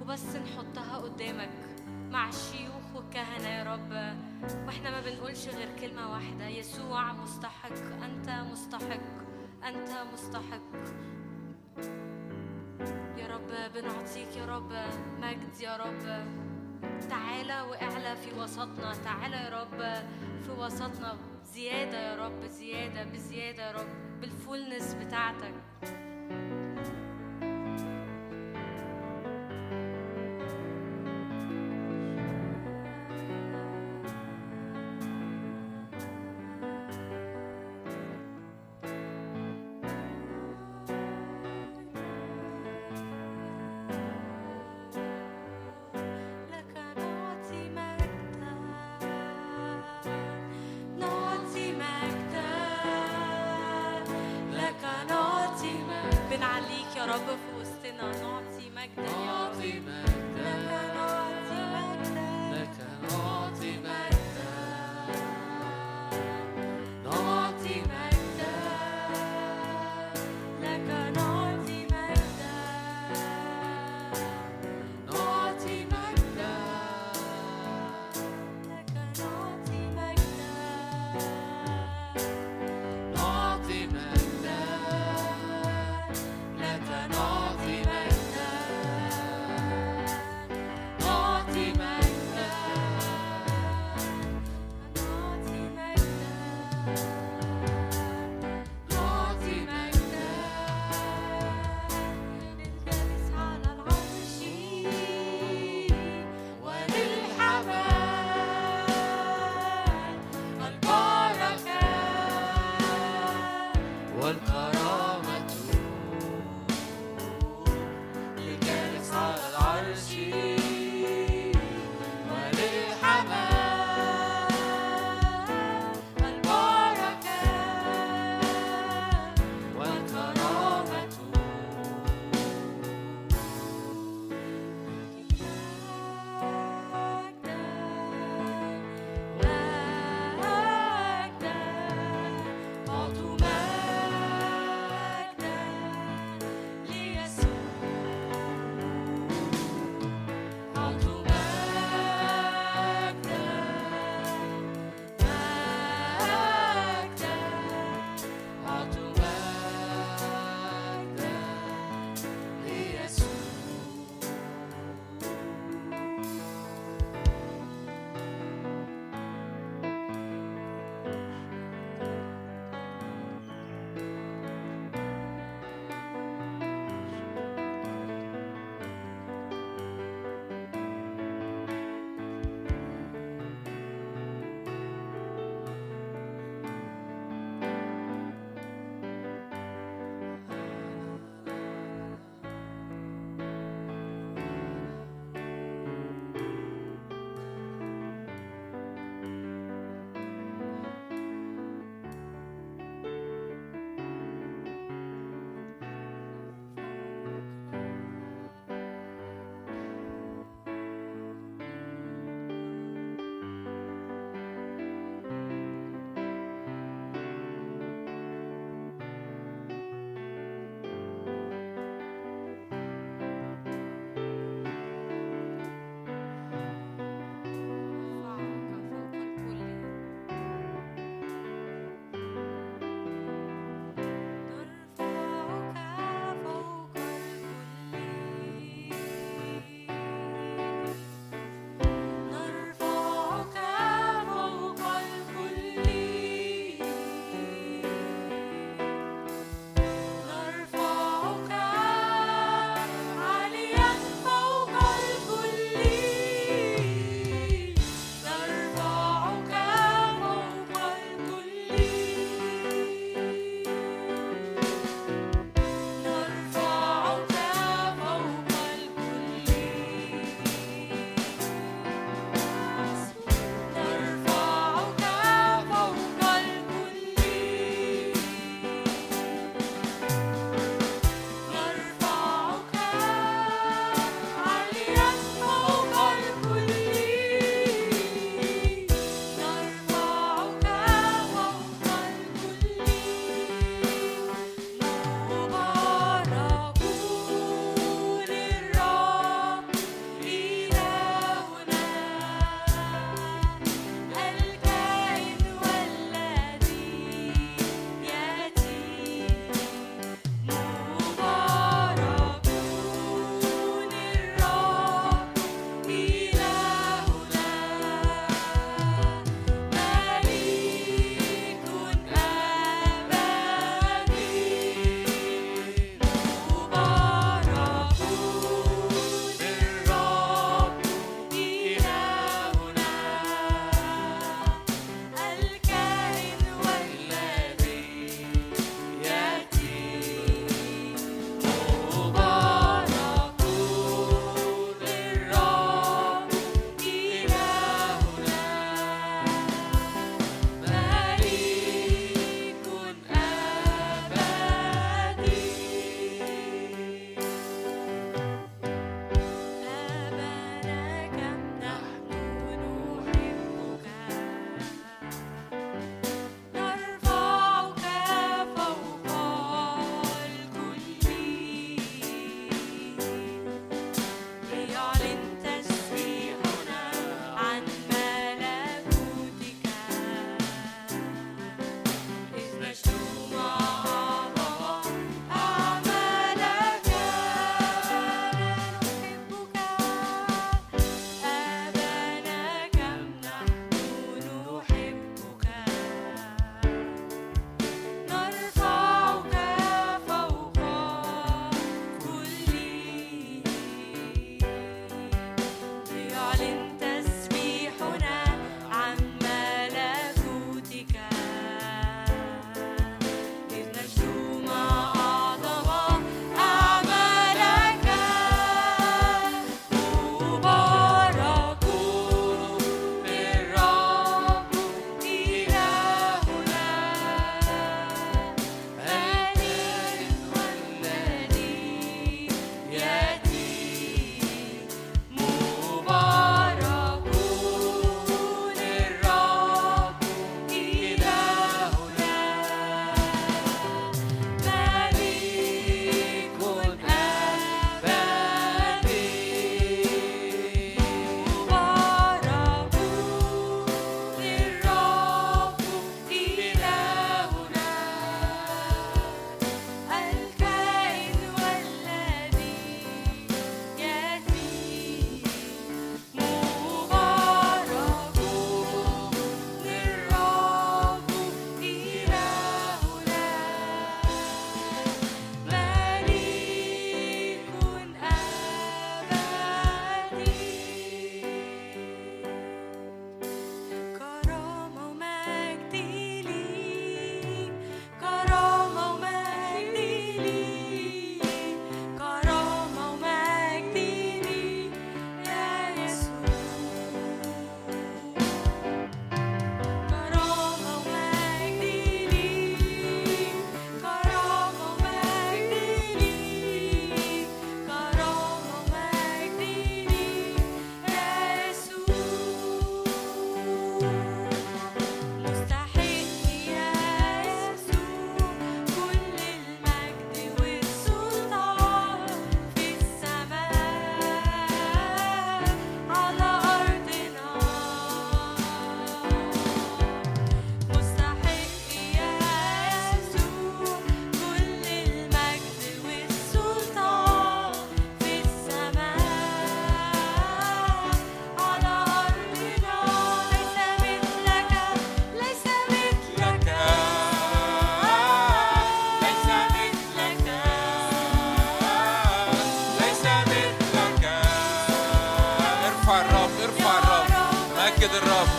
وبس نحطها قدامك مع الشيوخ والكهنة يا رب. وإحنا ما بنقولش غير كلمة واحدة يسوع مستحق أنت مستحق أنت مستحق. يا رب بنعطيك يا رب مجد يا رب. تعالى واعلى في وسطنا تعالى يا رب في وسطنا زيادة يا رب زيادة بزيادة يا رب بالفولنس بتاعتك.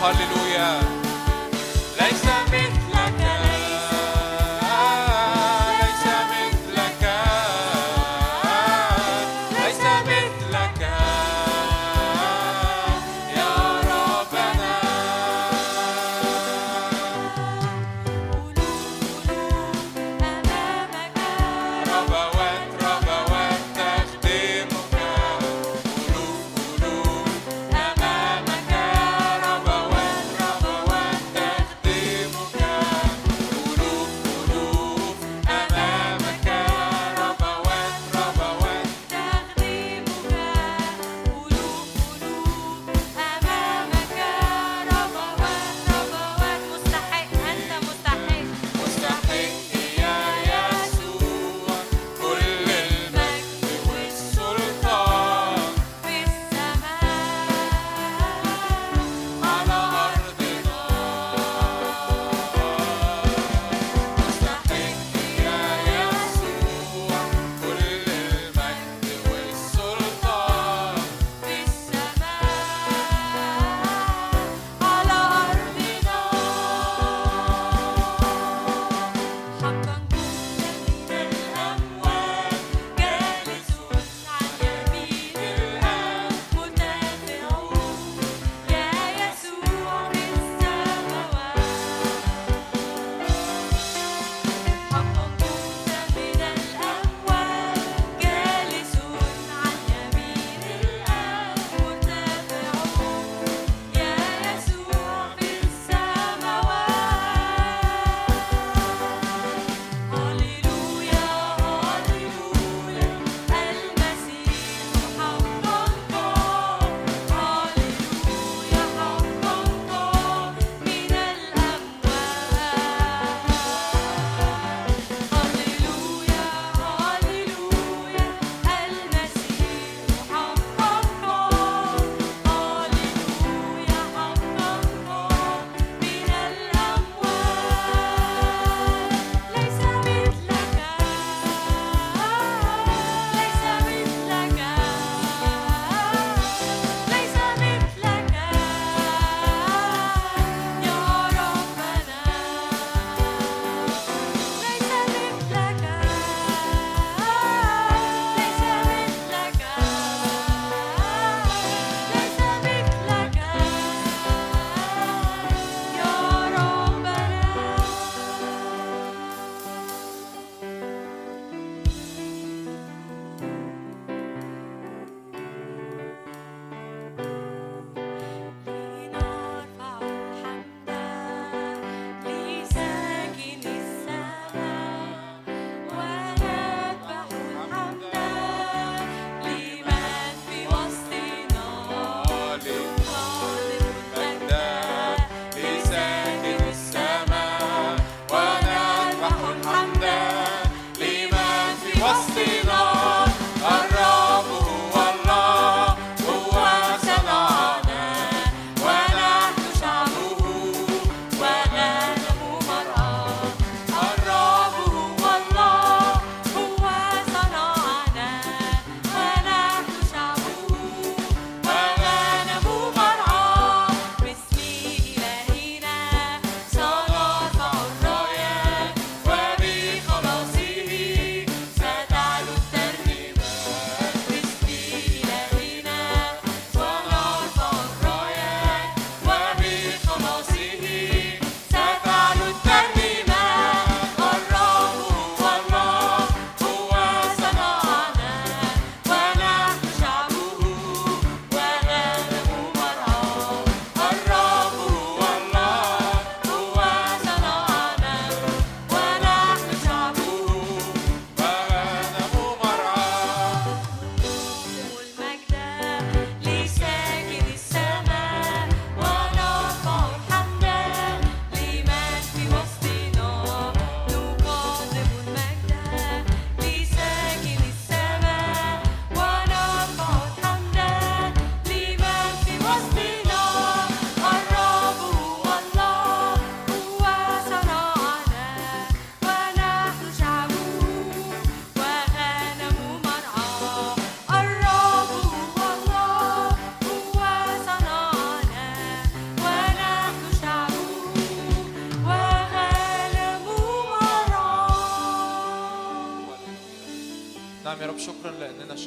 Hallelujah.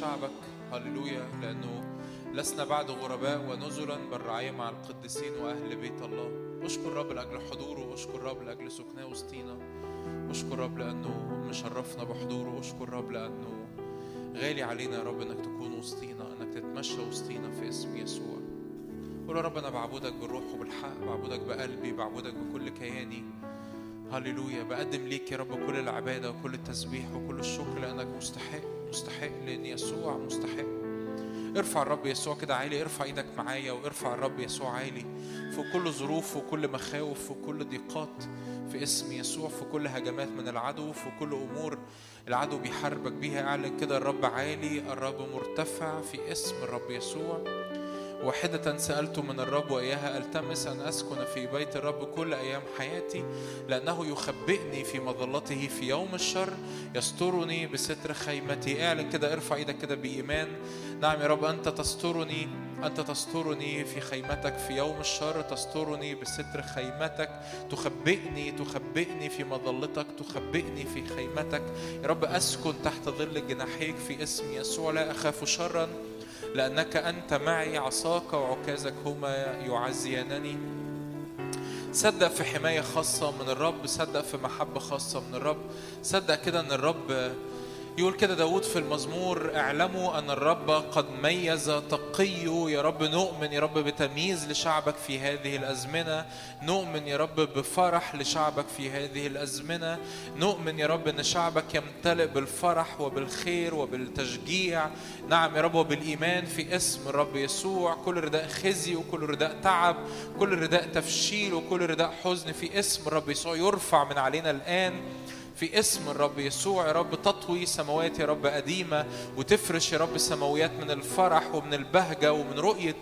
شعبك هللويا لأنه لسنا بعد غرباء ونزلا بل رعاية مع القديسين وأهل بيت الله. أشكر رب لأجل حضوره أشكر رب لأجل سكناه وسطينا. أشكر رب لأنه مشرفنا بحضوره أشكر رب لأنه غالي علينا يا رب إنك تكون وسطينا إنك تتمشى وسطينا في اسم يسوع. قول يا رب أنا بعبدك بالروح وبالحق بعبدك بقلبي بعبدك بكل كياني. هللويا بقدم ليك يا رب كل العبادة وكل التسبيح وكل الشكر لأنك مستحق. مستحق لأن يسوع مستحق. ارفع الرب يسوع كده عالي ارفع إيدك معايا وارفع الرب يسوع عالي في كل ظروف وكل مخاوف وكل ضيقات في اسم يسوع في كل هجمات من العدو في كل أمور العدو بيحاربك بيها. اعلن كده الرب عالي الرب مرتفع في اسم الرب يسوع. واحدة سألت من الرب وإياها ألتمس أن أسكن في بيت الرب كل أيام حياتي؟ لأنه يخبئني في مظلته في يوم الشر يسترني بستر خيمتي. اعلن كده ارفع إيدك كده بإيمان. نعم يا رب أنت تسترني أنت تسترني في خيمتك في يوم الشر تسترني بستر خيمتك. تخبئني تخبئني في مظلتك تخبئني في خيمتك. يا رب أسكن تحت ظل جناحيك في اسم يسوع. لا أخاف شرا. لأنك أنت معي عصاك وعكازك هما يعزيانني. صدق في حماية خاصة من الرب صدق في محبة خاصة من الرب صدق كده أن الرب يقول كده داود في المزمور اعلموا أن الرب قد ميز تقيه يا رب نؤمن يا رب بتمييز لشعبك في هذه الأزمنة نؤمن يا رب بفرح لشعبك في هذه الأزمنة نؤمن يا رب أن شعبك يمتلئ بالفرح وبالخير وبالتشجيع نعم يا رب وبالإيمان في اسم الرب يسوع كل رداء خزي وكل رداء تعب كل رداء تفشيل وكل رداء حزن في اسم الرب يسوع يرفع من علينا الآن في اسم الرب يسوع. يا رب تطوي سماوات يا رب قديمة وتفرش يا رب سماويات من الفرح ومن البهجة ومن رؤية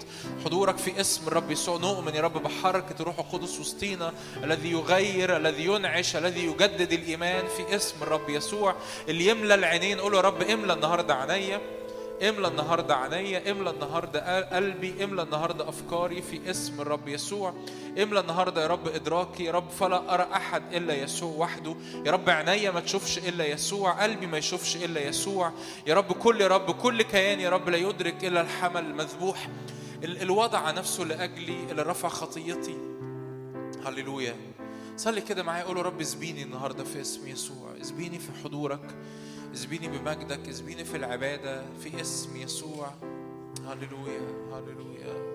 حضورك في اسم الرب يسوع. نؤمن يا رب بحركة الروح القدس وسطينا الذي يغير الذي ينعش الذي يجدد الإيمان في اسم الرب يسوع. اللي يملى العينين قول يا رب املى النهاردة عينيا. املى النهارده عينيا املى النهارده قلبي املى النهارده افكاري في اسم الرب يسوع. املى النهارده يا رب ادراكي يا رب فلا ارى احد إلا يسوع وحده. يا رب عينيا ما تشوفش إلا يسوع قلبي ما يشوفش إلا يسوع. يا رب كل يا رب كل كيان يا رب لا يدرك إلا الحمل المذبوح. ال- الوضع نفسه لأجلي اللي رفع خطيتي. هللويا. صلي كده معايا قول رب اسبيني النهارده في اسم يسوع. اسبيني في حضورك. اسبيني بمجدك اسبيني في العبادة في اسم يسوع. هللويا هللويا.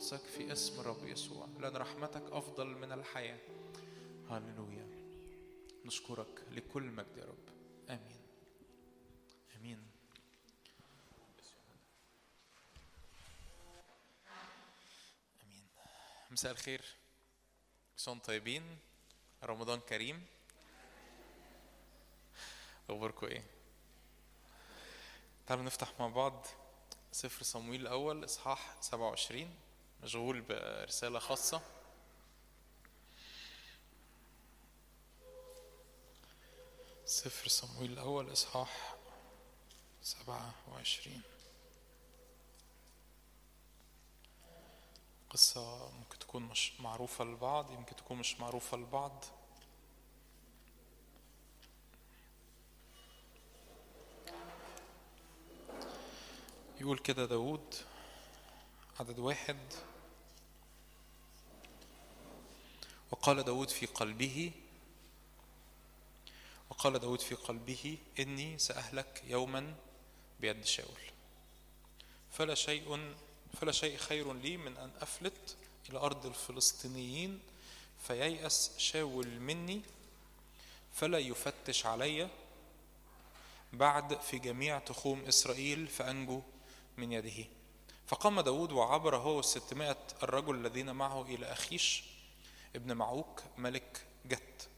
قدسك في اسم رب يسوع. لأن رحمتك أفضل من الحياة. هللويا. نشكرك لكل مجد يا رب. آمين. آمين. آمين. مساء الخير. كل طيبين. رمضان كريم. أخباركم إيه؟ تعالوا نفتح مع بعض سفر صمويل الأول إصحاح 27 مشغول برسالة خاصة. سفر صمويل الأول إصحاح 27 قصة ممكن تكون مش معروفة للبعض يمكن تكون مش معروفة للبعض يقول كده داود عدد واحد. وقال داود في قلبه وقال داود في قلبه إني سأهلك يوما بيد شاول. فلا شيء فلا شيء خير لي من أن أفلت إلى أرض الفلسطينيين فييأس شاول مني فلا يفتش علي بعد في جميع تخوم إسرائيل فأنجو من يده. فقام داود وعبر هو والستمائة الرجل الذين معه إلى أخيش ابن معوك ملك جت.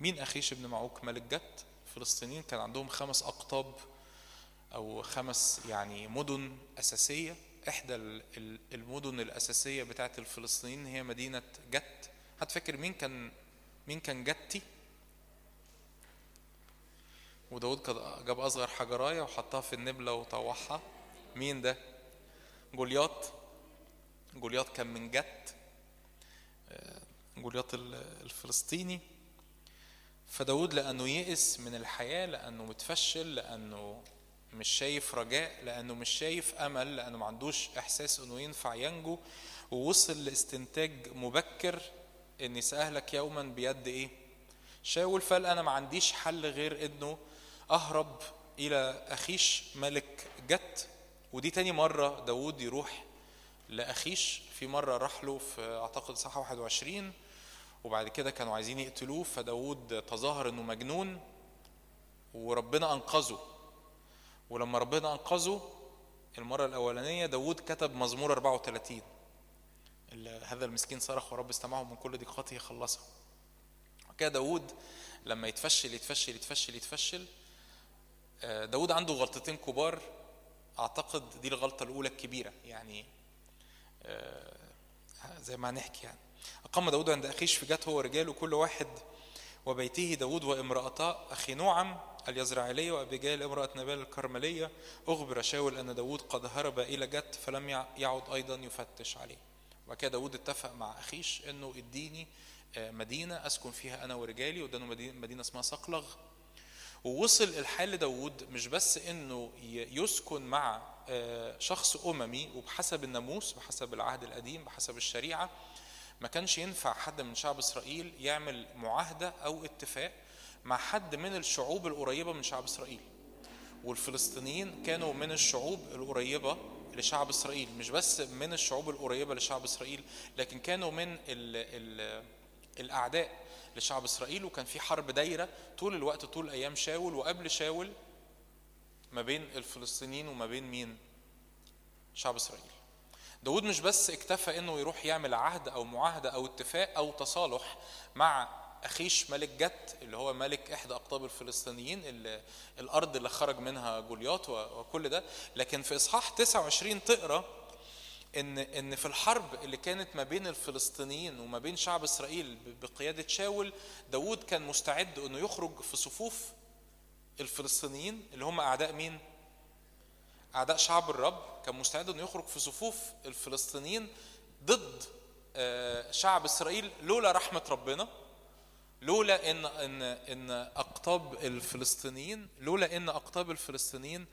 مين أخيش ابن معوك ملك جت؟ الفلسطينيين كان عندهم خمس أقطاب أو خمس يعني مدن أساسية. إحدى ال- ال- المدن الأساسية بتاعت الفلسطينيين هي مدينة جت. هتفكر مين كان مين كان جتي؟ وداود جاب أصغر حجراية وحطها في النبلة وطوحها. مين ده؟ جولياط. جولياط كان من جت. جولياط ال- الفلسطيني فداود لأنه يئس من الحياة لأنه متفشل لأنه مش شايف رجاء لأنه مش شايف أمل لأنه ما عندوش إحساس إنه ينفع ينجو ووصل لاستنتاج مبكر إني سأهلك يوما بيد إيه؟ شاول فقال أنا ما عنديش حل غير إنه أهرب إلى أخيش ملك جت ودي تاني مرة داود يروح لأخيش في مرة راح له في أعتقد صح 21 وبعد كده كانوا عايزين يقتلوه فداود تظاهر إنه مجنون وربنا أنقذه. ولما ربنا أنقذه المرة الأولانية داود كتب مزمور 34 اللي هذا المسكين صرخ ورب استمعه من كل ضيقاته خلصه. كده داود لما يتفشل يتفشل يتفشل يتفشل آه، داود عنده غلطتين كبار. أعتقد دي الغلطة الأولى الكبيرة يعني آه، زي ما هنحكي يعني. أقام داود عند أخيش في جات هو ورجاله كل واحد وبيته داود وامرأتا أخي نوعم اليزرعيلية وأبيجيل امرأة نبال الكرملية. أخبر شاول أن داود قد هرب إلى جت فلم يع- يعد أيضا يفتش عليه. وبعد داود اتفق مع أخيش أنه اديني آه، مدينة أسكن فيها أنا ورجالي وادانه مدينة, اسمها صقلغ. ووصل الحال لداود مش بس إنه يسكن مع آه، شخص أممي وبحسب الناموس بحسب العهد القديم بحسب الشريعة ما كانش ينفع حد من شعب إسرائيل يعمل معاهدة أو اتفاق مع حد من الشعوب القريبة من شعب إسرائيل. والفلسطينيين كانوا من الشعوب القريبة لشعب إسرائيل مش بس من الشعوب القريبة لشعب إسرائيل لكن كانوا من ال ال الأعداء لشعب إسرائيل. وكان في حرب دايرة طول الوقت طول أيام شاول وقبل شاول ما بين الفلسطينيين وما بين مين؟ شعب إسرائيل. داود مش بس اكتفى إنه يروح يعمل عهد أو معاهدة أو اتفاق أو تصالح مع اخيش ملك جت اللي هو ملك إحدى أقطاب الفلسطينيين اللي الأرض اللي خرج منها جولياط وكل ده. لكن في إصحاح 29 تقرأ ان إن في الحرب اللي كانت ما بين الفلسطينيين وما بين شعب إسرائيل بقيادة شاول داود كان مستعد إنه يخرج في صفوف الفلسطينيين اللي هم أعداء مين؟ أعداء شعب الرب كان مستعد إنه يخرج في صفوف الفلسطينيين ضد آه، شعب إسرائيل لولا رحمة ربنا لولا إن إن إن أقطاب الفلسطينيين لولا إن أقطاب الفلسطينيين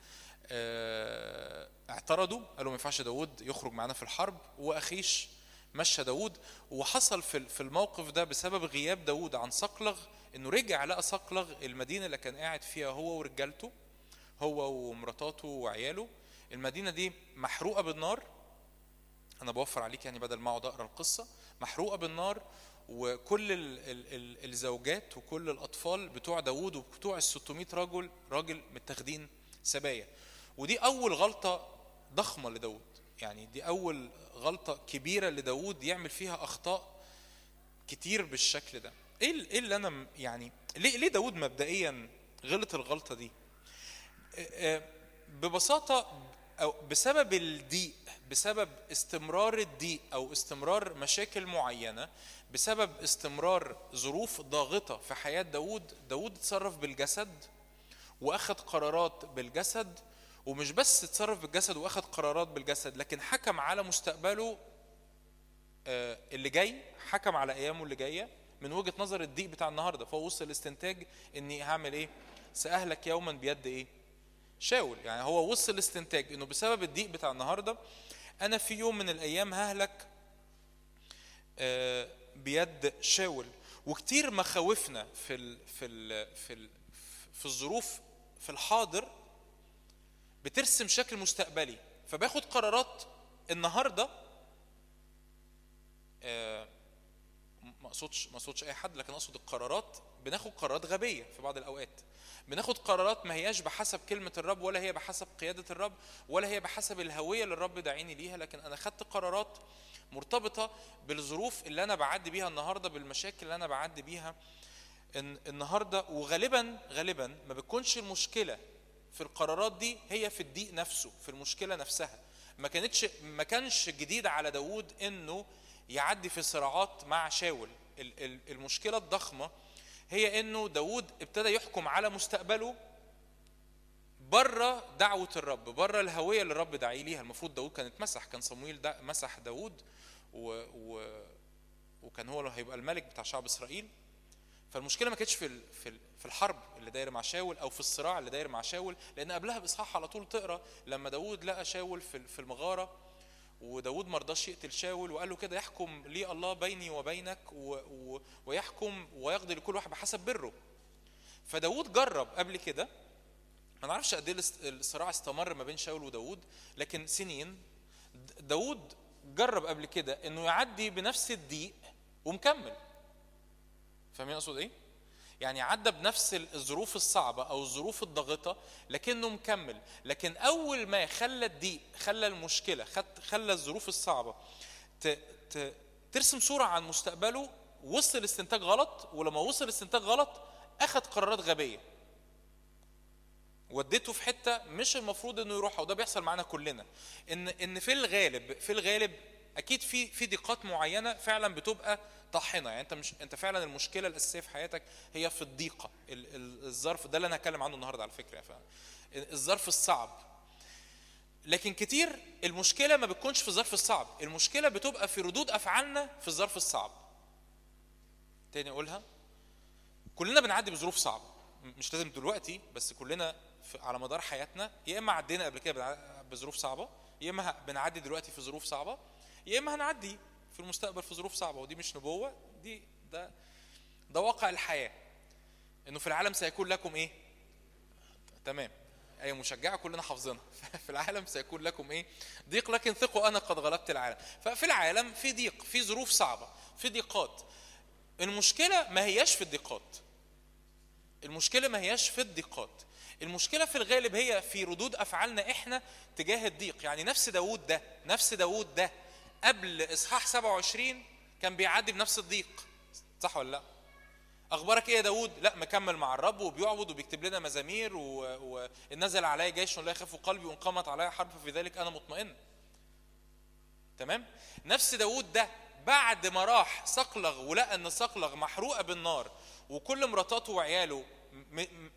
آه، اعترضوا قالوا ما ينفعش داود يخرج معانا في الحرب وأخيش مشى داود وحصل في في الموقف ده بسبب غياب داود عن صقلغ إنه رجع لقى صقلغ المدينة اللي كان قاعد فيها هو ورجالته. هو ومراتاته وعياله. المدينة دي محروقة بالنار. أنا بوفر عليك يعني بدل ما أقعد أقرأ القصة. محروقة بالنار وكل ال ال ال الزوجات وكل الأطفال بتوع داوود وبتوع ال 600 رجل راجل متاخدين سبايا. ودي أول غلطة ضخمة لداوود. يعني دي أول غلطة كبيرة لداوود يعمل فيها أخطاء كتير بالشكل ده. إيه إيه اللي أنا يعني ليه ليه داوود مبدئيا غلط الغلطة دي؟ آه، ببساطة أو بسبب الضيق بسبب استمرار الضيق أو استمرار مشاكل معينة بسبب استمرار ظروف ضاغطة في حياة داود داود اتصرف بالجسد وأخذ قرارات بالجسد ومش بس اتصرف بالجسد وأخذ قرارات بالجسد لكن حكم على مستقبله آه، اللي جاي حكم على أيامه اللي جاية من وجهة نظر الضيق بتاع النهارده فهو وصل لاستنتاج إني هعمل إيه؟ سأهلك يوما بيد إيه؟ شاول. يعني هو وصل لاستنتاج إنه بسبب الضيق بتاع النهارده أنا في يوم من الأيام ههلك آه، بيد شاول. وكتير مخاوفنا في ال في ال في ال في الظروف في الحاضر بترسم شكل مستقبلي. فباخد قرارات النهارده آه، ما اقصدش ما أقصدش أي حد لكن أقصد القرارات. بناخد قرارات غبية في بعض الأوقات. بناخد قرارات ما هياش بحسب كلمة الرب ولا هي بحسب قيادة الرب ولا هي بحسب الهوية اللي الرب داعيني ليها. لكن أنا خدت قرارات مرتبطة بالظروف اللي أنا بعدي بيها النهارده بالمشاكل اللي أنا بعدي بيها النهارده. وغالبا غالبا ما بتكونش المشكلة في القرارات دي هي في الضيق نفسه في المشكلة نفسها. ما كانتش ما كانش جديد على داوود إنه يعدي في صراعات مع شاول. ال- ال- المشكلة الضخمة هي إنه داوود ابتدى يحكم على مستقبله بره دعوة الرب بره الهوية اللي الرب داعي ليها. المفروض داود كان اتمسح كان صمويل دا مسح داود و... و... وكان هو اللي هيبقى الملك بتاع شعب إسرائيل. فالمشكلة ما كانتش في في ال- في الحرب اللي داير مع شاول أو في الصراع اللي داير مع شاول لأن قبلها بإصحاح على طول تقرأ لما داود لقى شاول في في المغارة وداود ما رضاش يقتل شاول وقال له كده يحكم لي الله بيني وبينك و و ويحكم ويقضي لكل واحد بحسب بره. فداود جرب قبل كده. ما نعرفش قد إيه الصراع استمر ما بين شاول وداود لكن سنين. داود جرب قبل كده إنه يعدي بنفس الضيق ومكمل. فاهمين أقصد إيه؟ يعني عدى بنفس الظروف الصعبة أو الظروف الضاغطة لكنه مكمل. لكن أول ما خلى الضيق خلى المشكلة خلى الظروف الصعبة ترسم صورة عن مستقبله وصل استنتاج غلط ولما وصل استنتاج غلط أخذ قرارات غبية. وديته في حتة مش المفروض إنه يروحها وده بيحصل معانا كلنا. ان إن في الغالب في الغالب أكيد في في ضيقات معينة فعلا بتبقى طاحنة. يعني انت مش انت فعلا المشكلة الأساسية في حياتك هي في الضيقة. ال- ال- الظرف ده اللي أنا هتكلم عنه النهارده على فكرة فعلا الظرف الصعب. لكن كتير المشكلة ما بتكونش في الظرف الصعب. المشكلة بتبقى في ردود أفعالنا في الظرف الصعب. تاني أقولها؟ كلنا بنعدي بظروف صعبة. مش لازم دلوقتي بس كلنا على مدار حياتنا يا إما عدينا قبل كده بظروف صعبة يا إما بنعدي دلوقتي في ظروف صعبة يا إما هنعدي. في المستقبل في ظروف صعبة ودي مش نبوة دي ده ده واقع الحياة. إنه في العالم سيكون لكم إيه؟ تمام. أي مشجعة كلنا حافظينها. في العالم سيكون لكم إيه؟ ضيق لكن ثقوا أنا قد غلبت العالم. ففي العالم في ضيق في ظروف صعبة في ضيقات. المشكلة ما هياش في الضيقات. المشكلة ما هياش في الضيقات. المشكلة في الغالب هي في ردود أفعالنا إحنا تجاه الضيق. يعني نفس داوود ده نفس داوود ده. قبل إصحاح 27 كان بيعدي بنفس الضيق. صح ولا لأ؟ أخبارك إيه يا داوود؟ لأ مكمل مع الرب وبيعبد وبيكتب لنا مزامير و... و... علي جيش لا يخاف قلبي وان قامت علي حرب في ذلك أنا مطمئن. تمام؟ نفس داوود ده بعد ما راح صقلغ ولقى إن صقلغ محروقة بالنار وكل مراتاته وعياله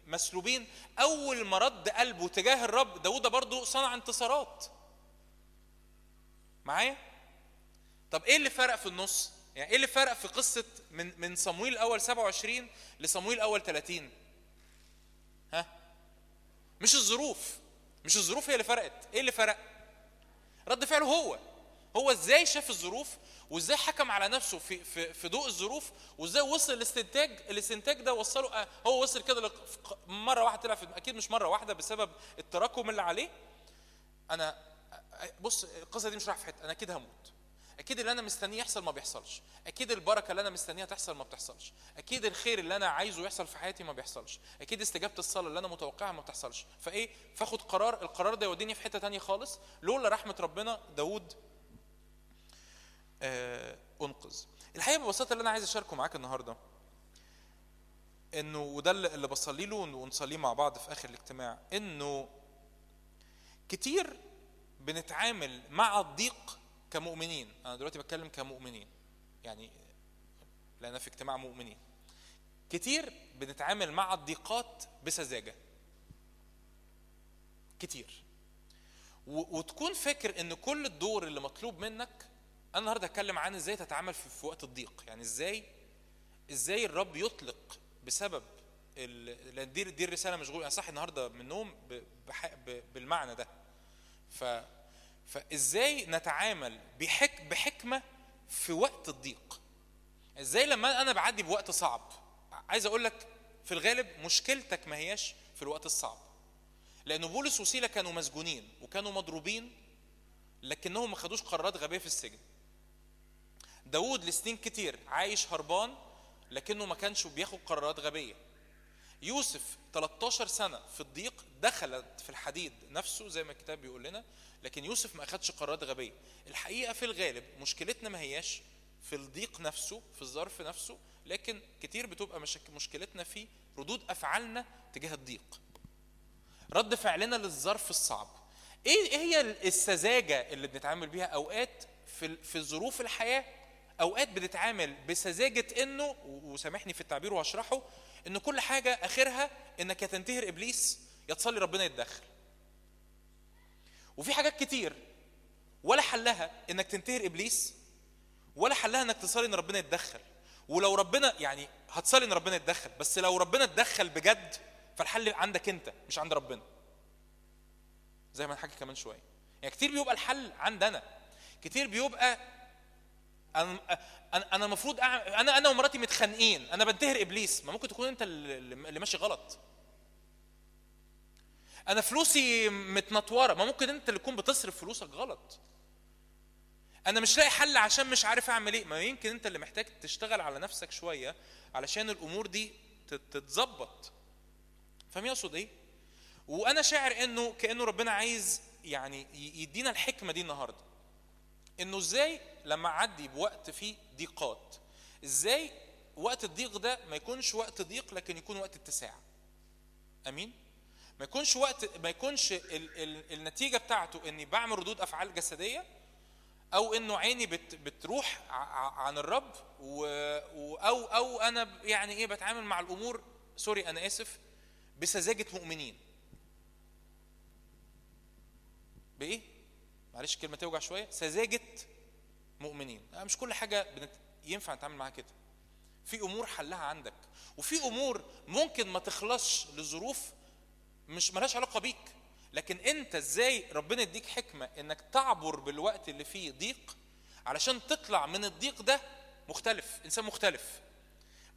مسلوبين أول ما رد قلبه تجاه الرب داوود برضه صنع انتصارات. معايا؟ طب إيه اللي فرق في النص؟ يعني إيه اللي فرق في قصة من من صمويل الأول 27 لصمويل الأول 30 ها؟ مش الظروف. مش الظروف هي اللي فرقت. إيه اللي فرق؟ رد فعله هو. هو إزاي شاف الظروف وإزاي حكم على نفسه في في في ضوء الظروف وإزاي وصل الاستنتاج الاستنتاج ده وصله آه، هو وصل كده مرة واحدة طلع أكيد مش مرة واحدة بسبب التراكم اللي عليه. أنا بص القصة دي مش رايحة في حتة. أنا أكيد هموت. أكيد اللي أنا مستنيه يحصل ما بيحصلش. أكيد البركة اللي أنا مستنيها تحصل ما بتحصلش. أكيد الخير اللي أنا عايزه يحصل في حياتي ما بيحصلش. أكيد استجابة الصلاة اللي أنا متوقعها ما بتحصلش. فإيه؟ فآخد قرار. القرار ده يوديني في حتة تانية خالص. لولا رحمة ربنا داود آه أنقذ. الحقيقة ببساطة اللي أنا عايز أشاركه معاك النهارده إنه وده اللي بصلي له ونصليه مع بعض في آخر الاجتماع إنه كتير بنتعامل مع الضيق كمؤمنين. أنا دلوقتي بتكلم كمؤمنين. يعني لأن في اجتماع مؤمنين. كتير بنتعامل مع الضيقات بسذاجة. كتير. وتكون فاكر إن كل الدور اللي مطلوب منك أنا النهارده هتكلم عن إزاي تتعامل في, وقت الضيق. يعني إزاي إزاي الرب يطلق بسبب. لأن دي دي الرسالة مشغول أنا صاحي النهارده من النوم. بالمعنى ده. ف فإزاي نتعامل بحك... بحكمة في وقت الضيق؟ إزاي لما أنا بعدي بوقت صعب؟ عايز أقول لك في الغالب مشكلتك ما هياش في الوقت الصعب. لأن بولس وسيلة كانوا مسجونين وكانوا مضروبين لكنهم ما خدوش قرارات غبية في السجن. داود لسنين كتير عايش هربان لكنه ما كانش بياخد قرارات غبية. يوسف 13 سنة في الضيق دخلت في الحديد نفسه زي ما الكتاب بيقول لنا لكن يوسف ما أخدش قرارات غبية. الحقيقة في الغالب مشكلتنا ما هياش في الضيق نفسه في الظرف نفسه لكن كتير بتبقى مشك... مشكلتنا في ردود أفعالنا تجاه الضيق. رد فعلنا للظرف الصعب. إيه إيه هي السذاجة اللي بنتعامل بيها أوقات في في ظروف الحياة؟ أوقات بنتعامل بسذاجة إنه وسامحني في التعبير وهشرحه إن كل حاجة آخرها إنك يا تنتهر إبليس يا تصلي ربنا يتدخل. وفي حاجات كتير. ولا حلها إنك تنتهر إبليس ولا حلها إنك تصلي إن ربنا يتدخل. ولو ربنا يعني هتصلي إن ربنا يتدخل بس لو ربنا اتدخل بجد فالحل عندك أنت مش عند ربنا. زي ما نحكي كمان شوية. يعني كتير بيبقى الحل عند أنا. كتير بيبقى أنا أنا المفروض أنا أنا ومراتي متخانقين. أنا بنتهر إبليس. ما ممكن تكون أنت اللي ماشي غلط. أنا فلوسي متنطورة. ما ممكن أنت اللي تكون بتصرف فلوسك غلط. أنا مش لاقي حل عشان مش عارف أعمل إيه. ما يمكن أنت اللي محتاج تشتغل على نفسك شوية علشان الأمور دي تت- تتظبط. فاهم يقصد إيه؟ وأنا شاعر إنه كأنه ربنا عايز يعني يدينا الحكمة دي النهارده. إنه إزاي لما أعدي بوقت فيه ضيقات إزاي وقت الضيق ده ما يكونش وقت ضيق لكن يكون وقت اتساع. آمين؟ ما يكونش وقت ما يكونش ال ال النتيجة بتاعته إني بعمل ردود أفعال جسدية أو إنه عيني بت بتروح عن الرب و أو أو أنا يعني إيه بتعامل مع الأمور سوري أنا آسف بسذاجة مؤمنين. بإيه؟ معلش الكلمة توجع شوية. سذاجة مؤمنين. مش كل حاجة بنت... ينفع نتعامل معاها كده. في أمور حلها عندك. وفي أمور ممكن ما تخلصش لظروف مش ملهاش علاقة بيك. لكن انت إزاي ربنا يديك حكمة انك تعبر بالوقت اللي فيه ضيق علشان تطلع من الضيق ده مختلف انسان مختلف.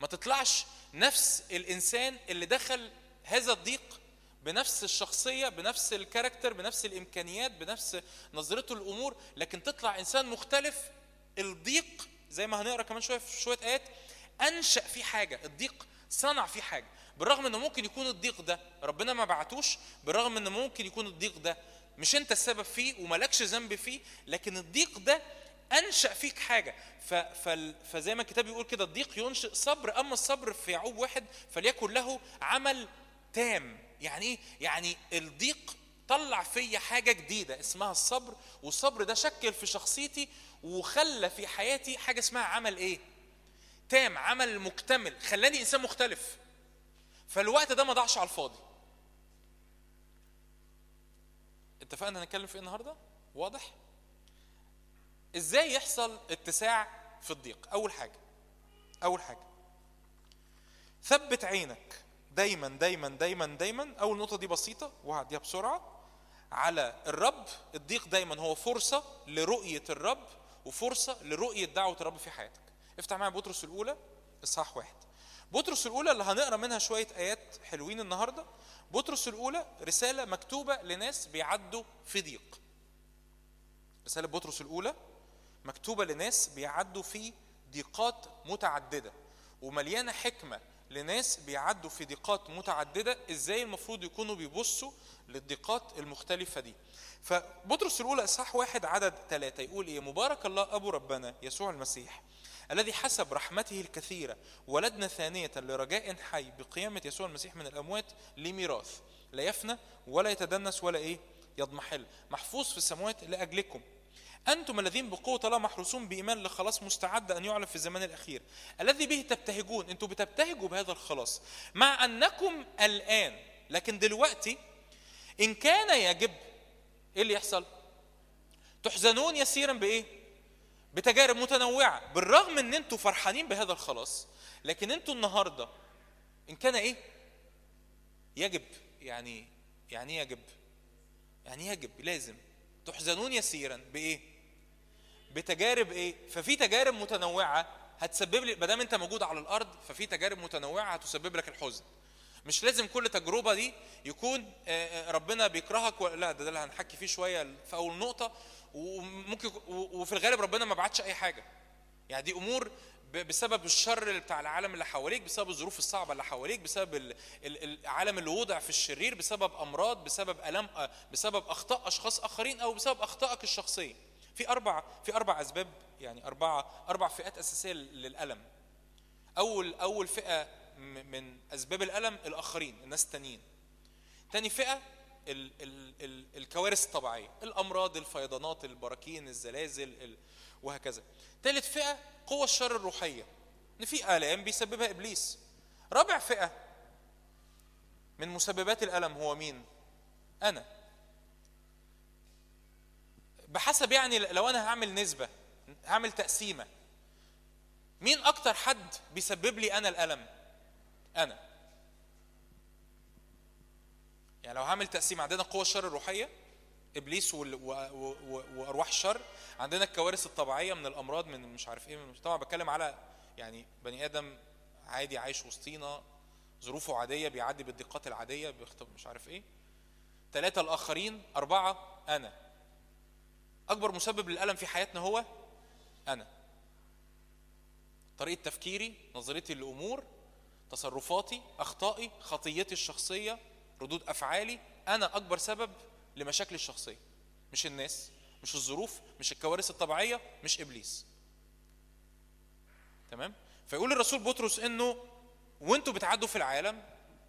ما تطلعش نفس الانسان اللي دخل هذا الضيق بنفس الشخصية بنفس الكاركتر بنفس الامكانيات بنفس نظرته للامور لكن تطلع انسان مختلف الضيق زي ما هنقرأ كمان شوية في شوية آيات أنشأ فيه حاجة الضيق صنع فيه حاجة. بالرغم إنه ممكن يكون الضيق ده ربنا ما بعتوش بالرغم إنه ممكن يكون الضيق ده مش أنت السبب فيه وملكش ذنب فيه لكن الضيق ده أنشأ فيك حاجة. فزي ما الكتاب بيقول كده الضيق ينشئ صبر أما الصبر في يعقوب واحد فليكن له عمل تام. يعني إيه؟ يعني الضيق طلع فيا حاجة جديدة اسمها الصبر والصبر ده شكل في شخصيتي وخلى في حياتي حاجة اسمها عمل إيه؟ تام عمل مكتمل خلاني إنسان مختلف. فالوقت ده ما ضاعش على الفاضي. اتفقنا هنتكلم في إيه النهارده؟ واضح؟ إزاي يحصل اتساع في الضيق؟ أول حاجة أول حاجة. ثبت عينك دايما دايما دايما دايما. أول نقطة دي بسيطة وهعديها بسرعة. على الرب الضيق دايما هو فرصة لرؤية الرب وفرصة لرؤية دعوة الرب في حياتك. افتح معايا بطرس الأولى إصحاح واحد. بطرس الأولى اللي هنقرأ منها شوية آيات حلوين النهارده. بطرس الأولى رسالة مكتوبة لناس بيعدوا في ضيق رسالة بطرس الأولى مكتوبة لناس بيعدوا في ضيقات متعددة. ومليانة حكمة لناس بيعدوا في ضيقات متعددة. إزاي المفروض يكونوا بيبصوا للضيقات المختلفة دي؟ فبطرس الأولى إصحاح واحد عدد ثلاثة يقول إيه؟ مبارك الله أبو ربنا يسوع المسيح. الذي حسب رحمته الكثيرة ولدنا ثانية لرجاء حي بقيامة يسوع المسيح من الأموات لميراث. لا يفنى ولا يتدنس ولا إيه؟ يضمحل. محفوظ في السماوات لأجلكم. أنتم الذين بقوة الله محروسون بإيمان لخلاص مستعد أن يعلن في الزمان الأخير. الذي به تبتهجون أنتم بتبتهجوا بهذا الخلاص. مع أنكم الآن لكن دلوقتي إن كان يجب إيه اللي يحصل؟ تحزنون يسيرا بإيه؟ بتجارب متنوعة بالرغم أن أنتم فرحانين بهذا الخلاص لكن أنتم النهاردة إن كان إيه؟ يجب يعني يعني يجب يعني يجب لازم تحزنون يسيرا بإيه؟ بتجارب إيه؟ ففي تجارب متنوعة هتسبب لي ما دام أنت موجود على الأرض ففي تجارب متنوعة هتسبب لك الحزن. مش لازم كل تجربة دي يكون ربنا بيكرهك ولا لا ده, ده اللي هنحكي فيه شوية في أول نقطة. وممكن وفي الغالب ربنا ما بعتش أي حاجة. يعني دي أمور بسبب الشر اللي بتاع العالم اللي حواليك بسبب الظروف الصعبة اللي حواليك بسبب ال- ال- العالم اللي وضع في الشرير بسبب أمراض بسبب الام آه، بسبب أخطاء أشخاص آخرين أو بسبب أخطائك الشخصية. في أربع في أربع أسباب يعني اربعه أربع فئات أساسية للألم. أول أول فئة م- من أسباب الألم الآخرين الناس التانيين. تاني فئة ال ال ال الكوارث الطبيعية الأمراض الفيضانات البراكين الزلازل ال وهكذا. ثالث فئة قوى الشر الروحية. إن في آلام بيسببها إبليس. رابع فئة من مسببات الألم هو مين؟ أنا. بحسب يعني لو أنا هعمل نسبة هعمل تقسيمة مين أكتر حد بيسبب لي أنا الألم؟ أنا. يعني لو هعمل تقسيم عندنا قوى الشر الروحية إبليس وأرواح الشر عندنا الكوارث الطبيعية من الأمراض من مش عارف إيه من طبعا بتكلم على يعني بني آدم عادي عايش وسطينا ظروفه عادية بيعدي بالضيقات العادية بيخطب مش عارف إيه. ثلاثة الآخرين أربعة أنا. أكبر مسبب للألم في حياتنا هو أنا. طريقة تفكيري نظرتي للأمور تصرفاتي أخطائي خطيتي الشخصية ردود أفعالي أنا أكبر سبب لمشاكلي الشخصية. مش الناس مش الظروف مش الكوارث الطبيعية مش إبليس. تمام؟ فيقول الرسول بطرس إنه وأنتوا بتعدوا في العالم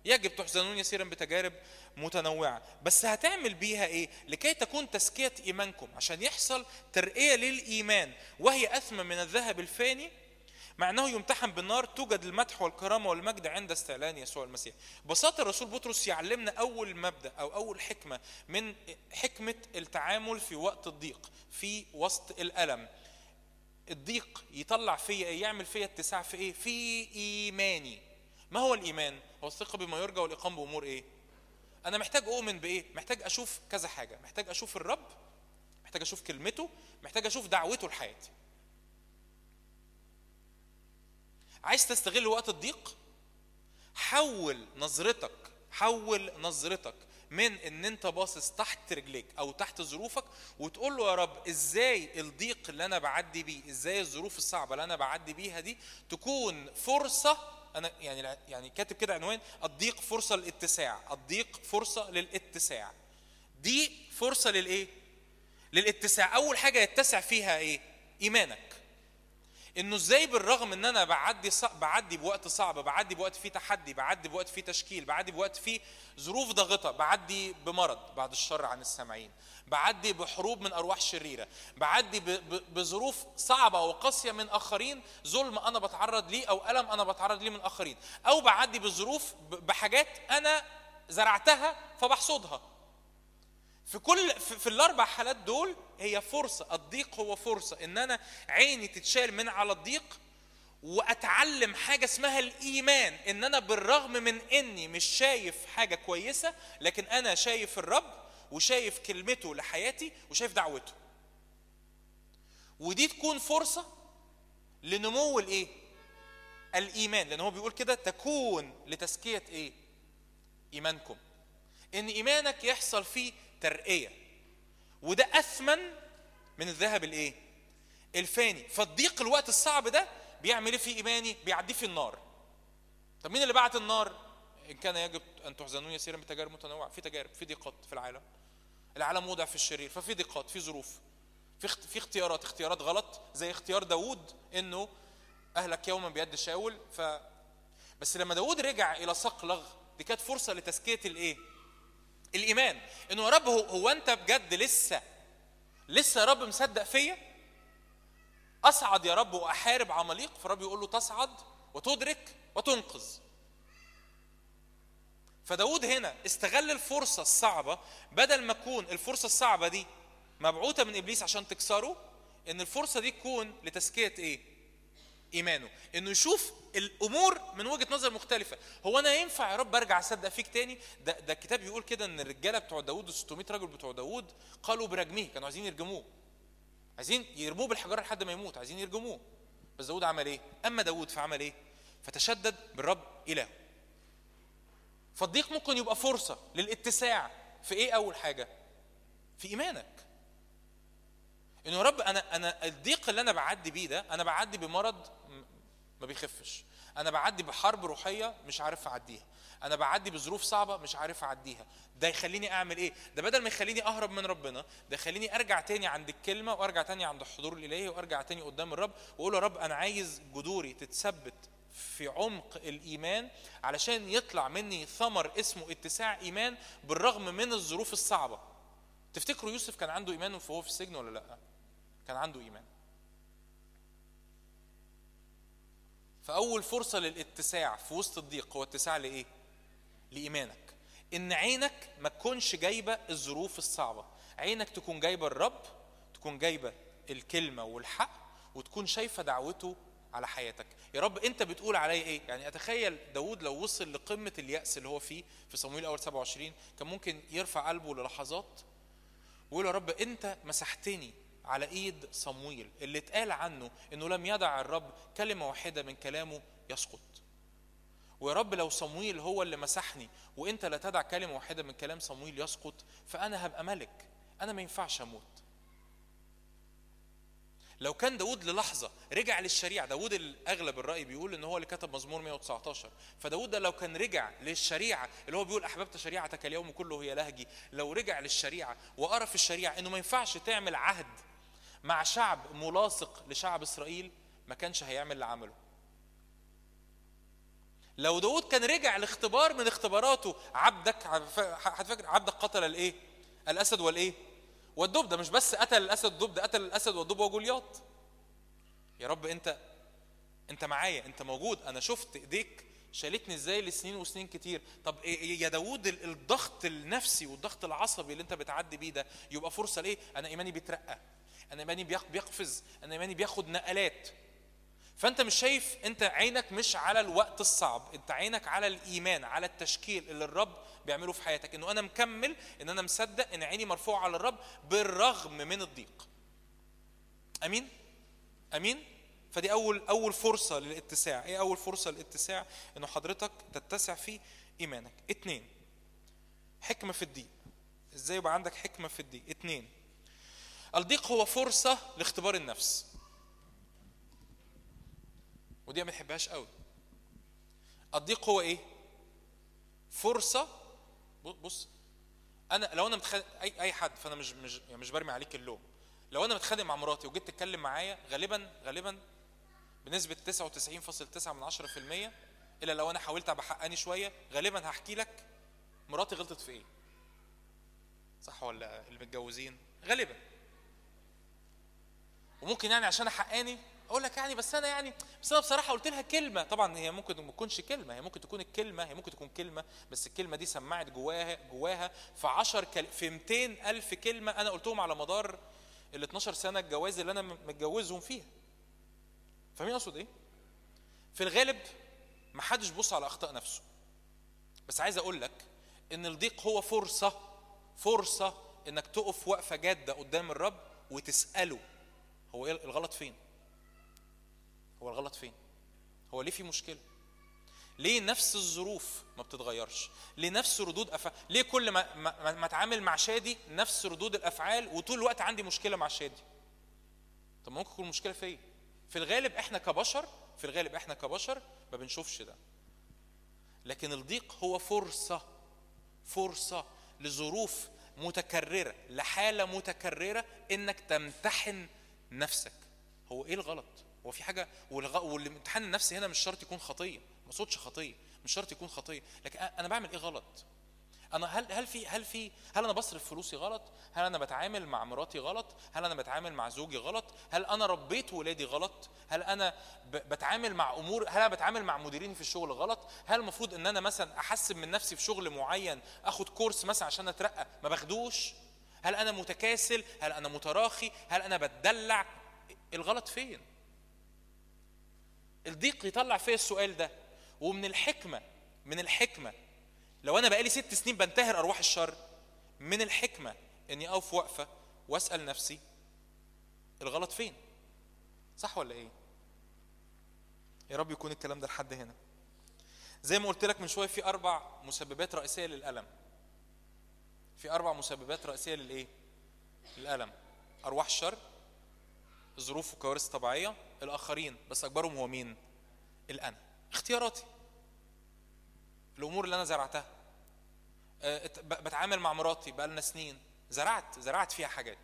يجب تحزنون يسيرا بتجارب متنوعة. بس هتعمل بيها إيه؟ لكي تكون تزكية إيمانكم. عشان يحصل ترقية للإيمان. وهي أثمن من الذهب الفاني مع أنه يمتحن بالنار توجد المدح والكرامة والمجد عند استعلان يسوع المسيح. ببساطة الرسول بطرس يعلمنا أول مبدأ أو أول حكمة من حكمة التعامل في وقت الضيق في وسط الألم. الضيق يطلع فيا إيه؟ يعمل فيا اتساع في إيه؟ في إيماني. ما هو الإيمان؟ هو الثقة بما يرجى والاقام بأمور إيه؟ أنا محتاج أؤمن بإيه؟ محتاج أشوف كذا حاجة، محتاج أشوف الرب، محتاج أشوف كلمته، محتاج أشوف دعوته لحياتي. عايز تستغل وقت الضيق؟ حول نظرتك حول نظرتك من إن أنت باصص تحت رجليك أو تحت ظروفك وتقول له يا رب إزاي الضيق اللي أنا بعدي بيه إزاي الظروف الصعبة اللي أنا بعدي بيها دي تكون فرصة أنا يعني يعني كاتب كده عنوان الضيق فرصة للاتساع الضيق فرصة للاتساع. دي فرصة للإيه؟ للاتساع. أول حاجة يتسع فيها إيه؟ إيمانك. إنه إزاي بالرغم إن أنا بعدي. بعدي بوقت صعب بعدي بوقت فيه تحدي بعدي بوقت فيه تشكيل بعدي بوقت فيه ظروف ضاغطة بعدي بمرض بعد الشر عن السامعين بعدي بحروب من أرواح شريرة بعدي. بظروف صعبة وقاسيه من آخرين ظلم أنا بتعرض ليه أو ألم أنا بتعرض ليه من آخرين أو بعدي بظروف. بحاجات أنا زرعتها فبحصدها في كل في الأربع حالات دول هي فرصة الضيق هو فرصة. إن أنا عيني تتشال من على الضيق وأتعلم حاجة اسمها الإيمان. إن أنا بالرغم من إني مش شايف حاجة كويسة لكن أنا شايف الرب وشايف كلمته لحياتي وشايف دعوته. ودي تكون فرصة لنمو الإيه؟ الإيمان. لأن هو بيقول كده تكون لتزكية إيه؟ إيمانكم. إن إيمانك يحصل فيه ترقية. وده أثمن من الذهب الإيه؟ الفاني. فالضيق الوقت الصعب ده بيعمل إيه في إيماني؟ بيعديه في النار. طب مين اللي بعت النار؟ إن كان يجب أن تحزنون يسيرا بتجارب متنوعة. في تجارب في ضيقات في العالم. العالم وضع في الشرير. ففي ضيقات في ظروف. في في اختيارات. اختيارات غلط. زي اختيار داوود إنه أهلك يوما بيد شاول ف بس لما داوود رجع إلى صقلغ دي كانت فرصة لتزكية الإيه؟ الإيمان إنه يا رب هو, هو أنت بجد لسه لسه يا رب مصدق فيا أصعد يا رب وأحارب عماليق فالرب يقول له تصعد وتدرك وتنقذ فداود هنا استغل الفرصة الصعبة بدل ما تكون الفرصة الصعبة دي مبعوثة من إبليس عشان تكسره إن الفرصة دي تكون لتزكية إيه؟ إيمانه إنه يشوف الأمور من وجهة نظر مختلفة هو أنا ينفع يا رب أرجع أصدق فيك تاني ده, ده الكتاب بيقول كده إن الرجالة بتوع داود ال 600 راجل بتوع داود قالوا برجمه كانوا عايزين يرجموه عايزين يرموه بالحجارة لحد ما يموت عايزين يرجموه بس داود عمل إيه؟ أما داود فعمل إيه؟ فتشدد بالرب إلهه فالضيق ممكن يبقى فرصة للاتساع في إيه أول حاجة؟ في إيمانك. إنه يا رب أنا أنا الضيق اللي أنا بعدي بيه ده أنا بعدي بمرض ما بيخفش. أنا بعدي بحرب روحية مش عارف أعديها. أنا بعدي بظروف صعبة مش عارف أعديها. ده يخليني أعمل إيه؟ ده بدل ما يخليني أهرب من ربنا، ده يخليني أرجع تاني عند الكلمة وأرجع تاني عند الحضور الإلهي وأرجع تاني قدام الرب وأقول يا رب أنا عايز جذوري تتثبت في عمق الإيمان علشان يطلع مني ثمر اسمه اتساع إيمان بالرغم من الظروف الصعبة تفتكروا يوسف كان عنده إيمان وهو في السجن ولا لأ كان عنده إيمان فأول فرصة للاتساع في وسط الضيق هو اتساع لإيه؟ لإيمانك. إن عينك ما تكونش جايبة الظروف الصعبة. عينك تكون جايبة الرب تكون جايبة الكلمة والحق وتكون شايفة دعوته على حياتك. يا رب أنت بتقول عليا إيه؟ يعني أتخيل داود لو وصل لقمة اليأس اللي هو فيه في صمويل أول 27 كان ممكن يرفع قلبه للحظات ويقول يا رب أنت مسحتني على إيد صمويل اللي اتقال عنه إنه لم يدع الرب كلمة واحدة من كلامه يسقط. ويا رب لو صمويل هو اللي مسحني وإنت لا تدع كلمة واحدة من كلام صمويل يسقط فأنا هبقى ملك. أنا ما ينفعش أموت. لو كان داود للحظة رجع للشريعة داود الأغلب الرأي بيقول إن هو اللي كتب مزمور 119 فداود ده لو كان رجع للشريعة اللي هو بيقول أحببت شريعتك اليوم كله هي لهجي لو رجع للشريعة وقرأ في الشريعة إنه ما ينفعش تعمل عهد مع شعب ملاصق لشعب إسرائيل ما كانش هيعمل اللي عمله. لو داود كان رجع لاختبار من اختباراته عبدك هتفكر عبدك قتل الإيه؟ الأسد والإيه؟ والدب. ده مش بس قتل الأسد والدب ده قتل الأسد والدب وجولياط. يا رب أنت أنت معايا أنت موجود. أنا شفت إيديك شالتني إزاي لسنين وسنين كتير. طب إيه- يا داوود ال- الضغط النفسي والضغط العصبي اللي أنت بتعدي بيه ده يبقى فرصة ليه أنا إيماني بيترقى. أنا بيق- بيقفز. أنا ايماني بياخد نقلات. فأنت مش شايف أنت عينك مش على الوقت الصعب. أنت عينك على الإيمان على التشكيل اللي الرب بيعمله في حياتك. إنه أنا مكمل إن أنا مصدق إن عيني مرفوعة على الرب بالرغم من الضيق. أمين؟ أمين؟ فدي أول أول فرصة للاتساع. إيه أول فرصة للاتساع؟ إنه حضرتك تتسع في إيمانك. اتنين حكمة في الضيق. إزاي يبقى عندك حكمة في الضيق؟ اتنين الضيق هو فرصة لاختبار النفس. ودي ما بنحبهاش قوي. الضيق هو إيه؟ فرصة. ب- بص أنا لو أنا متخانق اي أي حد فأنا مش مش يعني مش برمي عليك اللوم. لو أنا متخانق مع مراتي وجيت تتكلم معايا غالبا غالبا بنسبة 99.9 من 10% إلا لو أنا حاولت أبقى حقاني شوية غالبا هحكي لك مراتي غلطت في إيه. صح ولا اللي متجوزين. غالبا. وممكن يعني عشان أحقاني أقول لك يعني بس أنا يعني بس أنا بصراحة قلت لها كلمة. طبعا هي ممكن ما تكونش كلمة هي ممكن تكون الكلمة هي ممكن تكون كلمة بس الكلمة دي سمعت جواها جواها في 10 كل... في 200 ألف كلمة أنا قلتهم على مدار ال 12 سنة الجواز اللي أنا متجوزهم فيها. فاهمين أقصد إيه؟ في الغالب ما حدش بص على أخطاء نفسه. بس عايز أقول لك إن الضيق هو فرصة فرصة إنك تقف وقفة جادة قدام الرب وتسأله. هو إيه الغلط فين؟ هو الغلط فين؟ هو ليه في مشكلة؟ ليه نفس الظروف ما بتتغيرش؟ ليه نفس ردود افعال ليه كل ما ما, ما- أتعامل مع شادي نفس ردود الأفعال وطول الوقت عندي مشكلة مع شادي؟ طب ممكن تكون المشكلة فيا في الغالب إحنا كبشر في الغالب إحنا كبشر ما بنشوفش ده. لكن الضيق هو فرصة فرصة لظروف متكررة لحالة متكررة إنك تمتحن نفسك. هو إيه الغلط؟ هو في حاجة والغ... والامتحان النفسي هنا مش شرط يكون خطيه ما أقصدش خطيه مش شرط يكون خطيه لكن أنا بعمل إيه غلط؟ أنا هل هل في هل في هل أنا بصرف فلوسي غلط؟ هل أنا بتعامل مع مراتي غلط؟ هل أنا بتعامل مع زوجي غلط؟ هل أنا ربيت ولادي غلط؟ هل أنا بتعامل مع امور هل أنا بتعامل مع مديريني في الشغل غلط؟ هل المفروض إن أنا مثلا أحسن من نفسي في شغل معين أخد كورس مثلا عشان أترقى؟ ما باخدوش. هل أنا متكاسل؟ هل أنا متراخي؟ هل أنا بتدلع؟ الغلط فين؟ الضيق يطلع فيا السؤال ده ومن الحكمة من الحكمة لو أنا بقالي ست سنين بنتهر أرواح الشر من الحكمة إني أقف وقفه وأسأل نفسي الغلط فين؟ صح ولا إيه؟ يا رب يكون الكلام ده لحد هنا. زي ما قلت لك من شوية في أربع مسببات رئيسية للألم. في أربع مسببات رئيسية للإيه؟ للألم. أرواح الشر ظروف وكوارث طبيعية. الآخرين بس أكبرهم هو مين؟ الانا اختياراتي. الأمور اللي أنا زرعتها. ب- بتعامل مع مراتي بقالنا سنين. زرعت زرعت فيها حاجات.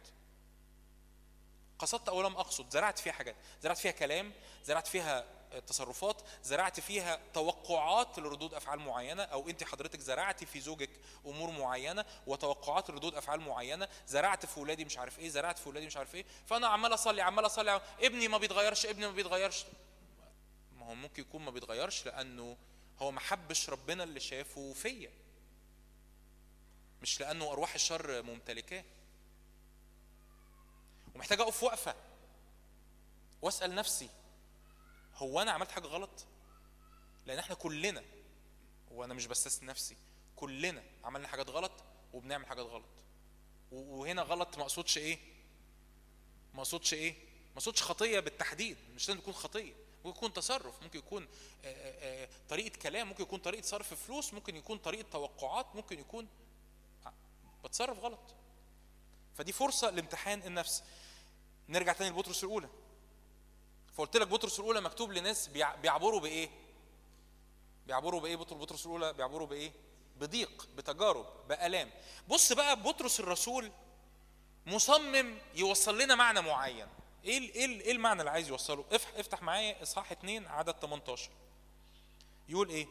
قصدت أو لم أقصد زرعت فيها حاجات. زرعت فيها كلام زرعت فيها تصرفات زرعت فيها توقعات لردود أفعال معينة أو أنت حضرتك زرعتي في زوجك أمور معينة وتوقعات لردود أفعال معينة زرعت في ولادي مش عارف إيه زرعت في ولادي مش عارف إيه فأنا عمال أصلي عمال أصلي ابني ما بيتغيرش ابني ما بيتغيرش. ما هو ممكن يكون ما بيتغيرش لأنه هو ما حبش ربنا اللي شافه فيا. مش لأنه أرواح الشر ممتلكاه. ومحتاج أقف وقفة وأسأل نفسي هو أنا عملت حاجة غلط؟ لأن إحنا كلنا وأنا مش بستثني نفسي كلنا عملنا حاجات غلط وبنعمل حاجات غلط. وهنا غلط ما أقصدش إيه؟ ما أقصدش إيه؟ ما أقصدش خطية بالتحديد مش لازم تكون خطية. ممكن يكون تصرف ممكن يكون طريقة كلام ممكن يكون طريقة صرف فلوس ممكن يكون طريقة توقعات ممكن يكون بتصرف غلط. فدي فرصة لامتحان النفس. نرجع تاني لبطرس الأولى. فقلت لك بطرس الأولى مكتوب لناس بيع- بيعبروا بإيه؟ بيعبروا بإيه بطرس بطرس الأولى؟ بيعبروا بإيه؟ بضيق بتجارب بألام. بص بقى بطرس الرسول مصمم يوصل لنا معنى معين. إيه إيه إيه المعنى اللي عايز يوصله؟ افتح معايا إصحاح 2 عدد 18 يقول إيه؟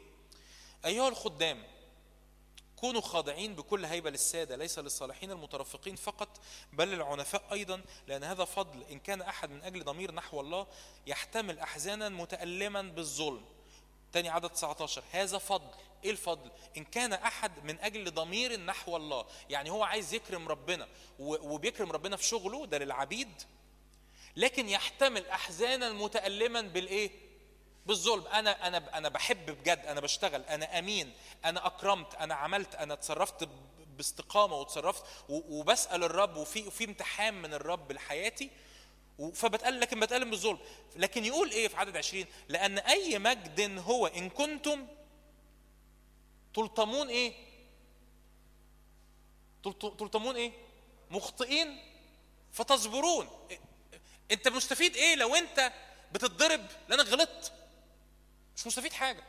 أيها الخدام كونوا خاضعين بكل هيبة للسادة ليس للصالحين المترفقين فقط بل للعنفاء أيضا لأن هذا فضل. إن كان أحد من أجل ضمير نحو الله يحتمل أحزانا متألما بالظلم. تاني عدد 19 هذا فضل. إيه الفضل؟ إن كان أحد من أجل ضمير نحو الله يعني هو عايز يكرم ربنا وبيكرم ربنا في شغله ده للعبيد لكن يحتمل احزانا متالما بالإيه؟ بالظلم. أنا أنا أنا بحب بجد أنا بشتغل أنا أمين أنا أكرمت أنا عملت أنا اتصرفت باستقامة وتصرفت وبسأل الرب وفي وفي امتحان من الرب لحياتي فبتقل لكن بتألم بالظلم. لكن يقول إيه في عدد 20 لأن أي مجد هو إن كنتم تلطمون إيه؟ تلط- تلطمون إيه؟ مخطئين فتصبرون. أنت مستفيد إيه لو أنت بتتضرب؟ لانك غلطت. مش مستفيد حاجة.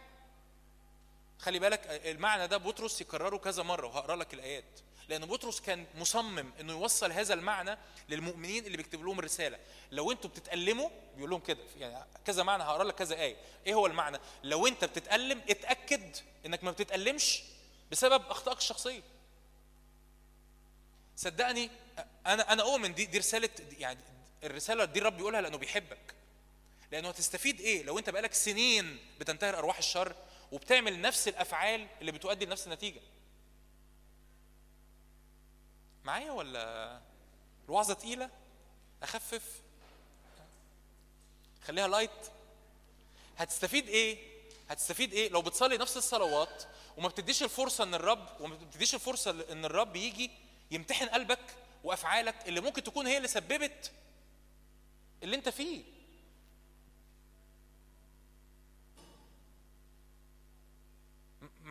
خلي بالك المعنى ده بطرس يكرره كذا مرة وهقرأ لك الآيات. لأن بطرس كان مصمم إنه يوصل هذا المعنى للمؤمنين اللي بيكتب لهم الرساله لو أنتوا بتتألموا بيقول لهم كده يعني كذا معنى هقرأ لك كذا آية. إيه هو المعنى؟ لو أنت بتتألم اتأكد إنك ما بتتألمش بسبب أخطائك الشخصية. صدقني أنا أنا اؤمن دي دي رسالة يعني الرسالة دي الرب بيقولها لأنه بيحبك. لأنه هتستفيد إيه؟ لو أنت بقالك سنين بتنتهر أرواح الشر وبتعمل نفس الأفعال اللي بتؤدي لنفس النتيجة. معايا ولا الوعظه تقيلة؟ أخفف. خليها لايت هتستفيد إيه؟ هتستفيد إيه؟ لو بتصلي نفس الصلوات وما بتديش الفرصة إن الرب وما بتديش الفرصة إن الرب يجي يمتحن قلبك وأفعالك اللي ممكن تكون هي اللي سببت اللي أنت فيه.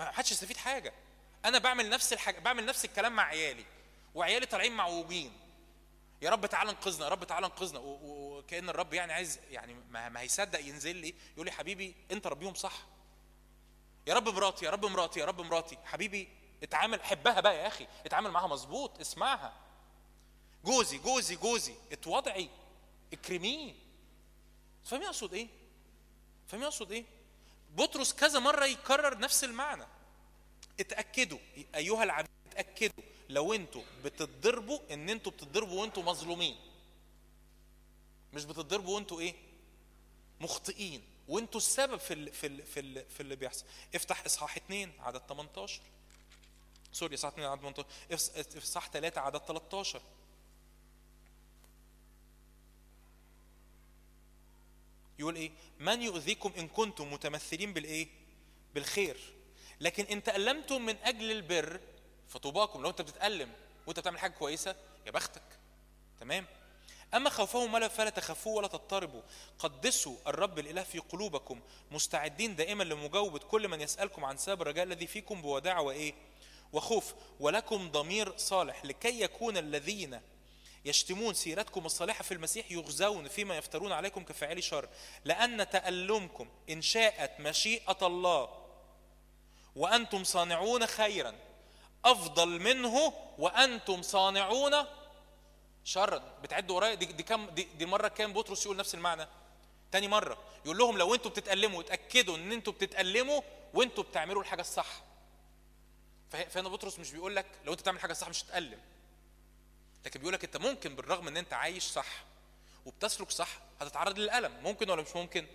ما حدش يستفيد حاجة. أنا بعمل نفس الحاجة بعمل نفس الكلام مع عيالي وعيالي طالعين معوجين. يا رب تعالى انقذنا يا رب تعالى انقذنا. وكأن الرب يعني عايز يعني ما هيصدق ينزل لي يقول لي حبيبي أنت ربيهم صح. يا رب مراتي يا رب مراتي يا رب مراتي. حبيبي اتعامل حبها بقى يا أخي. اتعامل معاها مظبوط اسمعها. جوزي جوزي جوزي اتوضعي اكرميه. فاهمين اقصد إيه؟ فاهمين اقصد إيه؟ بطرس كذا مرة يكرر نفس المعنى. اتأكدوا أيها العبيد اتأكدوا. لو أنتوا بتتضربوا إن أنتوا بتتضربوا وانتوا مظلومين. مش بتتضربوا وانتوا إيه؟ مخطئين. وانتوا السبب في في في في اللي بيحصل. افتح إصحاح 2 عدد 18 sorry إصحاح 2 عدد 18 اف- إصحاح 3 عدد 13 يقول إيه؟ من يؤذيكم إن كنتم متمثلين بالإيه؟ بالخير. لكن إن تألمتم من أجل البر فطوباكم. لو أنت بتتألم وأنت بتعمل حاجة كويسة يا بختك. تمام؟ أما خوفهم فلا تخافوا ولا تضطربوا. قدسوا الرب الإله في قلوبكم مستعدين دائما لمجاوبة كل من يسألكم عن سبب الرجاء الذي فيكم بوداع وإيه؟ وخوف. ولكم ضمير صالح لكي يكون الذين يشتمون سيرتكم الصالحة في المسيح يغزون فيما يفترون عليكم كفاعلي شر. لأن تألمكم إن شاءت مشيئة الله وأنتم صانعون خيرا. أفضل منه وأنتم صانعون شرا. بتعدوا ورايا؟ دي, دي كم دي, دي المرة كام بطرس يقول نفس المعنى؟ تاني مرة يقول لهم لو أنتوا بتتألموا اتأكدوا إن أنتوا بتتألموا وأنتوا بتعملوا الحاجة الصح. فه- فهنا بطرس مش بيقول لك لو أنت بتعمل حاجة صح مش هتتألم. لكن بيقول لك انت ممكن بالرغم ان انت عايش صح وبتسلك صح هتتعرض للألم. ممكن ولا مش ممكن؟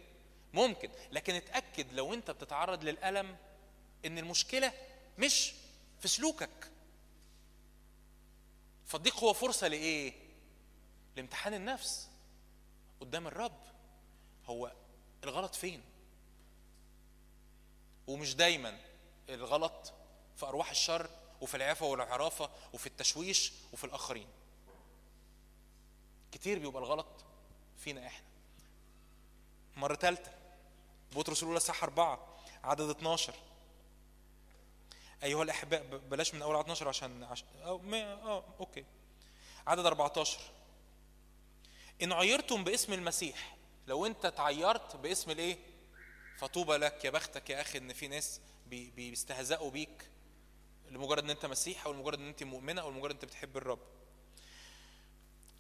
ممكن. لكن اتأكد لو انت بتتعرض للألم ان المشكلة مش في سلوكك. فالضيق هو فرصة لإيه؟ لامتحان النفس قدام الرب. هو الغلط فين؟ ومش دايما الغلط في أرواح الشر وفي العفة والعرافة وفي التشويش وفي الآخرين. كتير بيبقى الغلط فينا إحنا. مرة ثالثة بطرس الأولى إصحاح أربعة عدد 12 أيها الأحباء بلاش من أول عدد 12 عشان عشان أو آه okay. عدد 14 إن عيرتم باسم المسيح لو أنت اتعيرت باسم الإيه؟ فطوبى لك يا بختك يا أخي إن في ناس بي- بيستهزئوا بيك لمجرد إن أنت مسيحي أو لمجرد إن أنت مؤمنة أو لمجرد إن أنت بتحب الرب.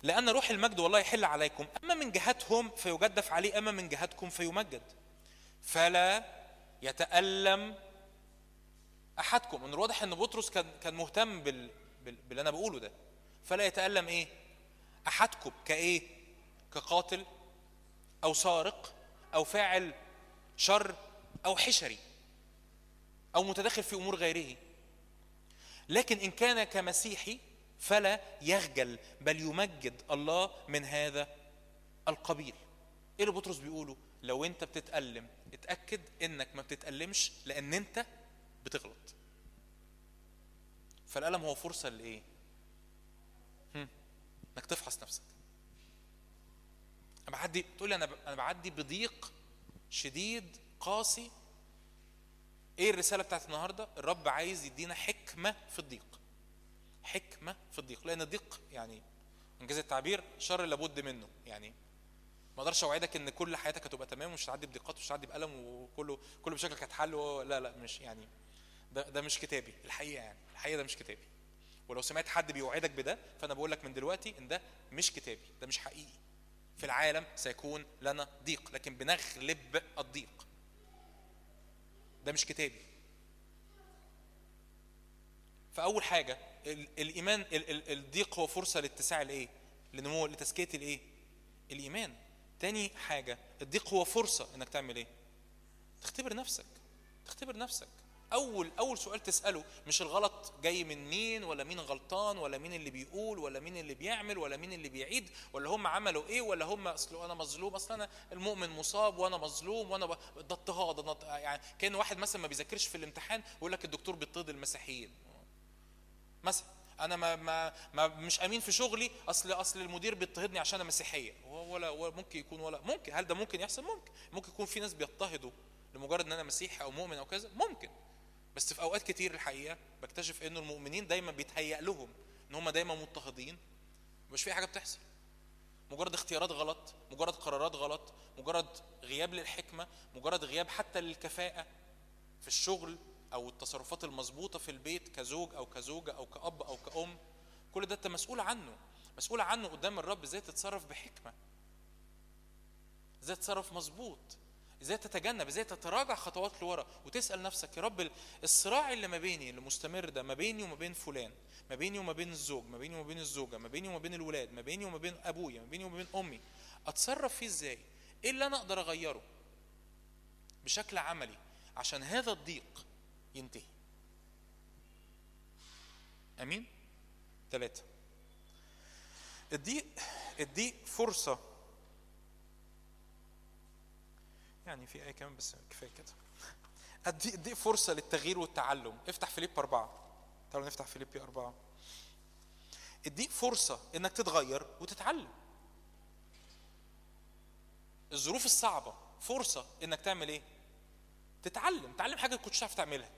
لأن روح المجد والله يحل عليكم. أما من جهتهم فيجدف عليه أما من جهتكم فيمجد. فلا يتألم أحدكم. من الواضح أن بطرس كان كان مهتم بال بال باللي أنا بقوله ده. فلا يتألم إيه؟ أحدكم كإيه؟ كقاتل أو سارق أو فاعل شر أو حشري أو متدخل في أمور غيره. لكن إن كان كمسيحي فلا يخجل بل يمجد الله من هذا القبيل. إيه اللي بطرس بيقوله؟ لو أنت بتتألم اتأكد إنك ما بتتألمش لأن أنت بتغلط. فالألم هو فرصة لإيه؟ إنك تفحص نفسك. أنا بعدي تقول ب- أنا بعدي بضيق شديد قاسي. إيه الرسالة بتاعت النهاردة؟ الرب عايز يدينا حكمة في الضيق. حكمة في الضيق لأن الضيق يعني انجاز التعبير شر لابد منه يعني ما أقدرش أوعدك إن كل حياتك هتبقى تمام ومش هتعدي بضيقات ومش هتعدي بألم وكله كل مشاكلك هتحل لا لا مش يعني ده ده مش كتابي الحقيقة يعني الحقيقة ده مش كتابي. ولو سمعت حد بيوعدك بده فأنا بقول لك من دلوقتي إن ده مش كتابي ده مش حقيقي. في العالم سيكون لنا ضيق لكن بنغلب الضيق. ده مش كتابي. فأول حاجة الإيمان ال- ال- الضيق هو فرصة لاتساع الايه لنمو لتزكية الإيه؟ الإيمان. تاني حاجة الضيق هو فرصة إنك تعمل إيه؟ تختبر نفسك تختبر نفسك. أول أول سؤال تسأله مش الغلط جاي من مين ولا مين غلطان ولا مين اللي بيقول ولا مين اللي بيعمل ولا مين اللي بيعيد ولا هم عملوا إيه ولا هم أصل أنا مظلوم. أصل أنا المؤمن مصاب وأنا مظلوم وأنا. ده اضطهاد. يعني كان واحد مثلا ما بيذاكرش في الامتحان ويقول لك الدكتور بيضطهد المسيحيين. مثلا أنا ما, ما, ما مش امين في شغلي اصل اصل المدير بيضطهدني عشان أنا مسيحية. ولا ولا ممكن يكون ولا ممكن. هل ده ممكن يحصل؟ ممكن. ممكن يكون في ناس بيضطهدوا لمجرد إن أنا مسيحي أو مؤمن أو كذا؟ ممكن. بس في أوقات كتير الحقيقة بكتشف إنه المؤمنين دايما بيتهيأ لهم إن هم دايما مضطهدين. مش في حاجة بتحصل. مجرد اختيارات غلط مجرد قرارات غلط مجرد غياب للحكمة مجرد غياب حتى للكفاءة في الشغل أو التصرفات المظبوطة في البيت كزوج أو كزوجة أو كأب أو كأم كل ده أنت مسؤول عنه مسؤول عنه قدام الرب إزاي تتصرف بحكمة. إزاي تتصرف مظبوط إزاي تتجنب إزاي تتراجع خطوات لورا وتسأل نفسك يا رب الصراع اللي ما بيني اللي مستمر ده ما بيني وما بين فلان ما بيني وما بين الزوج ما بيني وما بين الزوجة ما بيني وما بين الولاد ما بيني وما بين أبويا ما بيني وما بين أمي أتصرف فيه إزاي؟ إيه اللي أنا أقدر أغيره بشكل عملي عشان هذا الضيق ينتهي. أمين؟ ثلاثة الضيق الضيق فرصة. يعني في آية كمان بس كفاية كده. الضيق الضيق فرصة للتغيير والتعلم. افتح فيليب أربعة. تعالوا نفتح فيليبي أربعة. الضيق فرصة إنك تتغير وتتعلم. الظروف الصعبة. فرصة إنك تعمل إيه؟ تتعلم. تعلم حاجة كنتش تعرف تعملها.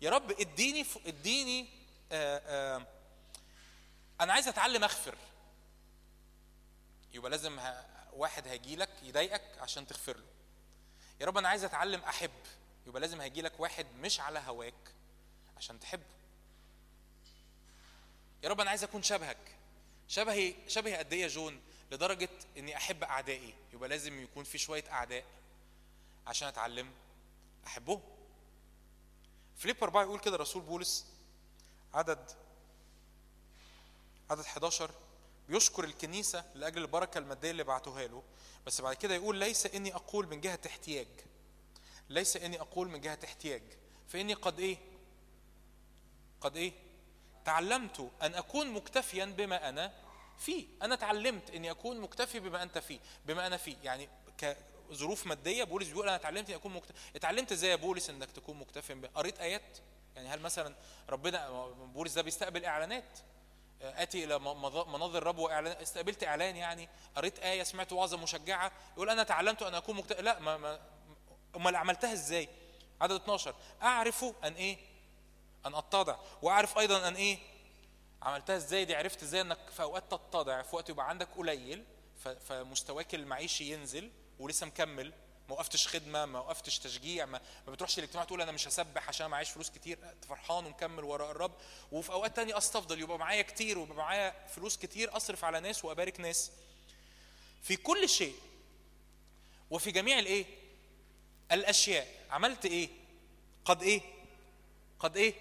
يا رب اديني. اديني آآ آآ أنا عايز اتعلم اغفر. يبقى لازم. واحد هيجي لك يضايقك عشان تغفر له. يا رب أنا عايز اتعلم احب. يبقى لازم هيجي لك واحد مش على هواك عشان تحبه. يا رب أنا عايز اكون شبهك. شبهي شبهي قد إيه جون؟ لدرجة اني احب اعدائي. يبقى لازم يكون في شوية اعداء عشان اتعلم احبهم. فيليب 4 يقول كده رسول بولس عدد عدد 11 بيشكر الكنيسة لأجل البركة المادية اللي بعتوها له بس بعد كده يقول ليس إني أقول من جهة احتياج ليس إني أقول من جهة احتياج فإني قد إيه؟ قد إيه؟ تعلمت أن أكون مكتفيا بما أنا فيه أنا تعلمت إني أكون مكتفي بما أنت فيه بما أنا فيه يعني كظروف مادية بولس بيقول أنا تعلمت إني أكون مكتفي اتعلمت إزاي يا بولس إنك تكون مكتفي ب- قريت آيات؟ يعني هل مثلا ربنا بولس ده بيستقبل إعلانات؟ آتي إلى مناظر الرب واعلان استقبلت إعلان يعني قريت آية سمعت وعظة مشجعة يقول أنا تعلمت أن أكون مكت... لا ما ما أمال عملتها إزاي؟ عدد 12 أعرف أن إيه؟ أن أتضع. وأعرف أيضا أن إيه؟ عملتها إزاي؟ دي عرفت إزاي إنك في أوقات تتضع في وقت يبقى عندك قليل فمستواك المعيشي ينزل ولسه مكمل ما وقفتش خدمة ما وقفتش تشجيع ما, ما بتروحش الاجتماع تقول أنا مش هسبح عشان معيش فلوس كتير فرحان ومكمل وراء الرب. وفي أوقات تانية أستفضل يبقى معايا كتير ويبقى معايا فلوس كتير أصرف على ناس وأبارك ناس. في كل شيء وفي جميع الإيه؟ الأشياء. عملت إيه؟ قد إيه؟ قد إيه؟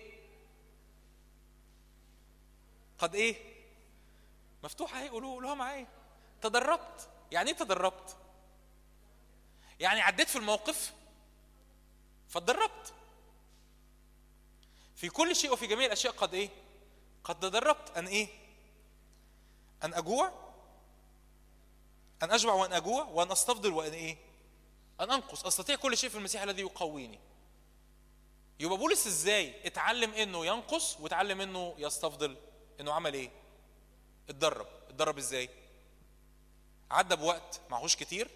قد إيه؟ مفتوحه أهي قولوها معايا. تدربت. يعني إيه تدربت؟ يعني عديت في الموقف فاتدربت. في كل شيء وفي جميع الأشياء قد إيه؟ قد تدربت. أن إيه؟ أن أجوع أن اشبع وأن أجوع وأن أستفضل وأن إيه؟ أن أنقص. أستطيع كل شيء في المسيح الذي يقويني. يبقى بولس إزاي اتعلم إنه ينقص واتعلم إنه يستفضل؟ إنه عمل إيه؟ اتدرب. اتدرب إزاي؟ عدى بوقت معهوش كتير.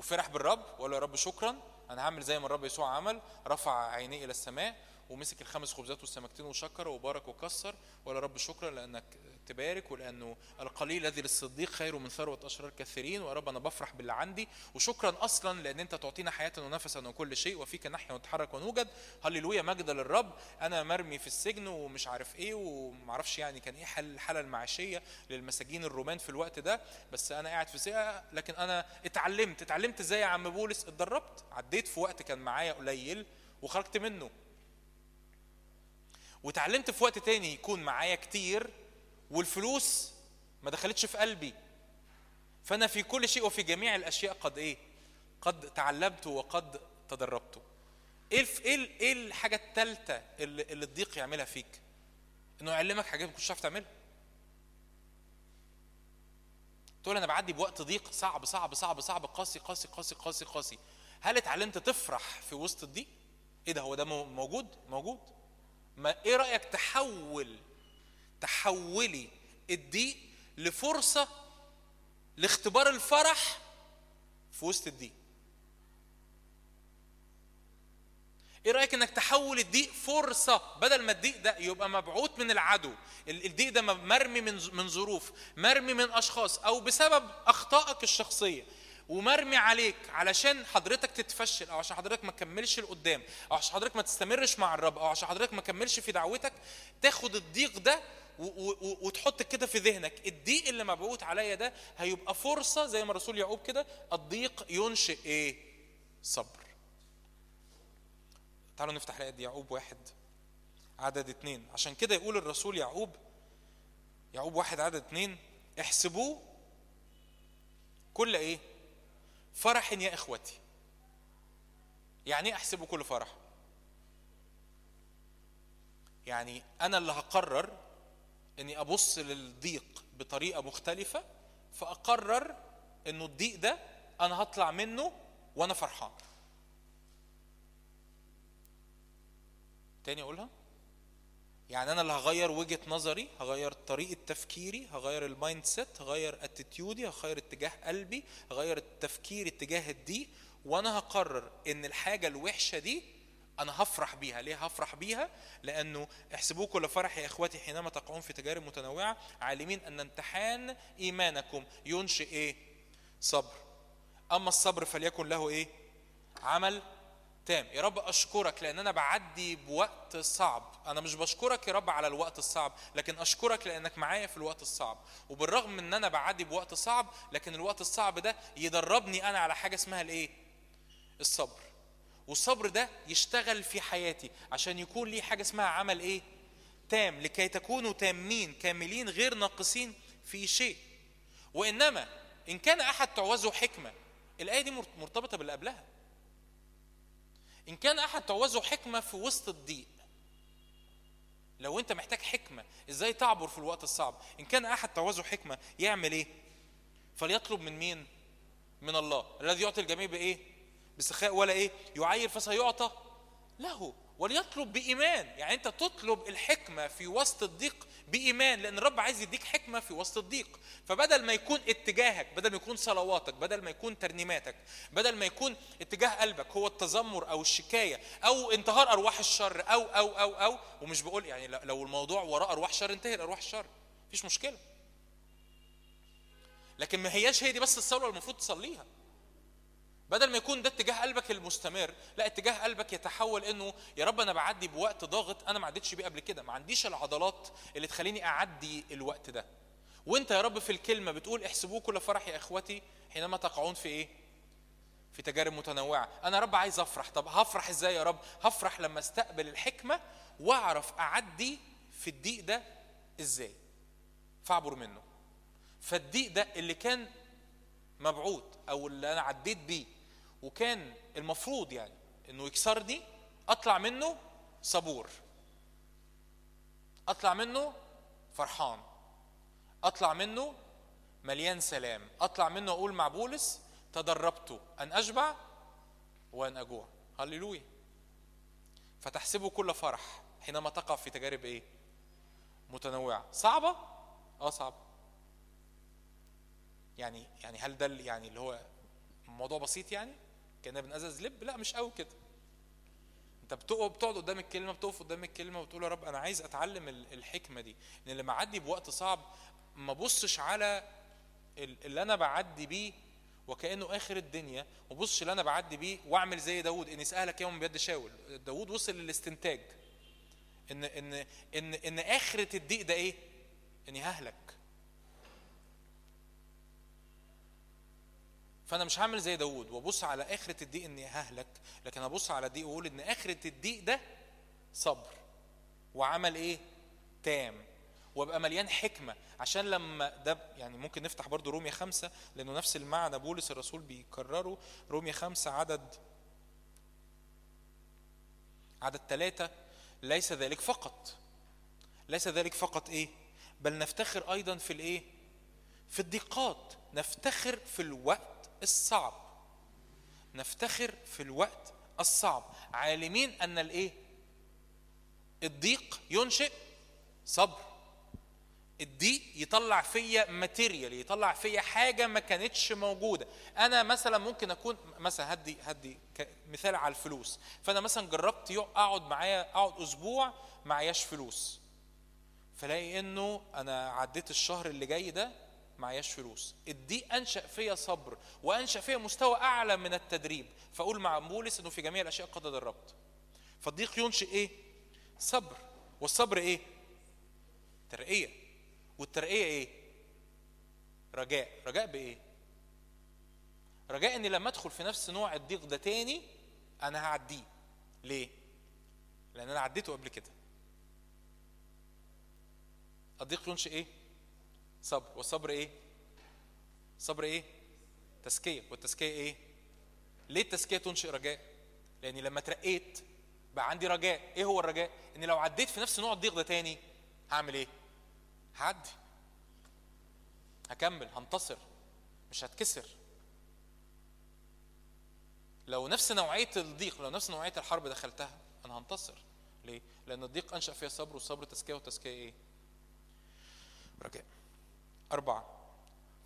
وفرح بالرب وقال له يا رب شكرا أنا هعمل زي ما الرب يسوع عمل رفع عينيه إلى السماء ومسك الخمس خبزات والسمكتين وشكر وبارك وكسر ولا رب شكرا لأنك تبارك ولأنه القليل الذي للصديق خير من ثروة أشرار كثيرين ويا رب أنا بفرح باللي عندي وشكرا أصلا لأن أنت تعطينا حياة ونفسا وكل شيء وفيك نحيا ونتحرك ونوجد. هللويا مجد للرب. أنا مرمي في السجن ومش عارف إيه ومعرفش يعني كان إيه حل الحاله المعيشية للمساجين الرومان في الوقت ده. بس أنا قاعد في سجن لكن أنا اتعلمت. اتعلمت إزاي يا عم بولس؟ اتدربت. عديت في وقت كان معايا قليل وخرجت منه. وتعلمت في وقت تاني يكون معايا كتير والفلوس ما دخلتش في قلبي. فأنا في كل شيء وفي جميع الأشياء قد إيه؟ قد تعلمت وقد تدربت. إيه. إيه إيه الحاجة الثالثه اللي, اللي الضيق يعملها فيك؟ إنه يعلمك حاجات ما كنتش تعملها. تقول أنا بعدي بوقت ضيق صعب صعب صعب صعب قاسي قاسي قاسي قاسي قاسي. هل اتعلمت تفرح في وسط الضيق؟ إيه ده هو ده مو- موجود؟ موجود. ما إيه رأيك تحول تحولي الضيق لفرصة لاختبار الفرح في وسط الضيق؟ إيه رأيك إنك تحول الضيق فرصة بدل ما الضيق ده يبقى مبعوث من العدو؟ ال- الضيق ده مرمي من من ظروف مرمي من أشخاص أو بسبب أخطائك الشخصية. ومرمي عليك علشان حضرتك تتفشل أو عشان حضرتك ما تكملش لقدام أو عشان حضرتك ما تستمرش مع الرب أو عشان حضرتك ما تكملش في دعوتك تاخد الضيق ده وتحط كده في ذهنك. الضيق اللي مبعوث عليا ده هيبقى فرصة زي ما الرسول يعقوب كده الضيق ينشئ إيه؟ صبر. تعالوا نفتح الآية دي يعقوب واحد عدد اتنين. عشان كده يقول الرسول يعقوب يعقوب واحد عدد اتنين احسبوه كل إيه؟ فرح يا إخوتي. يعني إيه أحسبه كل فرح؟ يعني أنا اللي هقرر إني أبص للضيق بطريقة مختلفة فأقرر إنه الضيق ده أنا هطلع منه وأنا فرحان. تاني أقولها؟ يعني أنا اللي هغير وجهة نظري هغير طريقة تفكيري هغير ال mindset هغير attitude ي هغير اتجاه قلبي هغير التفكير اتجاه الضيق وأنا هقرر إن الحاجة الوحشة دي أنا هفرح بيها. ليه هفرح بيها؟ لأنه احسبوه كل فرح يا إخواتي حينما تقعون في تجارب متنوعة عالمين أن امتحان إيمانكم ينشئ إيه؟ صبر. أما الصبر فليكن له إيه؟ عمل تام يا رب أشكرك لأن أنا بعدي بوقت صعب. أنا مش بشكرك يا رب على الوقت الصعب لكن أشكرك لأنك معايا في الوقت الصعب. وبالرغم من أنا بعدي بوقت صعب لكن الوقت الصعب ده يدربني أنا على حاجة اسمها الإيه؟ الصبر. والصبر ده يشتغل في حياتي عشان يكون لي حاجة اسمها عمل إيه؟ تام لكي تكونوا تامين كاملين غير ناقصين في شيء. وإنما إن كان أحد تعوزه حكمة الآية دي مرتبطة باللي قبلها. إن كان أحد تعوزه حكمة في وسط الضيق. لو أنت محتاج حكمة إزاي تعبر في الوقت الصعب؟ إن كان أحد تعوزه حكمة يعمل إيه؟ فليطلب من مين؟ من الله. الذي يعطي الجميع بإيه؟ بسخاء ولا إيه؟ يعير فسيعطى له. وليطلب بإيمان. يعني أنت تطلب الحكمة في وسط الضيق بإيمان لأن الرب عايز يديك حكمة في وسط الضيق. فبدل ما يكون اتجاهك بدل ما يكون صلواتك بدل ما يكون ترنيماتك بدل ما يكون اتجاه قلبك هو التذمر أو الشكاية أو انتهار أرواح الشر أو أو أو أو ومش بقول يعني لو الموضوع وراء أرواح شر انتهي ارواح الشر مفيش مشكلة. لكن ما هياش هي دي بس الصلاة المفروض تصليها. بدل ما يكون ده اتجاه قلبك المستمر لا اتجاه قلبك يتحول إنه يا رب أنا بعدي بوقت ضاغط أنا ما عدتش بيه قبل كده ما عنديش العضلات اللي تخليني أعدي الوقت ده. وأنت يا رب في الكلمة بتقول احسبوه كل فرح يا إخوتي حينما تقعون في إيه؟ في تجارب متنوعة. أنا يا رب عايز أفرح. طب هفرح إزاي يا رب؟ هفرح لما أستقبل الحكمة وأعرف أعدي في الضيق ده إزاي. فاعبر منه. فالضيق ده اللي كان مبعوث أو اللي أنا عديت بيه وكان المفروض يعني إنه يكسرني أطلع منه صبور. أطلع منه فرحان. أطلع منه مليان سلام. أطلع منه أقول مع بولس تدربت أن اشبع وأن أجوع. هللويا. فتحسبه كل فرح حينما تقع في تجارب إيه؟ متنوعة. صعبة؟ آه صعبة. يعني يعني هل ده يعني اللي هو موضوع بسيط يعني؟ كنا بنقزز لب. لا مش قوي كده. انت بتقف بتقعد قدام الكلمة بتقف قدام الكلمة وتقول يا رب أنا عايز أتعلم ال- الحكمة دي. ان لما اعدي بوقت صعب ما ابصش على ال- اللي أنا بعدي بيه وكأنه آخر الدنيا ما ابصش اللي أنا بعدي بيه وأعمل زي داوود. اني سالك يوم بيد شاول. داوود وصل للاستنتاج. ان ان ان إن آخرة الضيق ده إيه؟ إني ههلك. فانا مش هعمل زي داوود وابص على آخرة الضيق إني ههلك لكن أبص على الضيق وأقول إن آخرة الضيق ده صبر وعمل إيه؟ تام وأبقى مليان حكمة. عشان لما ده يعني ممكن نفتح برضو رومية خمسة لأنه نفس المعنى بولس الرسول بيكرره. رومية خمسة عدد عدد ثلاثة ليس ذلك فقط. ليس ذلك فقط إيه؟ بل نفتخر أيضا في الإيه؟ في الضيقات نفتخر في الوقت الصعب. نفتخر في الوقت الصعب. عالمين أن الإيه؟ الضيق ينشئ صبر. الضيق يطلع فيا ماتيريال يطلع فيا حاجة ما كانتش موجودة. أنا مثلا ممكن أكون مثلا هدي هدي مثال على الفلوس. فأنا مثلا جربت أقعد معايا أقعد أسبوع معياش فلوس. فلاقي إنه أنا عديت الشهر اللي جاي ده معياش فلوس. الضيق أنشأ فيا صبر وأنشأ فيا مستوى أعلى من التدريب. فأقول مع بولس إنه في جميع الأشياء قد دربت فالضيق ينشئ إيه؟ صبر. والصبر إيه؟ ترقية. والترقية إيه؟ رجاء. رجاء بإيه؟ رجاء إني لما أدخل في نفس نوع الضيق ده تاني أنا هعديه. ليه؟ لأن أنا عديته قبل كده. الضيق ينشئ إيه؟ صبر والصبر إيه؟ صبر إيه؟ تزكية. والتزكية إيه؟ ليه التزكية تنشئ رجاء؟ لأني لما ترقيت بقى عندي رجاء. إيه هو الرجاء؟ إني لو عديت في نفس نوع الضيق ده تاني هعمل إيه؟ هعدي. هكمل. هنتصر. مش هتكسر. لو نفس نوعية الضيق لو نفس نوعية الحرب دخلتها أنا هنتصر. ليه؟ لأن الضيق أنشأ فيها صبر والصبر تزكية والتزكية إيه؟ رجاء. أربعة.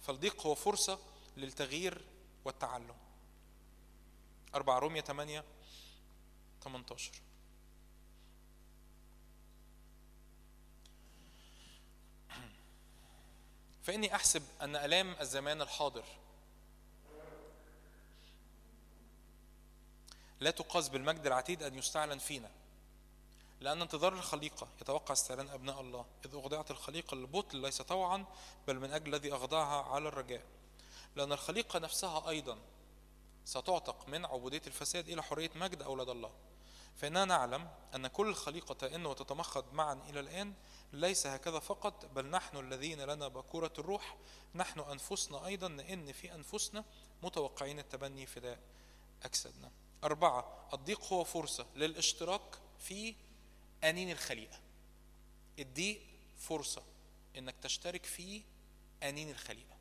فالضيق هو فرصة للتغيير والتعلم. أربعة. رومية 8 18 فإني أحسب أن آلام الزمان الحاضر لا تقاس بالمجد العتيد أن يستعلن فينا. لأن انتظار الخليقة يتوقع استعلان أبناء الله. إذ أخضعت الخليقة للبطل ليس طوعا بل من أجل الذي أخضعها على الرجاء. لأن الخليقة نفسها أيضا ستعتق من عبودية الفساد إلى حرية مجد أولاد الله. فإننا نعلم أن كل الخليقة تئن وتتمخض معا إلى الآن ليس هكذا فقط بل نحن الذين لنا بكورة الروح. نحن أنفسنا أيضا نئن في أنفسنا متوقعين التبني فداء أجسادنا. أربعة الضيق هو فرصة للاشتراك في أنين الخليقة. الضيق فرصة إنك تشترك في أنين الخليقة.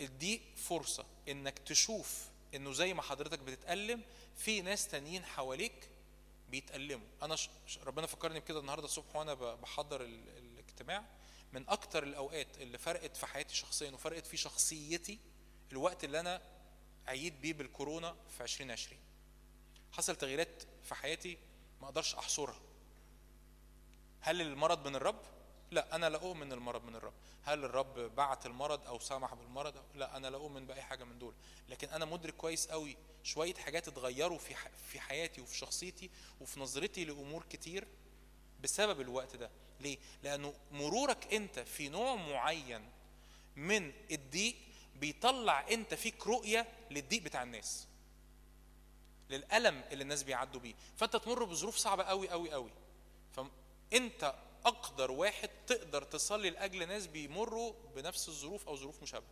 الضيق فرصة إنك تشوف إنه زي ما حضرتك بتتألم في ناس تانيين حواليك بيتألموا. أنا ش... ربنا فكرني بكده النهاردة الصبح وأنا بحضر ال... الاجتماع. من أكتر الأوقات اللي فرقت في حياتي شخصيا وفرقت في شخصيتي الوقت اللي أنا عييت بيه بالكورونا في 2020 حصل تغييرات في حياتي ما أقدرش أحصرها. هل المرض من الرب؟ لا أنا لا أؤمن المرض من الرب. هل الرب بعت المرض أو سمح بالمرض؟ لا أنا لا أؤمن بأي حاجة من دول. لكن أنا مدرك كويس قوي شوية حاجات اتغيروا في في حياتي وفي شخصيتي وفي نظرتي لأمور كتير بسبب الوقت ده. ليه؟ لأنه مرورك أنت في نوع معين من الضيق بيطلع أنت فيك رؤية للضيق بتاع الناس للألم اللي الناس بيعدوا بيه. فأنت تمر بظروف صعبة قوي قوي قوي فانت أقدر واحد تقدر تصلي لاجل ناس بيمروا بنفس الظروف أو ظروف مشابهة.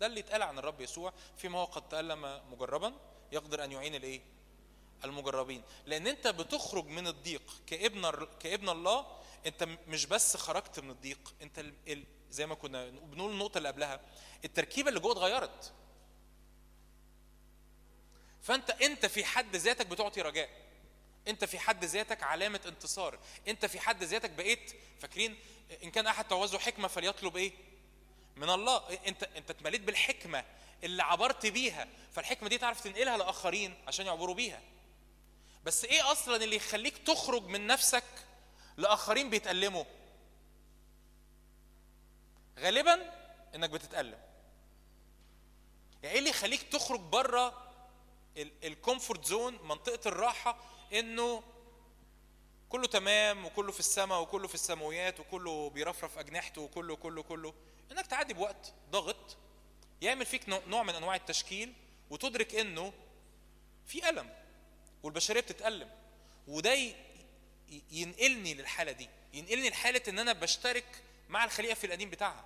ده اللي اتقال عن الرب يسوع فيما هو قد تألم مجربا يقدر أن يعين الإيه؟ المجربين. لأن أنت بتخرج من الضيق كابن كابن الله أنت مش بس خرجت من الضيق أنت ال... ال... زي ما كنا بنقول النقطة اللي قبلها التركيبة اللي جوه اتغيرت. فأنت أنت في حد ذاتك بتعطي رجاء. انت في حد ذاتك علامة انتصار. انت في حد ذاتك بقيت فاكرين؟ ان كان احد تعوزه حكمة فليطلب إيه؟ من الله. انت انت اتمليت بالحكمة اللي عبرت بيها. فالحكمة دي تعرف تنقلها لآخرين عشان يعبروا بيها. بس إيه أصلا اللي يخليك تخرج من نفسك لآخرين بيتألموا؟ غالبا إنك بتتألم. يعني إيه اللي يخليك تخرج بره ال comfort zone منطقة الراحة؟ انه كله تمام وكله في السماء وكله في السماويات وكله بيرفرف اجنحته وكله كله كله انك تعدي بوقت ضغط يعمل فيك نوع- من انواع التشكيل وتدرك انه في ألم والبشرية بتتألم وده ينقلني للحالة دي ينقلني لحالة إن أنا بشترك مع الخليقة في القديم بتاعها.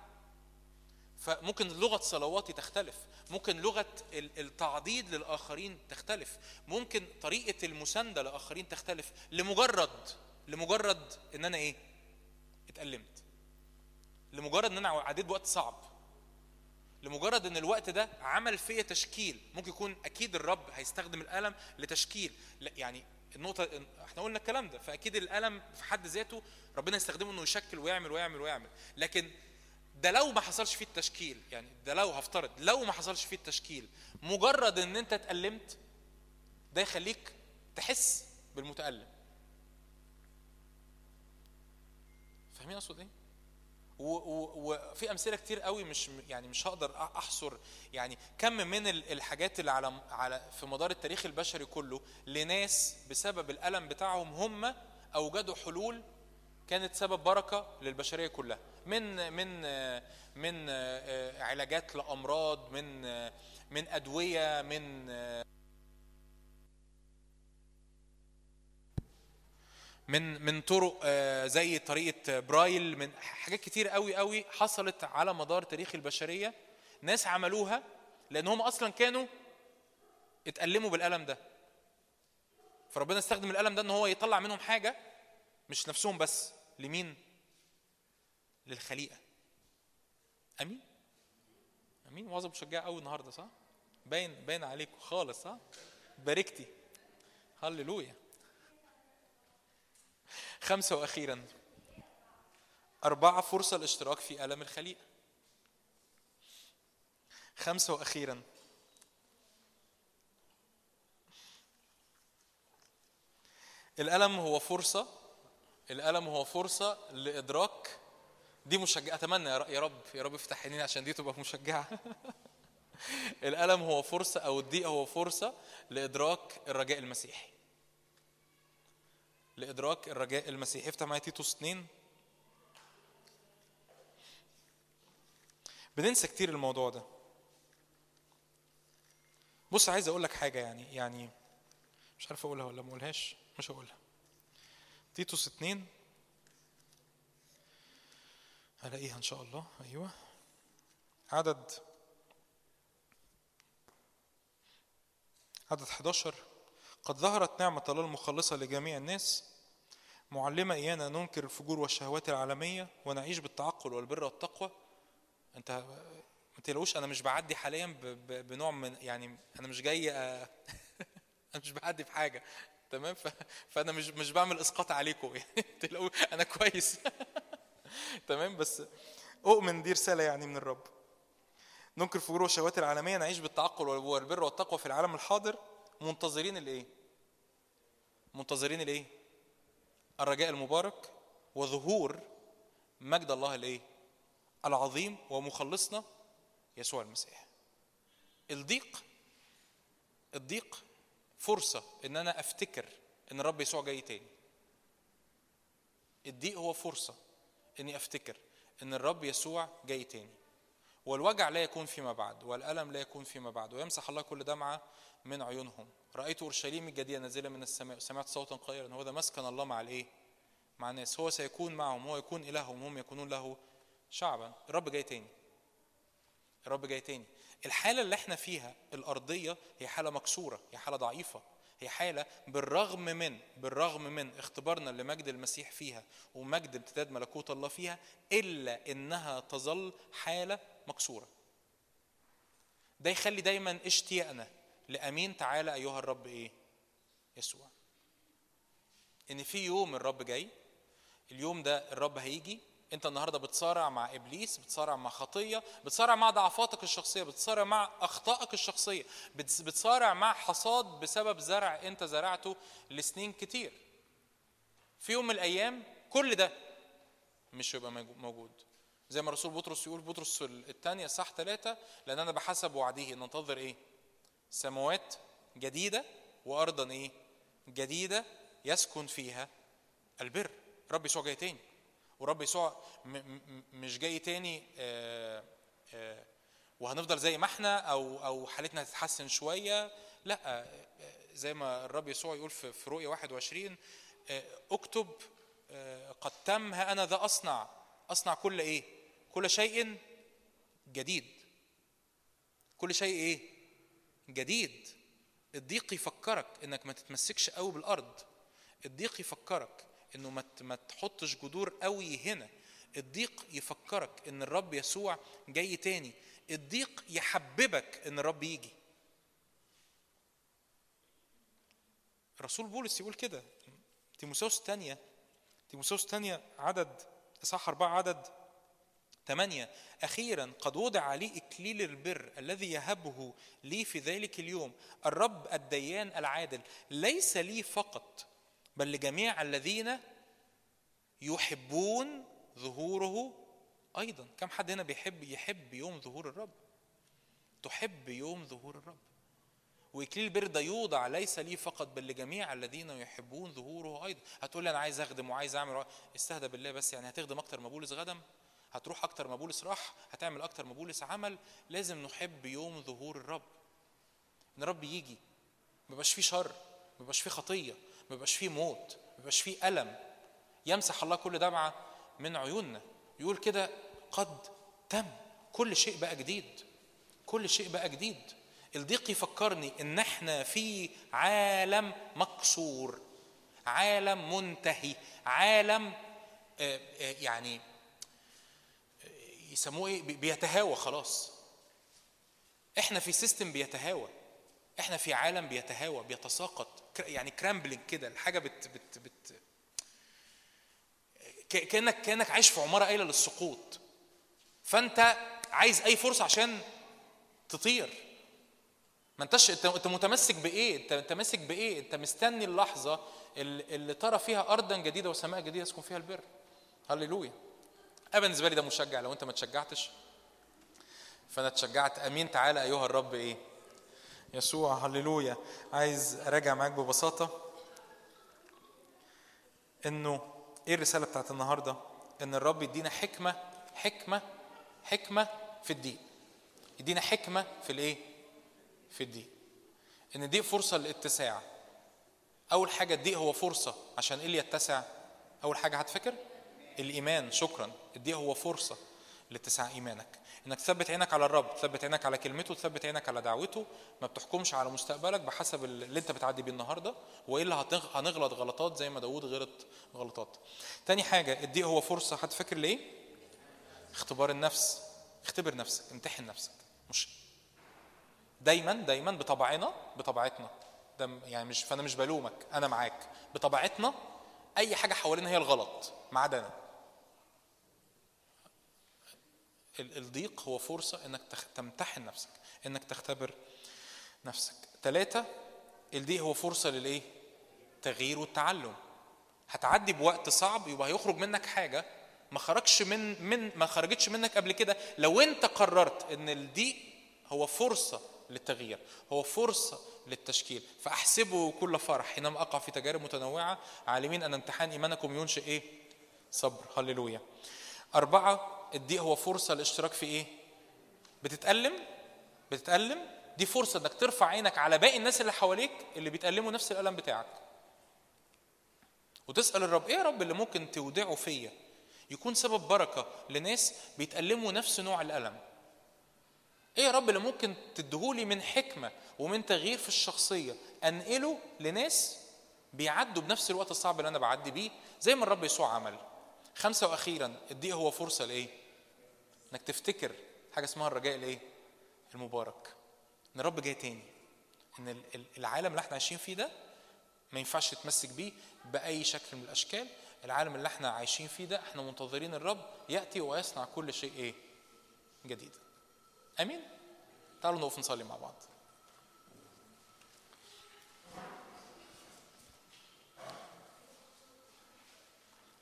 فممكن لغة صلواتي تختلف. ممكن ال- التعضيد للآخرين تختلف. ممكن طريقة المساندة لآخرين تختلف. لمجرد لمجرد إن أنا إيه؟ اتألمت. لمجرد إن أنا عديت بوقت صعب. لمجرد إن الوقت ده عمل فيا تشكيل. ممكن يكون أكيد الرب هيستخدم الألم لتشكيل. لا يعني النقطة إحنا قلنا الكلام ده. فأكيد الألم في حد ذاته ربنا يستخدمه إنه يشكل ويعمل ويعمل ويعمل. لكن ده لو ما حصلش فيه التشكيل يعني ده لو هفترض لو ما حصلش فيه التشكيل مجرد إن أنت اتألمت ده يخليك تحس بالمتألم فاهمين أقصد إيه؟ وفي أمثلة كتير قوي مش يعني مش هقدر أحصر يعني كم من ال- الحاجات اللي على على في مدار التاريخ البشري كله لناس بسبب الألم بتاعهم هم أوجدوا حلول كانت سبب بركة للبشرية كلها. من من من علاجات لأمراض من من أدوية من من من طرق آه، زي طريقة برايل من حاجات كتير قوي قوي حصلت على مدار تاريخ البشرية. ناس عملوها لأن هم أصلا كانوا اتألموا بالألم ده. فربنا استخدم الألم ده إن هو يطلع منهم حاجة مش نفسهم بس لمين؟ للخليقة. أمين؟ أمين؟ واظب مشجع قوي النهارده صح؟ باين باين عليكم خالص صح؟ باركتي. هللويا. خمسة وأخيرا. أربعة فرصة الاشتراك في ألم الخليقة. خمسة وأخيرا. الألم هو فرصة الألم هو فرصة لإدراك. دي مشجعة أتمنى يا رب يا رب افتح عينينا عشان دي تبقى مشجعة. الألم هو فرصة أو الضيق هو فرصة لإدراك الرجاء المسيحي. لإدراك الرجاء المسيحي. افتح معايا تيتوس 2 بننسى كتير الموضوع ده. بص عايز أقول لك حاجة يعني يعني مش عارف أقولها ولا ما أقولهاش مش هقولها. تيتوس 2 هلاقيها إن شاء الله. أيوه. عدد. عدد 11 قد ظهرت نعمة الله المخلصة لجميع الناس. معلمة إيانا ننكر الفجور والشهوات العالمية ونعيش بالتعقل والبر والتقوى. أنت ما تقلقوش أنا مش بعدي حاليا بنوع من يعني أنا مش جاي أ- أنا مش بعدي بحاجة. تمام ف... فأنا مش مش بعمل إسقاط عليكم يعني أنا كويس تمام بس أؤمن دي رسالة يعني من الرب ننكر الفجور والشهوات العالمية نعيش بالتعقل والبر والتقوى في العالم الحاضر منتظرين الإيه؟ منتظرين الإيه؟ الرجاء المبارك وظهور مجد الله الإيه؟ العظيم ومخلصنا يسوع المسيح. الضيق الضيق فرصة إن أنا أفتكر إن الرب يسوع جاي تاني. الضيق هو فرصة إني أفتكر إن الرب يسوع جاي تاني. والوجع لا يكون فيما بعد والألم لا يكون فيما بعد ويمسح الله كل دمعة من عيونهم رأيت أورشليم الجديدة نازلة من السماء سمعت صوتا قائلا هو ده مسكن الله مع الإيه؟ مع الناس هو سيكون معهم هو يكون إلههم هم يكونون له شعبا الرب جاي تاني الرب جاي تاني الحالة اللي إحنا فيها الأرضية هي حالة مكسورة هي حالة ضعيفة. هي حالة بالرغم من بالرغم من اختبارنا لمجد المسيح فيها ومجد امتداد ملكوت الله فيها إلا إنها تظل حالة مكسورة. ده يخلي دايما اشتياقنا لأمين تعالى أيها الرب إيه؟ يسوع. إن في يوم الرب جاي اليوم ده الرب هيجي انت النهارده بتصارع مع إبليس بتصارع مع خطية بتصارع مع ضعفاتك الشخصية بتصارع مع أخطائك الشخصية بتصارع مع حصاد بسبب زرع انت زرعته لسنين كتير في يوم من الأيام كل ده مش هيبقى موجو- موجود زي ما رسول بطرس يقول بطرس الثانية صح ثلاثة لأن أنا بحسب وعده ننتظر إيه؟ سماوات جديدة وأرضا إيه؟ جديدة يسكن فيها البر رب يسوع جاي تاني ورب يسوع مش جاي تاني آه، آه، وهنفضل زي ما إحنا أو أو حالتنا هتتحسن شوية. لا آه، زي ما الرب يسوع يقول في في رؤيا 21 آه، اكتب قد تم ها أنا ذا أصنع. أصنع كل إيه؟ كل شيء جديد. كل شيء إيه؟ جديد. الضيق يفكرك إنك ما تتمسكش قوي بالأرض. الضيق يفكرك انه ما ما تحطش جذور قوي هنا. الضيق يفكرك ان الرب يسوع جاي تاني. الضيق يحببك ان الرب يجي. رسول بولس يقول كده. تيموساوس الثانية تيموساوس الثانية عدد إصحاح أربعة عدد ثمانية أخيرا قد وضع لي إكليل البر الذي يهبه لي في ذلك اليوم. الرب الديان العادل. ليس لي فقط بل لجميع الذين يحبون ظهوره أيضا. كم حد هنا بيحب يحب يوم ظهور الرب؟ تحب يوم ظهور الرب. واكليل البر ده يوضع ليس لي فقط بل لجميع الذين يحبون ظهوره أيضا. هتقول لي أنا عايز أخدم وعايز أعمل استهدى بالله بس يعني هتخدم أكتر ما بولس غدم؟ هتروح أكتر ما بولس راح؟ هتعمل أكتر ما بولس عمل؟ لازم نحب يوم ظهور الرب. إن الرب يجي ما فيه شر ما فيه خطية ما يبقاش فيه موت ما يبقاش فيه ألم. يمسح الله كل دمعة من عيوننا. يقول كده قد تم. كل شيء بقى جديد. كل شيء بقى جديد. الضيق يفكرني إن إحنا في عالم مكسور عالم منتهي عالم آه، آه، يعني آه، يسموه إيه؟ بي- بيتهاوى خلاص. إحنا في system بيتهاوى. إحنا في عالم بيتهاوى بيتساقط يعني crumbling كده الحاجة بت بت بت كأنك كأنك عايش في عمارة آيلة للسقوط. فأنت عايز أي فرصة عشان تطير. ما أنتش أنت أنت متمسك بإيه؟ أنت ماسك بإيه؟ أنت مستني اللحظة اللي ترى فيها ارضا جديدة وسماء جديدة يسكن فيها البر. هللويا. أنا بالنسبة لي ده مشجع. لو أنت ما تشجعتش فأنا اتشجعت أمين تعالى أيها الرب إيه؟ يسوع هللويا. عايز أراجع معاك ببساطة إنه إيه الرسالة بتاعت النهارده؟ إن الرب يدينا حكمة حكمة حكمة في الدين يدينا حكمة في الإيه؟ في الدين إن دي فرصة للاتساع. أول حاجة الضيق هو فرصة عشان إيه اللي يتسع؟ أول حاجة هتفكر؟ الإيمان. شكرا. الضيق هو فرصة لاتساع إيمانك. إنك تثبت عينك على الرب تثبت عينك على كلمته تثبت عينك على دعوته ما بتحكمش على مستقبلك بحسب اللي أنت بتعدي بيه النهارده والا هنغلط غلطات زي ما داوود غلط غلطات. تاني حاجة الضيق هو فرصة. هتفكر ليه؟ اختبار النفس. اختبر نفسك امتحن نفسك. مش دايما دايما بطبعنا بطبيعتنا. ده يعني مش فأنا مش بلومك أنا معاك. بطبيعتنا أي حاجة حوالينا هي الغلط ما عدا أنا ال- الضيق هو فرصة إنك تمتحن نفسك إنك تختبر نفسك. ثلاثة الضيق هو فرصة للإيه؟ تغيير والتعلم. هتعدي بوقت صعب يبقى هيخرج منك حاجة ما خرجش من من ما خرجتش منك قبل كده لو أنت قررت إن الضيق هو فرصة للتغيير هو فرصة للتشكيل. فاحسبوا كل فرح حينما أقع في تجارب متنوعة. عالمين أن امتحان إيمانكم ينشئ إيه؟ صبر. هللويا. أربعة الضيق هو فرصة للاشتراك في إيه؟ بتتألم بتتألم. دي فرصة إنك ترفع عينك على باقي الناس اللي حواليك اللي بيتألموا نفس الألم بتاعك. وتسأل الرب إيه يا رب اللي ممكن تودعه فيا؟ يكون سبب بركة لناس بيتألموا نفس نوع الألم. إيه يا رب اللي ممكن تديهولي من حكمة ومن تغيير في الشخصية؟ أنقله لناس بيعدوا بنفس الوقت الصعب اللي أنا بعدي بيه زي ما الرب يسوع عمل. خمسة وأخيرا الضيق هو فرصة لإيه؟ إنك تفتكر حاجة اسمها الرجاء الإيه؟ المبارك. إن الرب جاي تاني. إن ال- ال- العالم اللي إحنا عايشين فيه ده ما ينفعش تتمسك بيه بأي شكل من الأشكال. العالم اللي إحنا عايشين فيه ده إحنا منتظرين الرب يأتي ويصنع كل شيء إيه؟ جديد. آمين؟ تعالوا نقف نصلي مع بعض.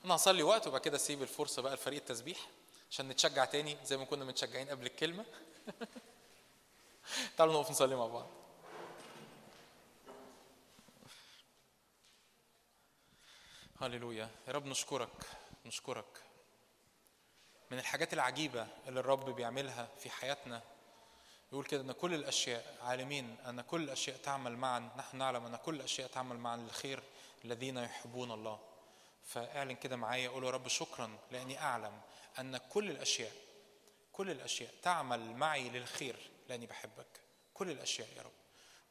أنا هصلي وقت وبعد كده أسيب الفرصة بقى لفريق التسبيح. عشان نتشجع تاني زي ما كنا متشجعين قبل الكلمة. تعالوا نقف نصلي مع بعض. هللويا. يا رب نشكرك نشكرك من الحاجات العجيبة اللي الرب بيعملها في حياتنا. يقول كده إن كل الأشياء عالمين أن كل الأشياء تعمل معا نحن نعلم أن كل الأشياء تعمل معا للخير الذين يحبون الله. فاعلن كده معايا قول يا رب شكرا لأني أعلم أن كل الأشياء كل الأشياء تعمل معي للخير لأني بحبك. كل الأشياء يا رب.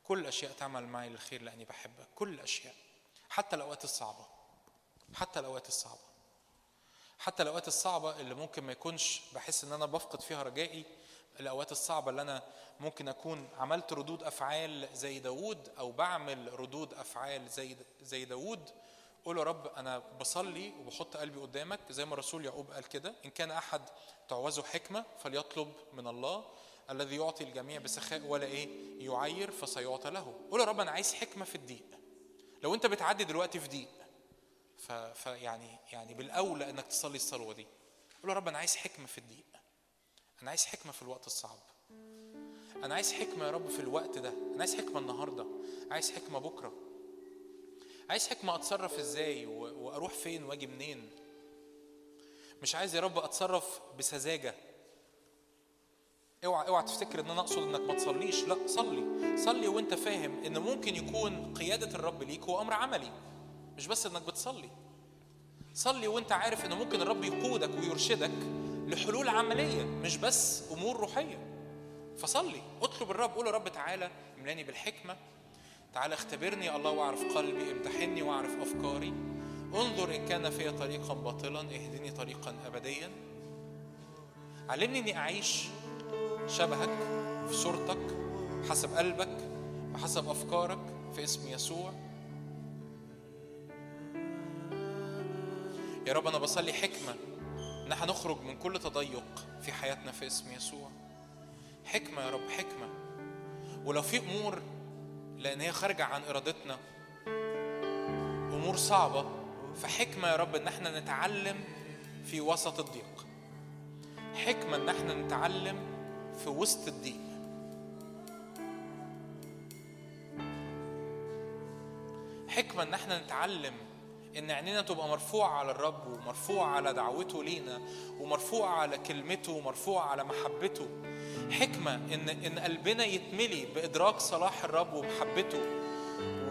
كل الأشياء تعمل معي للخير لأني بحبك. كل الأشياء. حتى الأوقات الصعبة. حتى الأوقات الصعبة. حتى الأوقات الصعبة اللي ممكن ما يكونش بحس إن أنا بفقد فيها رجائي. الأوقات الصعبة اللي أنا ممكن أكون عملت ردود أفعال زي داوود أو بعمل ردود أفعال زي زي داوود. قول يا رب أنا بصلي وبحط قلبي قدامك زي ما الرسول يعقوب قال كده إن كان أحد تعوزه حكمة فليطلب من الله الذي يعطي الجميع بسخاء ولا إيه يعير فسيعطى له. قول يا رب أنا عايز حكمة في الضيق. لو أنت بتعدي دلوقتي في ضيق. فيعني يعني بالأولى إنك تصلي الصلوة دي. قول يا رب أنا عايز حكمة في الضيق. أنا عايز حكمة في الوقت الصعب. أنا عايز حكمة يا رب في الوقت ده. أنا عايز حكمة النهارده. عايز حكمة بكرة. عايز حكمة أتصرف إزاي و... وأروح فين وأجي منين؟ مش عايز يا رب أتصرف بسذاجة. اوعى اوعى تفتكر إن أنا أقصد إنك ما تصليش. لا صلي. صلي وأنت فاهم إن ممكن يكون قيادة الرب ليك هو أمر عملي مش بس إنك بتصلي. صلي وأنت عارف إن ممكن الرب يقودك ويرشدك لحلول عملية مش بس أمور روحية. فصلي. اطلب الرب قول يا رب تعالى املاني بالحكمة. تعالى اختبرني يا الله واعرف قلبي امتحني واعرف أفكاري. انظر إن كان في طريقا باطلا اهدني طريقا ابديا. علمني إني أعيش شبهك في صورتك حسب قلبك وحسب أفكارك في اسم يسوع. يا رب أنا بصلي حكمة ان إحنا نخرج من كل تضيق في حياتنا في اسم يسوع. حكمة يا رب حكمة. ولو في أمور لأن هي خارجة عن إرادتنا. أمور صعبة. فحكمة يا رب إن إحنا نتعلم في وسط الضيق. حكمة إن إحنا نتعلم في وسط الضيق. حكمة إن إحنا نتعلم إن عينينا تبقى مرفوعة على الرب ومرفوعة على دعوته لينا ومرفوعة على كلمته ومرفوعة على محبته. حكمة إن إن قلبنا يتملي بإدراك صلاح الرب ومحبته.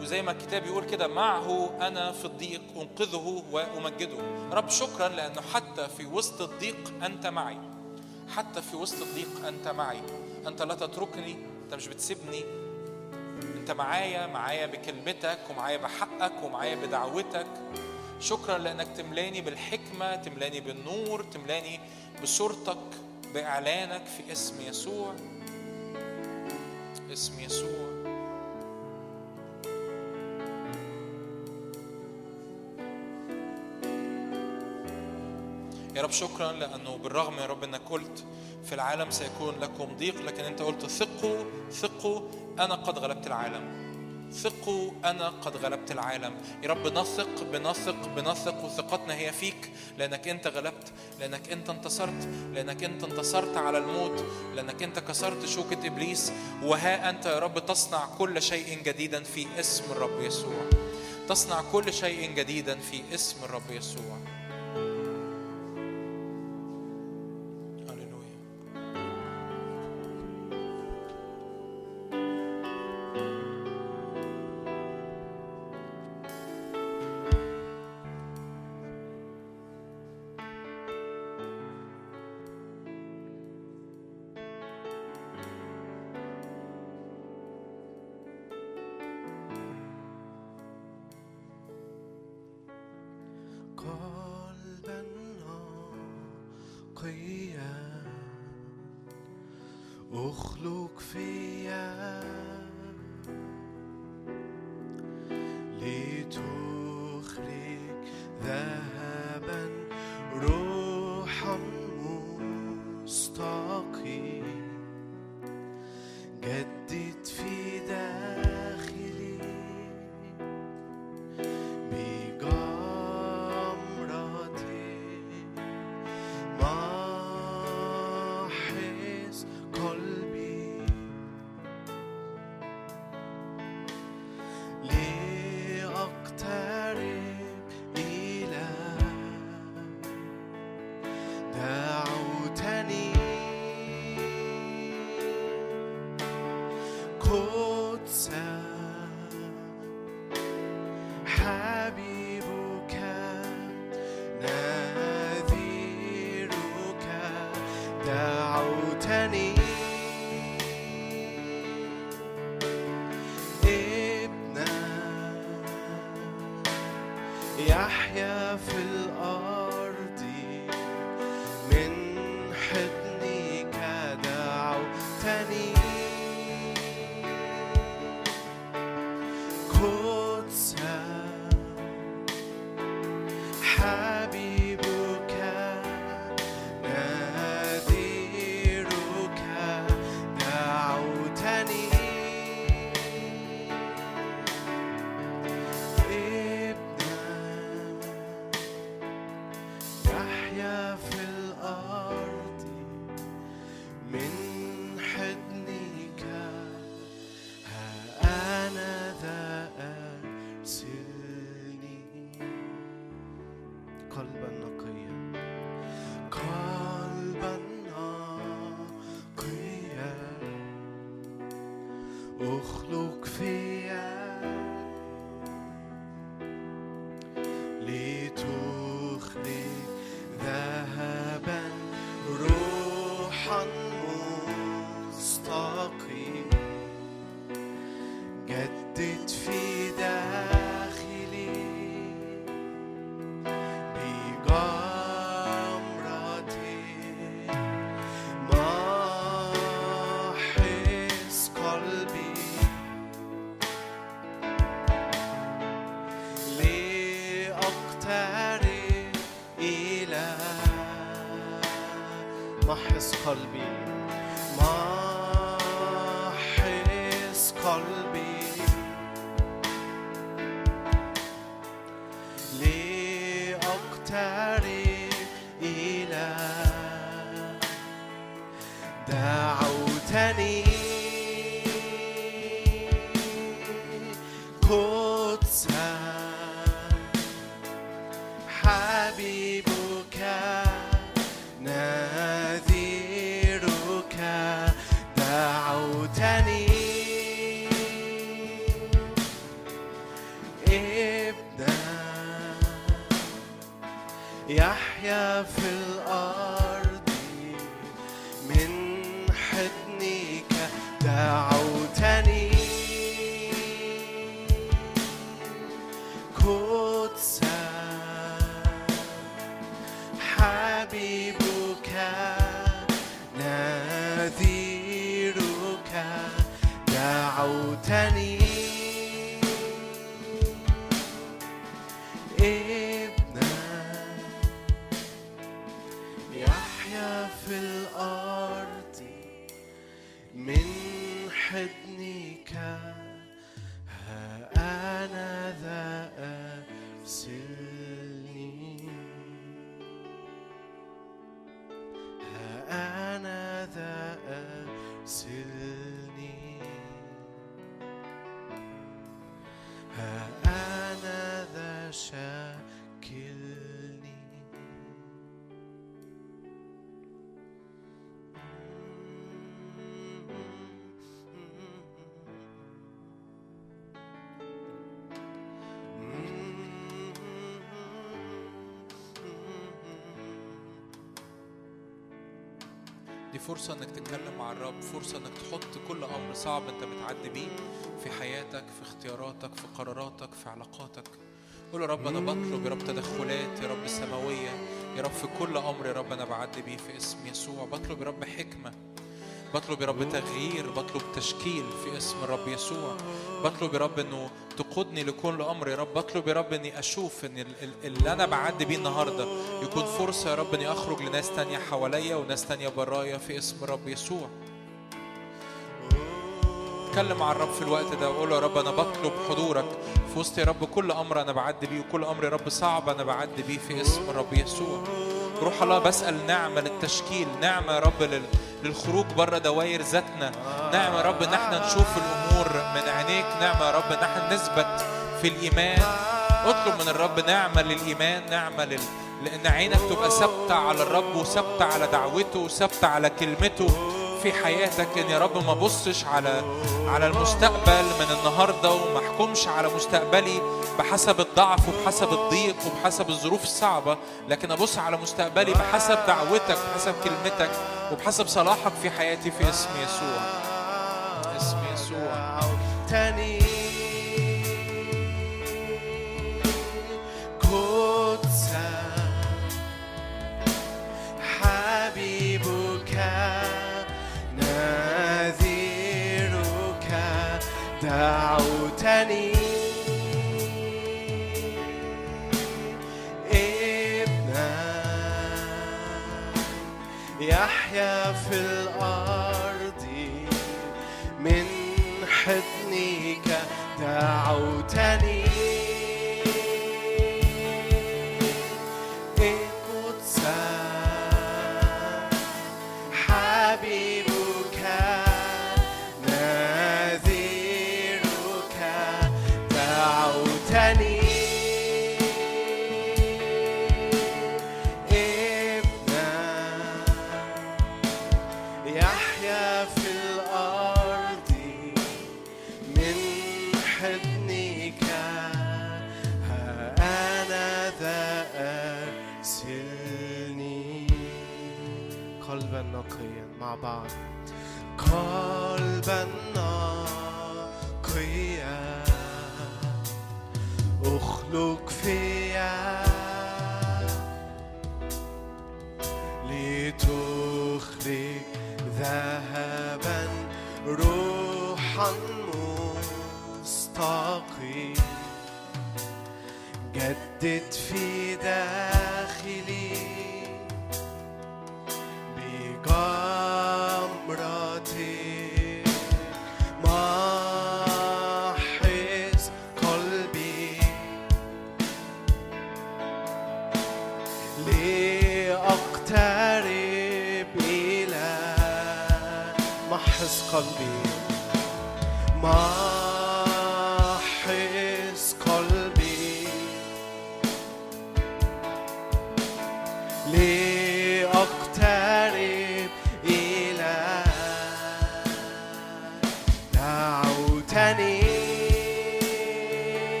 وزي ما الكتاب يقول كده معه أنا في الضيق أنقذه وأمجده. رب شكرا لأنه حتى في وسط الضيق أنت معي. حتى في وسط الضيق أنت معي. أنت لا تتركني أنت مش بتسيبني انت معايا معايا بكلمتك ومعايا بحقك ومعايا بدعوتك. شكرا لأنك تملاني بالحكمة تملاني بالنور تملاني بصورتك بإعلانك في اسم يسوع. اسم يسوع. يا رب شكرا لأنه بالرغم يا رب إنك قلت في العالم سيكون لكم ضيق لكن أنت قلت ثقوا ثقوا أنا قد غلبت العالم. ثقوا أنا قد غلبت العالم. يا رب نثق بنثق بنثق وثقتنا هي فيك. لأنك أنت غلبت لأنك أنت انتصرت لأنك أنت انتصرت على الموت لأنك أنت كسرت شوكة إبليس. وها أنت يا رب تصنع كل شيء جديدا في اسم الرب يسوع. تصنع كل شيء جديدا في اسم الرب يسوع. دعوتني فرصة إنك تتكلم مع الرب فرصة إنك تحط كل أمر صعب أنت بتعدي بيه في حياتك في اختياراتك في قراراتك في علاقاتك. قول يا رب أنا بطلب يا رب تدخلات يا رب سماوية يا رب في كل أمر يا رب أنا بعدي بيه في اسم يسوع. بطلب يا رب حكمة بطلب يا رب تغيير بطلب تشكيل في اسم الرب يسوع. بطلب يا رب إنه تقودني لكل أمر يا رب. بطلب يا رب إني أشوف إن ال- ال- اللي أنا بعدي بيه النهارده يكون فرصة يا رب إني أخرج لناس تانية حواليا وناس تانية برايا في اسم الرب يسوع. اتكلم مع الرب في الوقت ده وقول له يا رب أنا بطلب حضورك في وسط يا رب كل أمر أنا بعدي بيه وكل أمر يا رب صعب أنا بعدي بيه في اسم الرب يسوع. روح الله بسأل نعمة للتشكيل نعمة يا رب لل- للخروج بره دوائر ذاتنا. نعمة يا رب ان إحنا نشوف الأمور من عينيك. نعمة يا رب ان إحنا نثبت في الإيمان. اطلب من الرب نعمة للإيمان نعمة لل... لأن عينك تبقى ثابتة على الرب وثابتة على دعوته وثابتة على كلمته في حياتك. إن يا رب ما بصش على على المستقبل من النهارده وما احكمش على مستقبلي بحسب الضعف وبحسب الضيق وبحسب الظروف الصعبة لكن أبص على مستقبلي بحسب دعوتك بحسب كلمتك وبحسب صلاحك في حياتي في اسم يسوع. دعوتني قدسا حبيبك نذيرك دعوتني ابنا يحيا في الأرض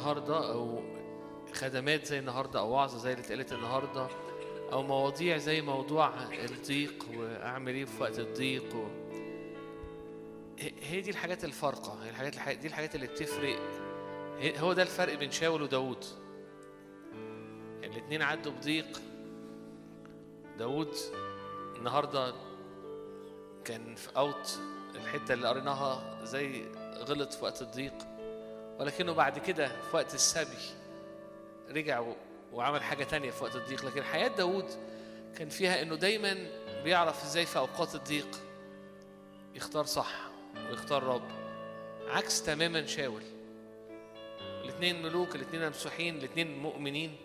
النهارده أو خدمات زي النهارده أو وعظة زي اللي اتقالت النهارده أو مواضيع زي موضوع الضيق وأعمل إيه في وقت الضيق و... هي- دي الحاجات الفارقة هي الحاجات الح- دي الحاجات اللي بتفرق. هو ده الفرق بين شاول وداوود. يعني الاتنين عدوا بضيق. داوود النهارده كان في أوت الحتة اللي قريناها زي غلط في وقت الضيق. ولكنه بعد كده في وقت السبي رجع وعمل حاجة تانية في وقت الضيق. لكن حياة داوود كان فيها إنه دايما بيعرف إزاي في أوقات الضيق يختار صح ويختار رب عكس تماما شاول. الاثنين ملوك الاثنين ممسوحين الاثنين مؤمنين.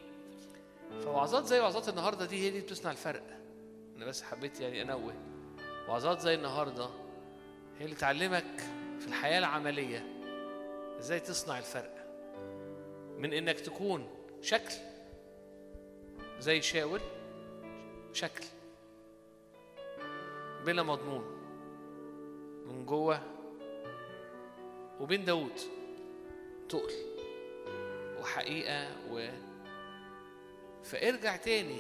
فوعظات زي وعظات النهارده دي هي دي بتصنع الفرق. أنا بس حبيت يعني أنوه. وعظات زي النهارده هي اللي تعلمك في الحياة العملية إزاي تصنع الفرق؟ من إنك تكون شكل زي شاول شكل بلا مضمون من جوه وبين داود تقل وحقيقة و فارجع تاني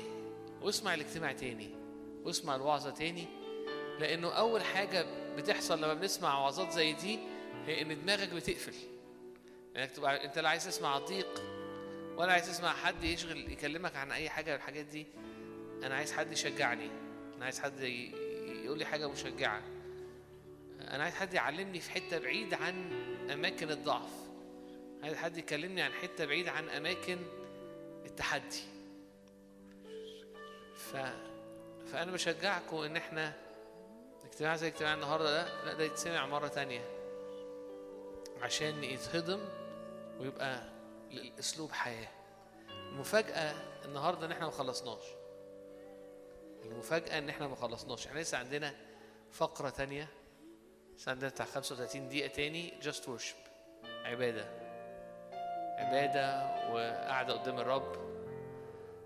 واسمع الاجتماع تاني واسمع الوعظة تاني لأنه أول حاجة بتحصل لما بنسمع وعظات زي دي هي إن دماغك بتقفل. إنك تبقى أنت لا عايز تسمع ضيق ولا عايز تسمع حد يشغل يكلمك عن أي حاجة من الحاجات دي. أنا عايز حد يشجعني. أنا عايز حد يقول لي حاجة مشجعة. أنا عايز حد يعلمني في حتة بعيد عن أماكن الضعف. عايز حد يكلمني عن حتة بعيد عن أماكن التحدي. ف فأنا بشجعكم إن إحنا اجتماع زي اجتماع النهارده ده لا ده يتسمع مرة تانية. عشان يتهضم ويبقى الاسلوب حياة. المفاجأة النهارده إن إحنا ما خلصناش. المفاجأة إن إحنا ما خلصناش. إحنا لسه عندنا فقرة تانية. لسه عندنا بتاع 35 دقيقة تاني. جاست ورشب عبادة. عبادة وقعدة قدام الرب.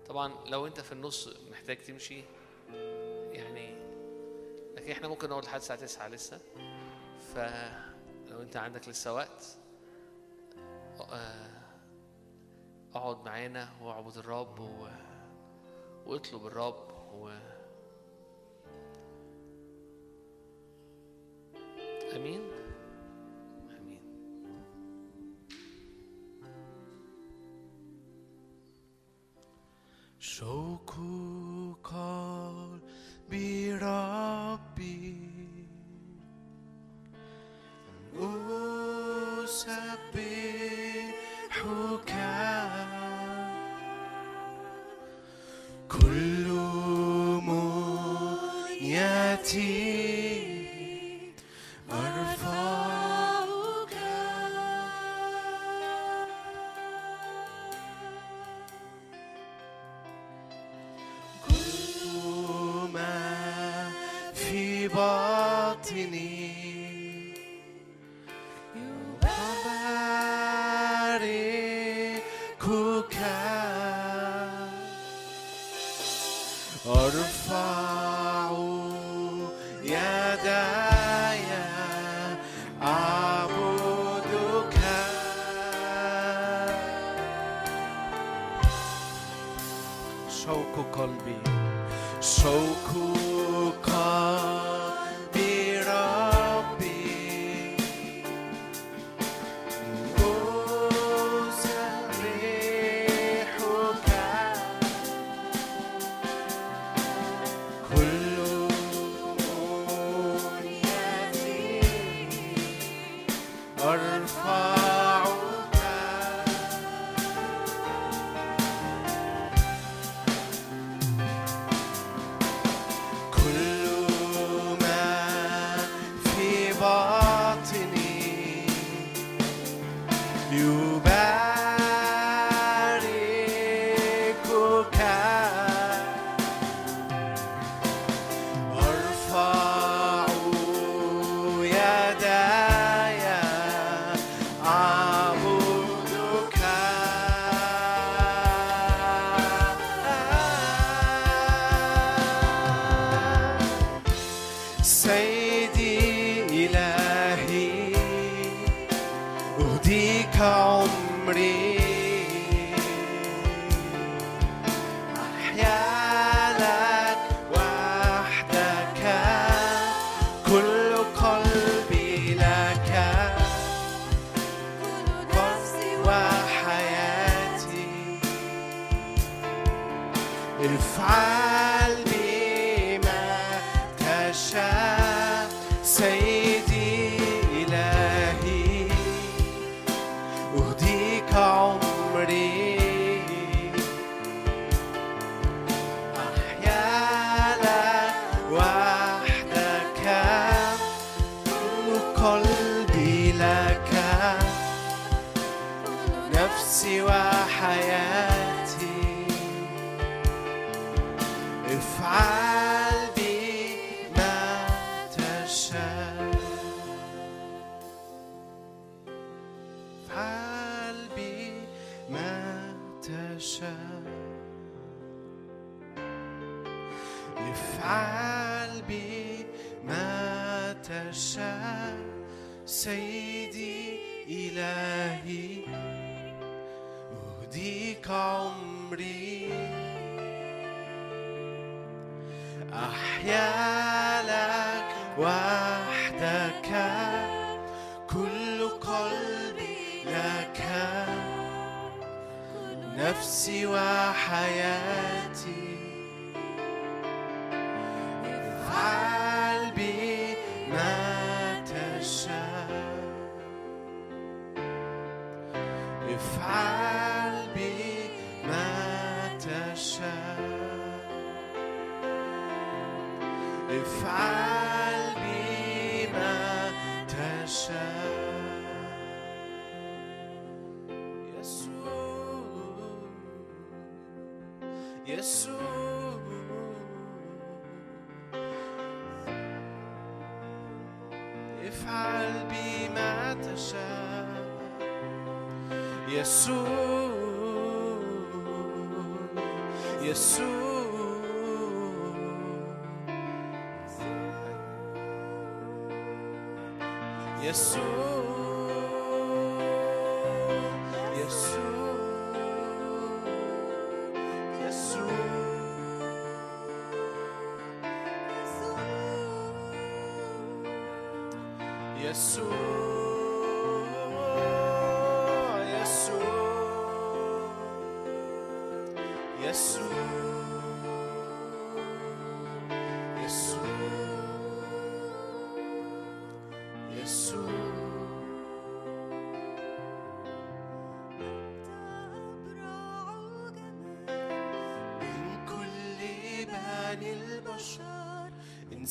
طبعا لو أنت في النص محتاج تمشي يعني لكن إحنا ممكن نقعد لحد الساعة 9 لسه. فلو أنت عندك لسه وقت اقعد معانا واعبد الرب و... واطلب الرب و... آمين. آمين. شوق tea. so cool.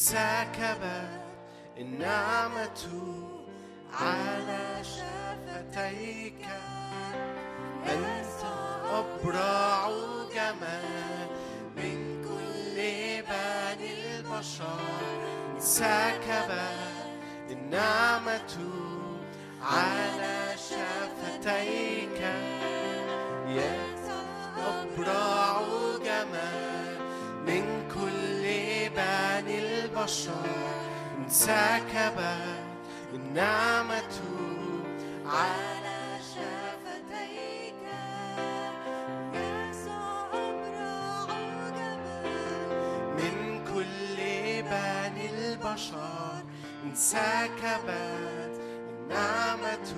Sakaba, and I. البشر انسكبت النعمة على شفتيك يسوع أبرع من كل بني البشر انسكبت النعمة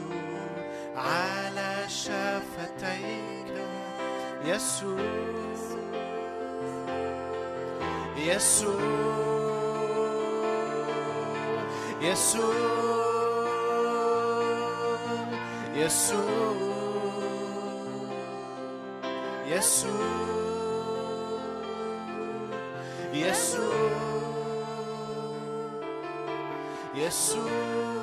على شفتيك يسوع يسوع يسوع يسوع يسوع يسوع يسوع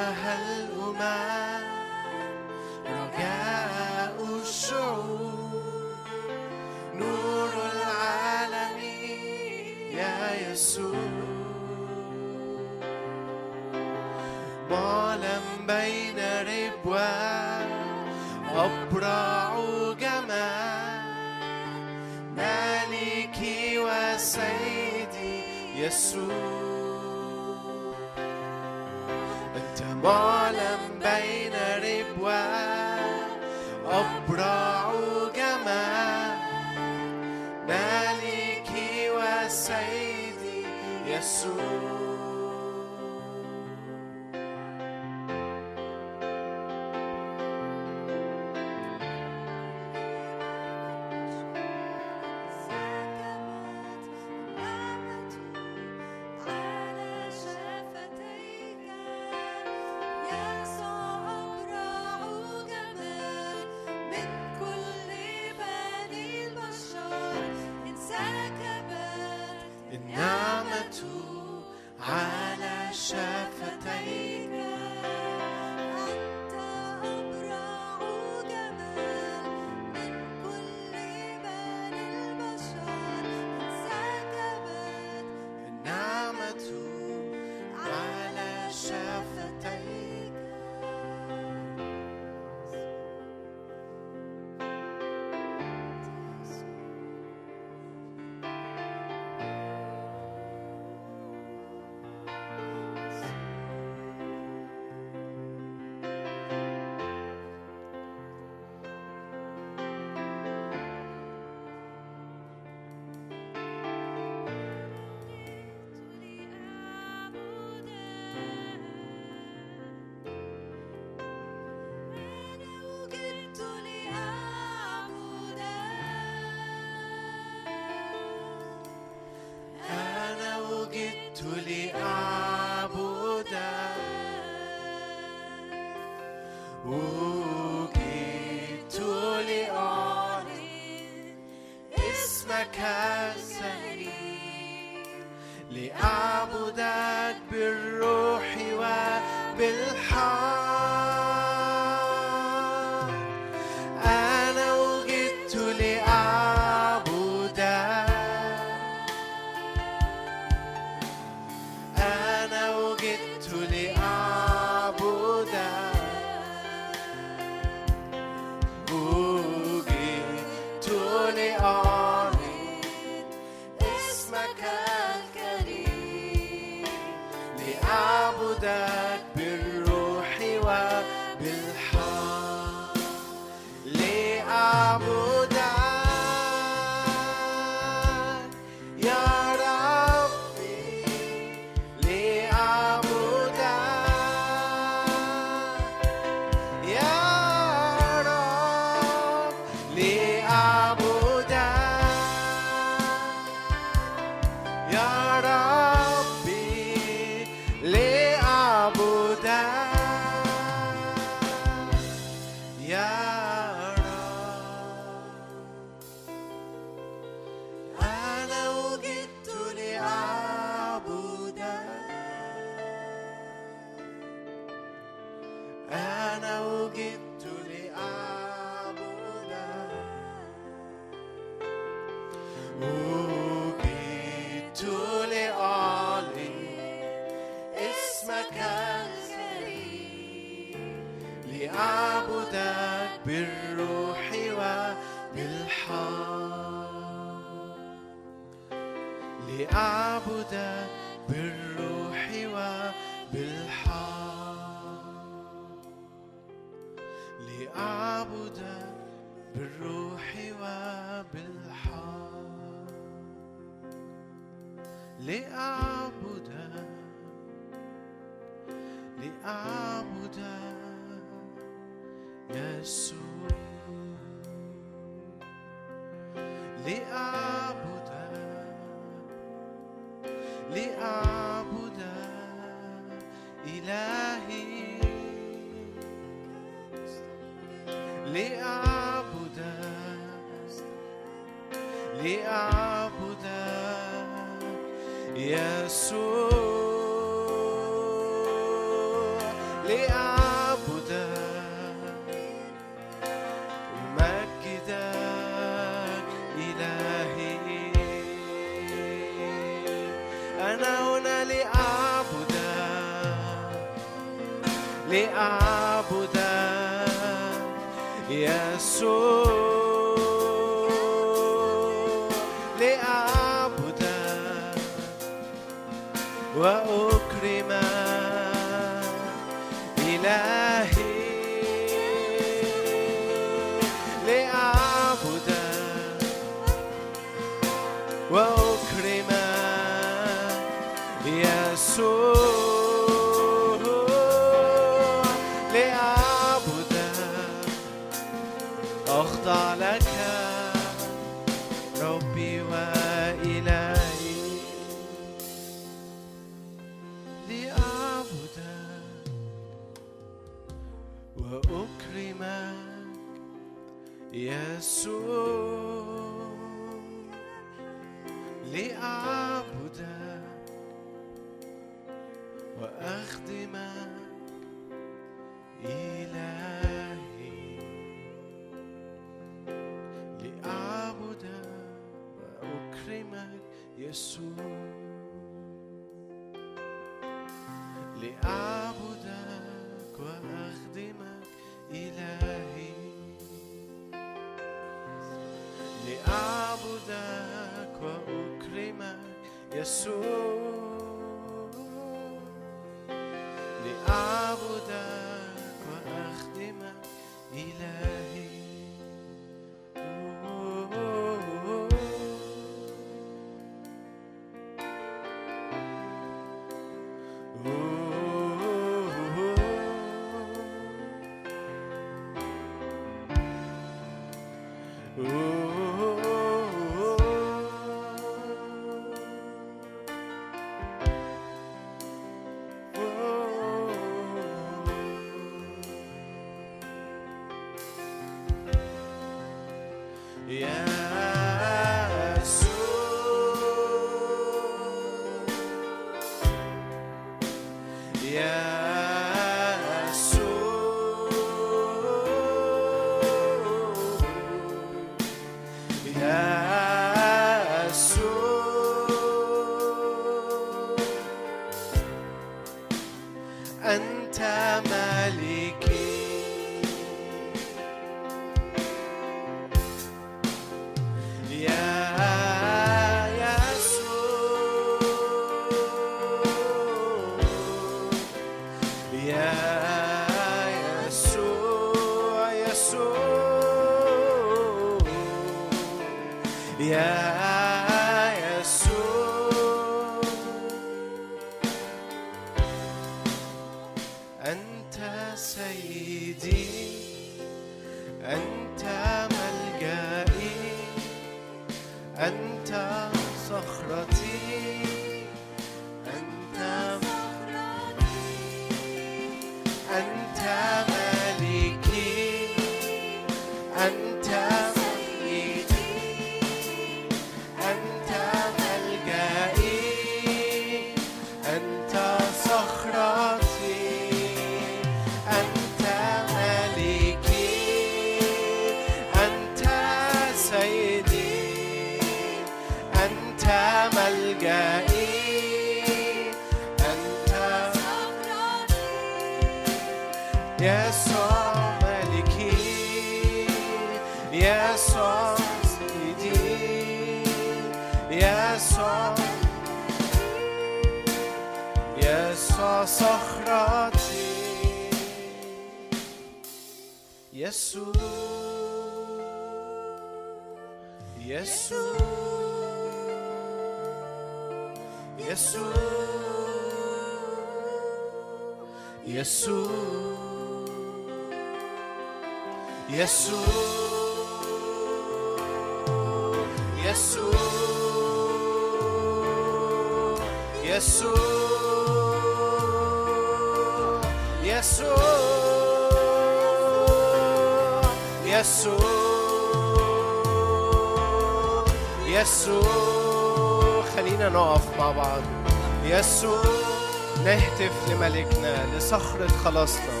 خلصنا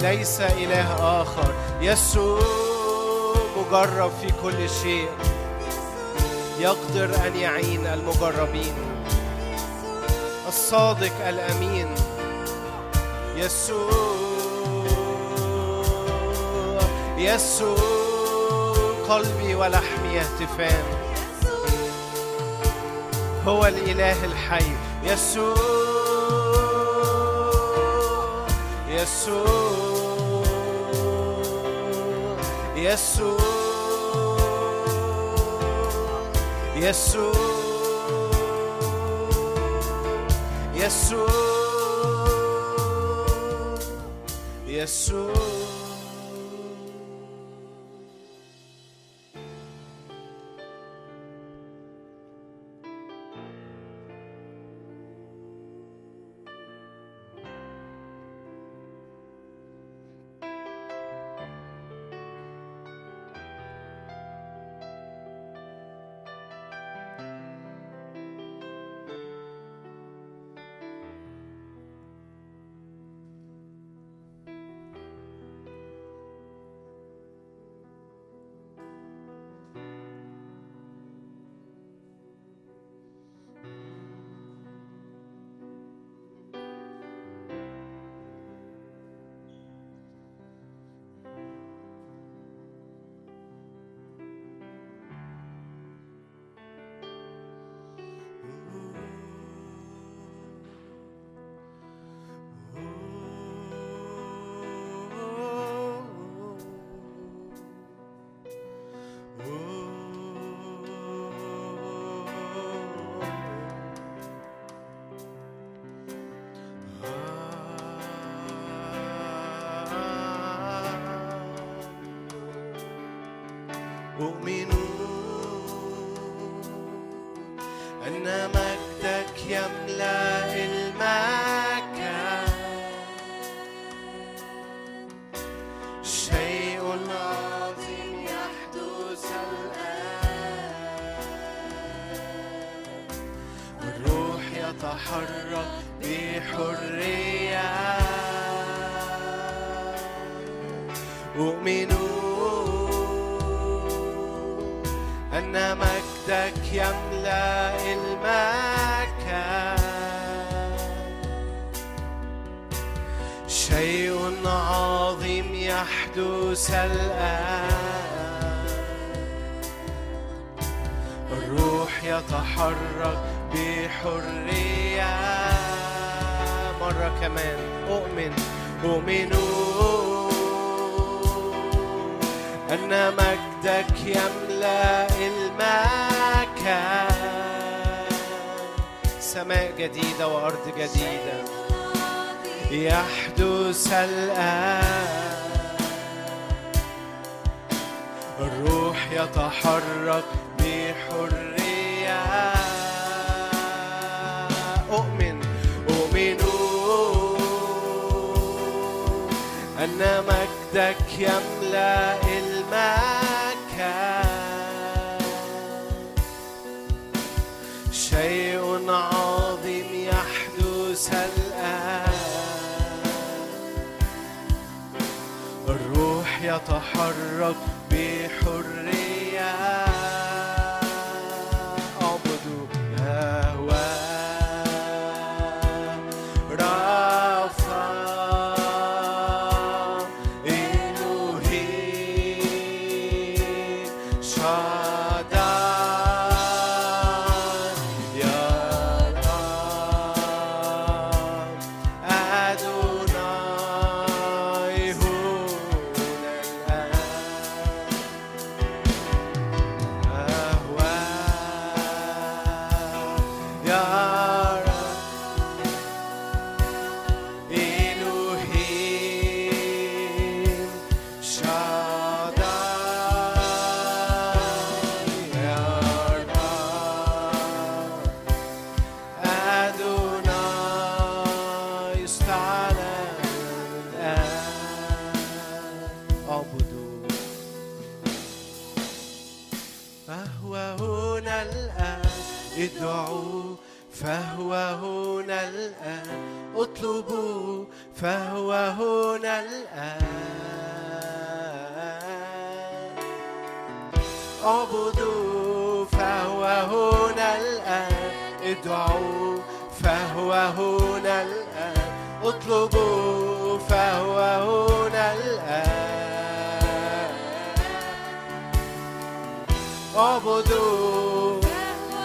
ليس إله آخر. يسوع مجرب في كل شيء. يقدر أن يعين المجربين. الصادق الأمين. يسوع يسوع قلبي ولحمي يهتفان هو الإله الحي. يسوع يسوع يسوع يسوع. أن مجدك يملأ المكان. شيء عظيم يحدث الآن. الروح يتحرك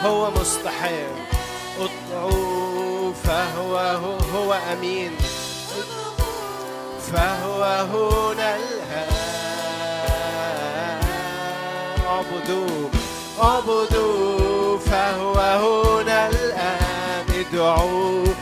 هو مستحيل. اطلعوا فهو هو, هو أمين. فهو هنا الآن. اعبدوه اعبدوه فهو هنا الآن. ادعوه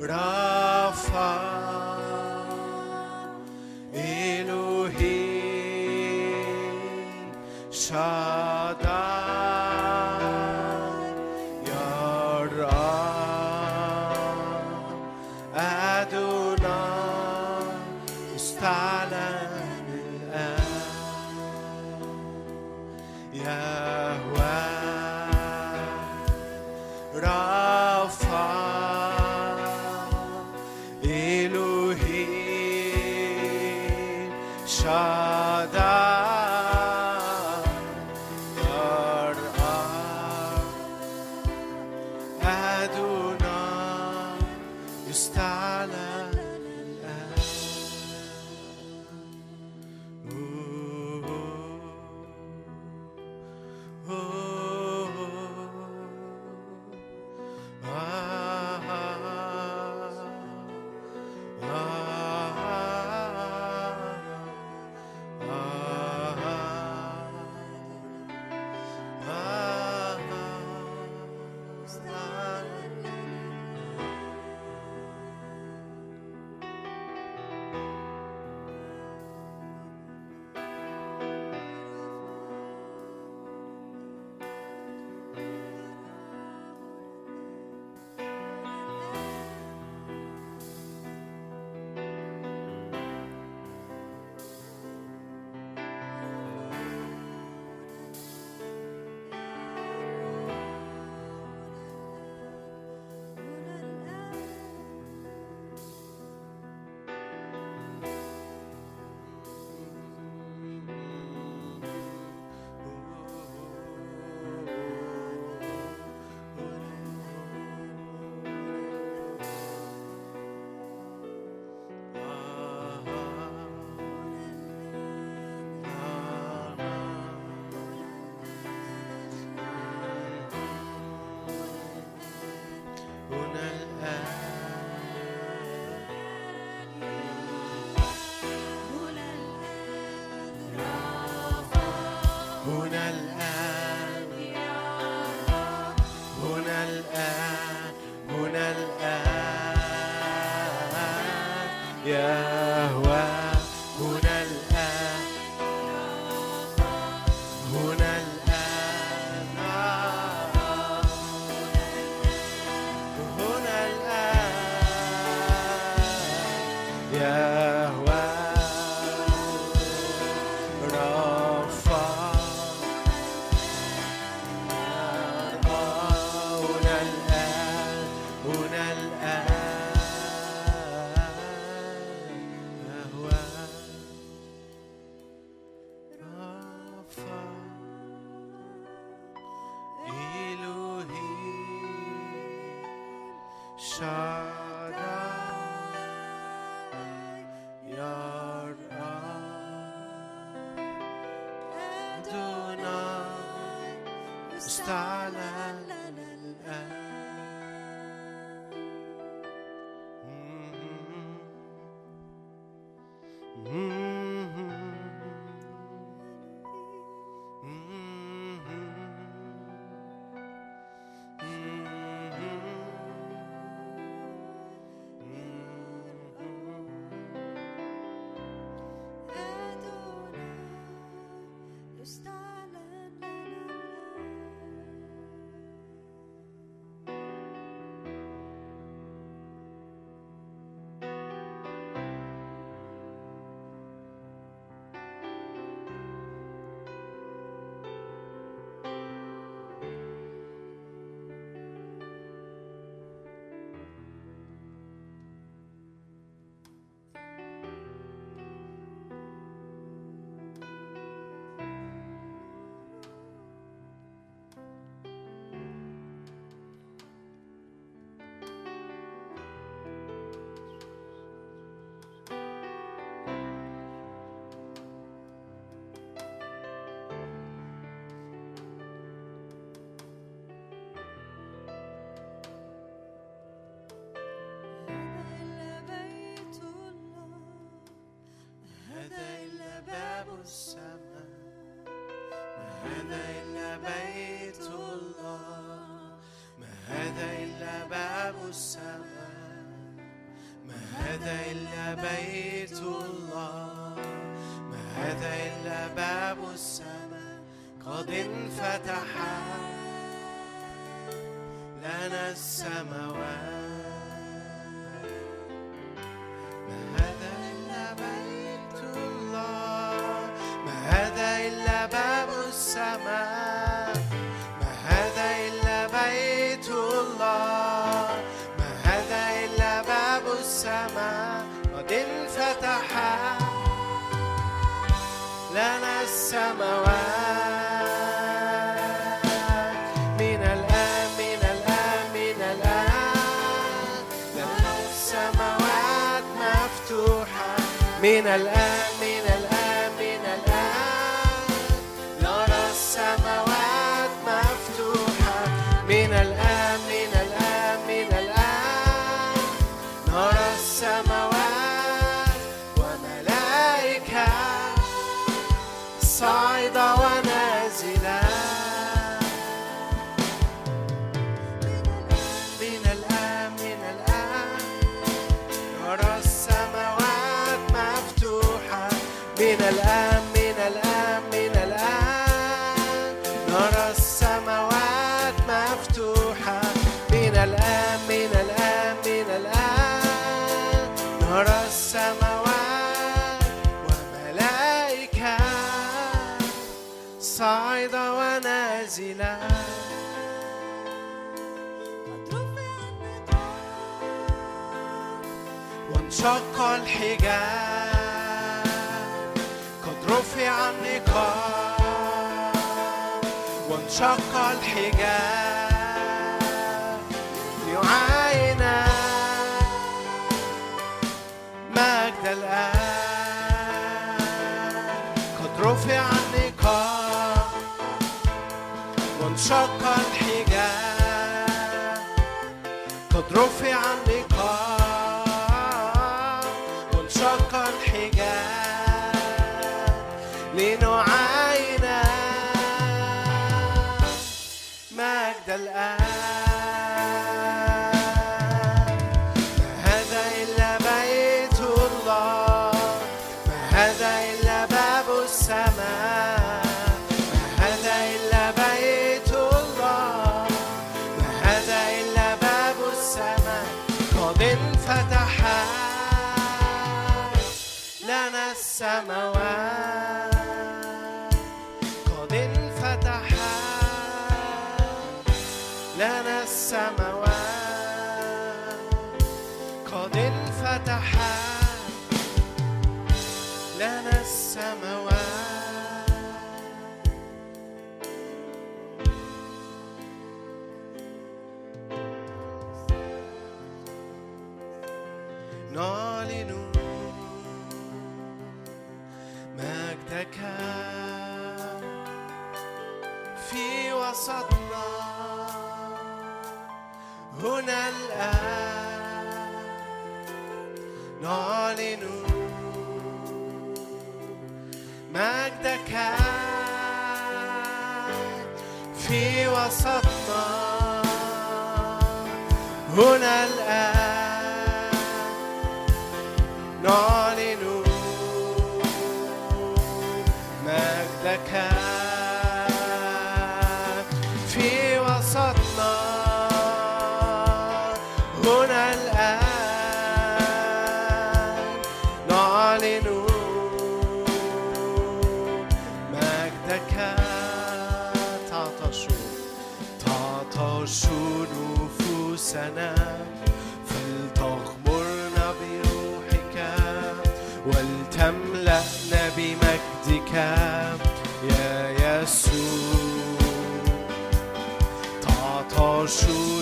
Rafa, Elohim, Shalom. السماء ما هذا إلا بيت الله؟ ما هذا إلا باب السماء؟ ما هذا إلا بيت الله؟ ما هذا إلا باب السماء؟ قد انفتح Al-An الحجاب قد رفع النقاب وانشق الحجاب. ليعاين مجد الآن قد رفع النقاب وانشق وسطنا هنا الآن نعلن مجدك في وسطنا. هنا الآن نعلن そ。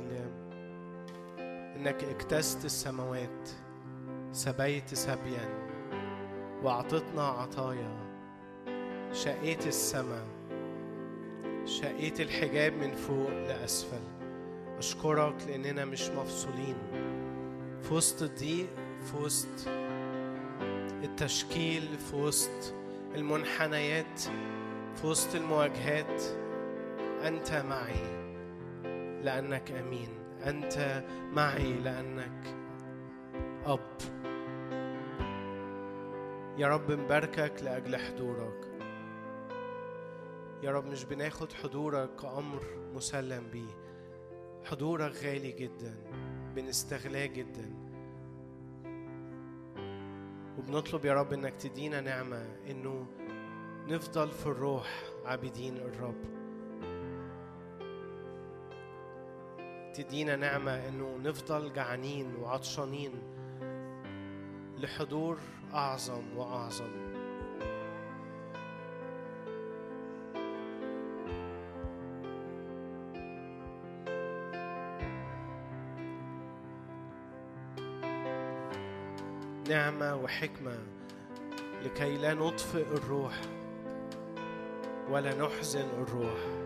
لأجل إنك اكتست السماوات سبيت سبيا وأعطتنا عطايا. شقيت السماء شقيت الحجاب من فوق لأسفل. أشكرك لأننا مش مفصولين. في وسط الضيق في وسط التشكيل في وسط المنحنيات في وسط المواجهات أنت معي. لأنك أمين. أنت معي لأنك أب. يا رب نباركك لأجل حضورك. يا رب مش بناخد حضورك كأمر مسلم بيه. حضورك غالي جدا بنستغلاه جدا. وبنطلب يا رب إنك تدينا نعمة إنه نفضل في الروح عابدين الرب. تدينا نعمة إنه نفضل جعانين وعطشانين لحضور أعظم وأعظم. نعمة وحكمة لكي لا نطفئ الروح ولا نحزن الروح.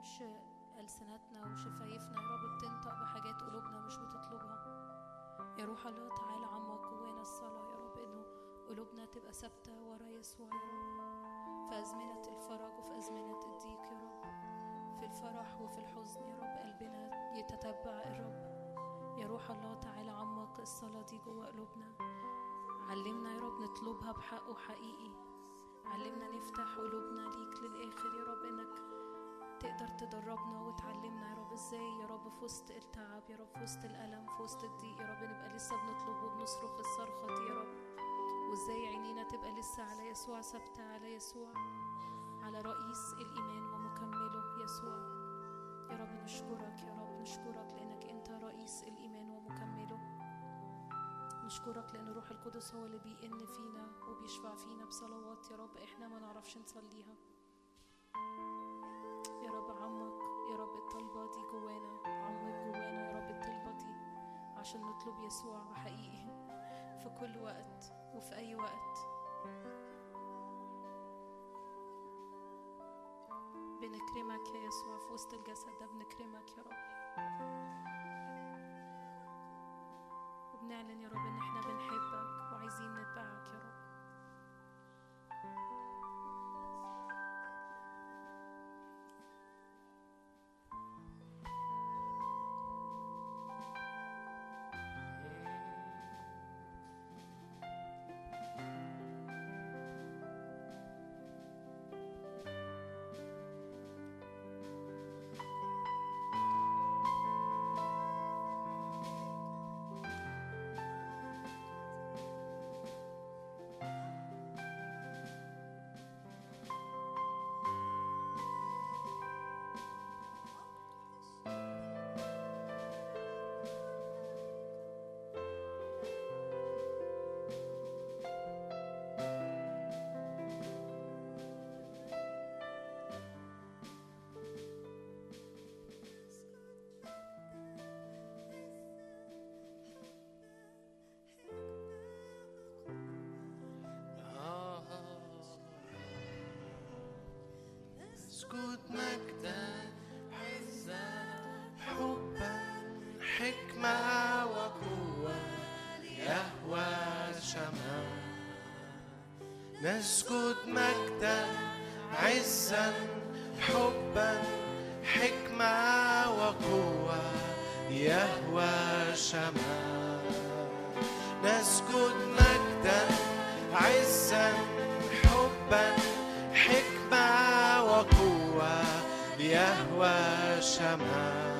تكونش ألسنتنا وشفايفنا يا رب بتنطق بحاجات قلوبنا مش بتطلبها. يا روح الله تعالى عمق جوانا الصلاة يا رب إنه قلوبنا تبقى ثابتة ورا يسوع يا رب في أزمنة الفرج وفي أزمنة الضيق يا رب في الفرح وفي الحزن يا رب قلبنا يتتبع الرب. يا روح الله تعالى عمق الصلاة دي جوا قلوبنا. علمنا يا رب نطلبها بحق وحقيقي علمنا نفتح قلوبنا ليك للآخر يا رب إنك تقدر تدربنا وتعلمنا يا رب. إزاي؟ يا رب في وسط التعب يا رب في وسط الألم في وسط الضيق يا رب نبقى لسه بنطلب وبنصرخ الصرخة دي يا رب. وإزاي عينينا تبقى لسه على يسوع ثابتة على يسوع على رئيس الإيمان ومكمله يسوع. يا رب نشكرك يا رب نشكرك لأنك أنت رئيس الإيمان ومكمله. نشكرك لأن روح القدس هو اللي بيئن فينا وبيشفع فينا بصلوات يا رب. إحنا ما نعرفش نصليها. جوانا عمق جوانا يا رب دي عشان نطلب يسوع حقيقي في كل وقت وفي أي وقت. بنكرمك يا يسوع في وسط الجسد ده بنكرمك يا رب. وبنعلن يا رب إن إحنا بنحبك وعايزين نتبعك يا رب. اسجد مجدا عزا حبا حكمة وقوة يهوى شمال. نسجد مجدا عزا حبا حكمة وقوة يهوى يهوى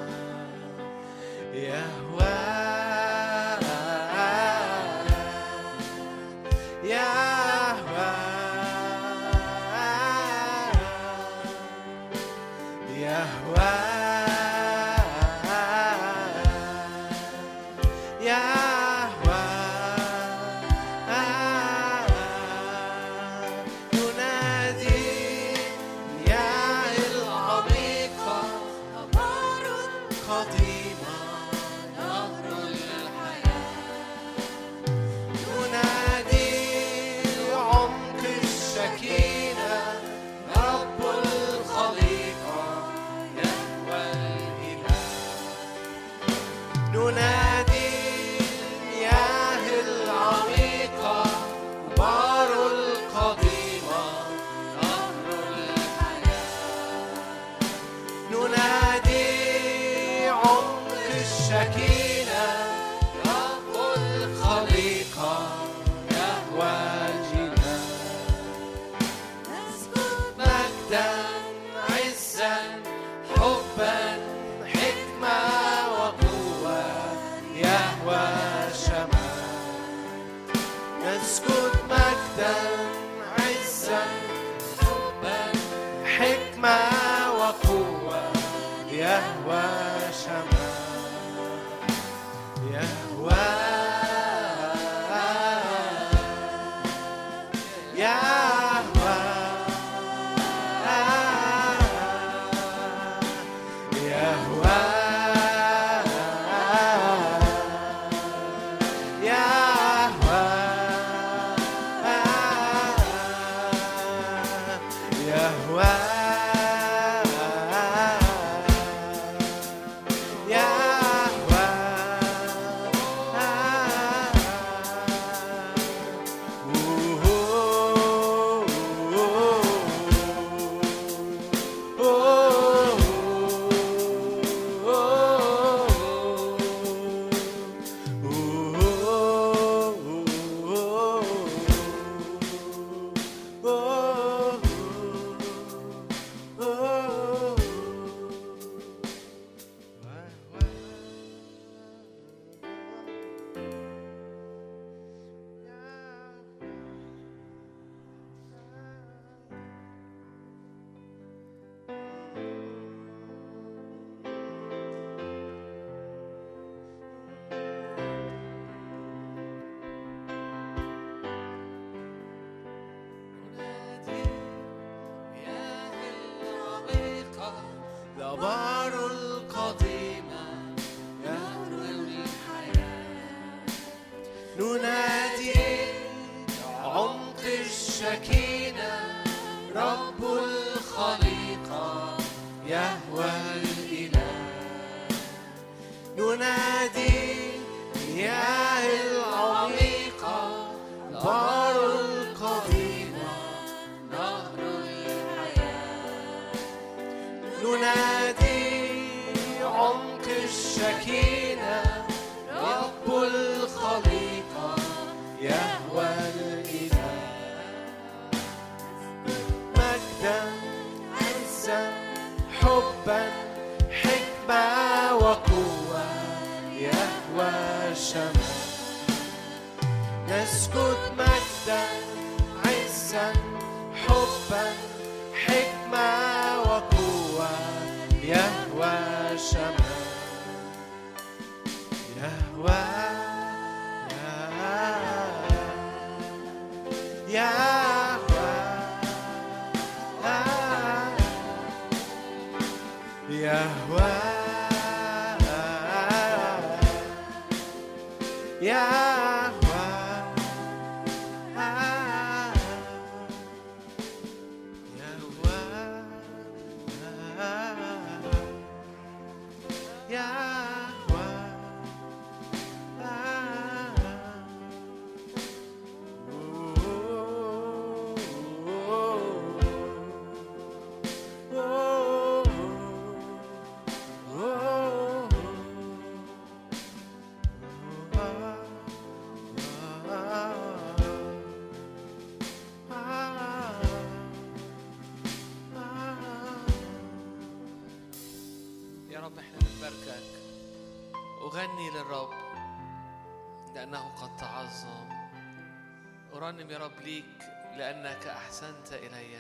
أرنم يا رب ليك لأنك أحسنت إلي.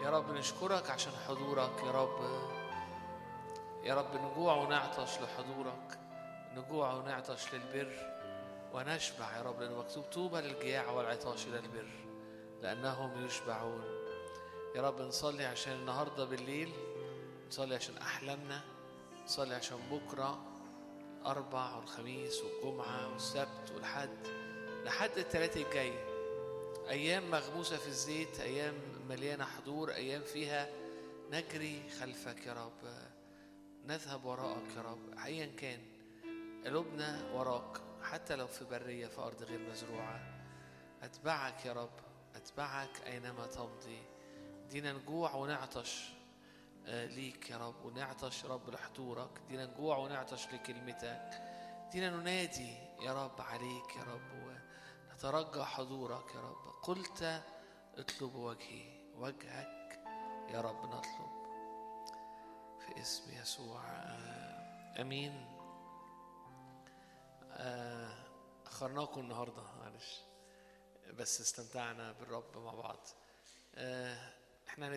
يا رب نشكرك عشان حضورك يا رب. يا رب نجوع ونعطش لحضورك نجوع ونعطش للبر ونشبع يا رب لأنه مكتوب طوبى للجياع والعطاش إلى البر لأنهم يشبعون. يا رب نصلي عشان النهارده بالليل نصلي عشان أحلامنا نصلي عشان بكرة أربع والخميس والجمعة والسبت والحد. لحد التلاتة الجاي أيام مغموسة في الزيت أيام مليانة حضور أيام فيها نجري خلفك يا رب. نذهب وراءك يا رب أيا كان. قلوبنا وراك حتى لو في برية في أرض غير مزروعة. أتبعك يا رب أتبعك أينما تمضي. دينا نجوع ونعطش آه، ليك يا رب ونعطش يا رب لحضورك. دينا نجوع ونعطش لكلمتك. دينا ننادي يا رب عليك يا رب ونترجى حضورك يا رب. قلت اطلب وجهي وجهك يا رب نطلب في اسم يسوع. آه، آمين. آه، أخرناكم النهارده معلش. بس استمتعنا بالرب مع بعض. آه، إحنا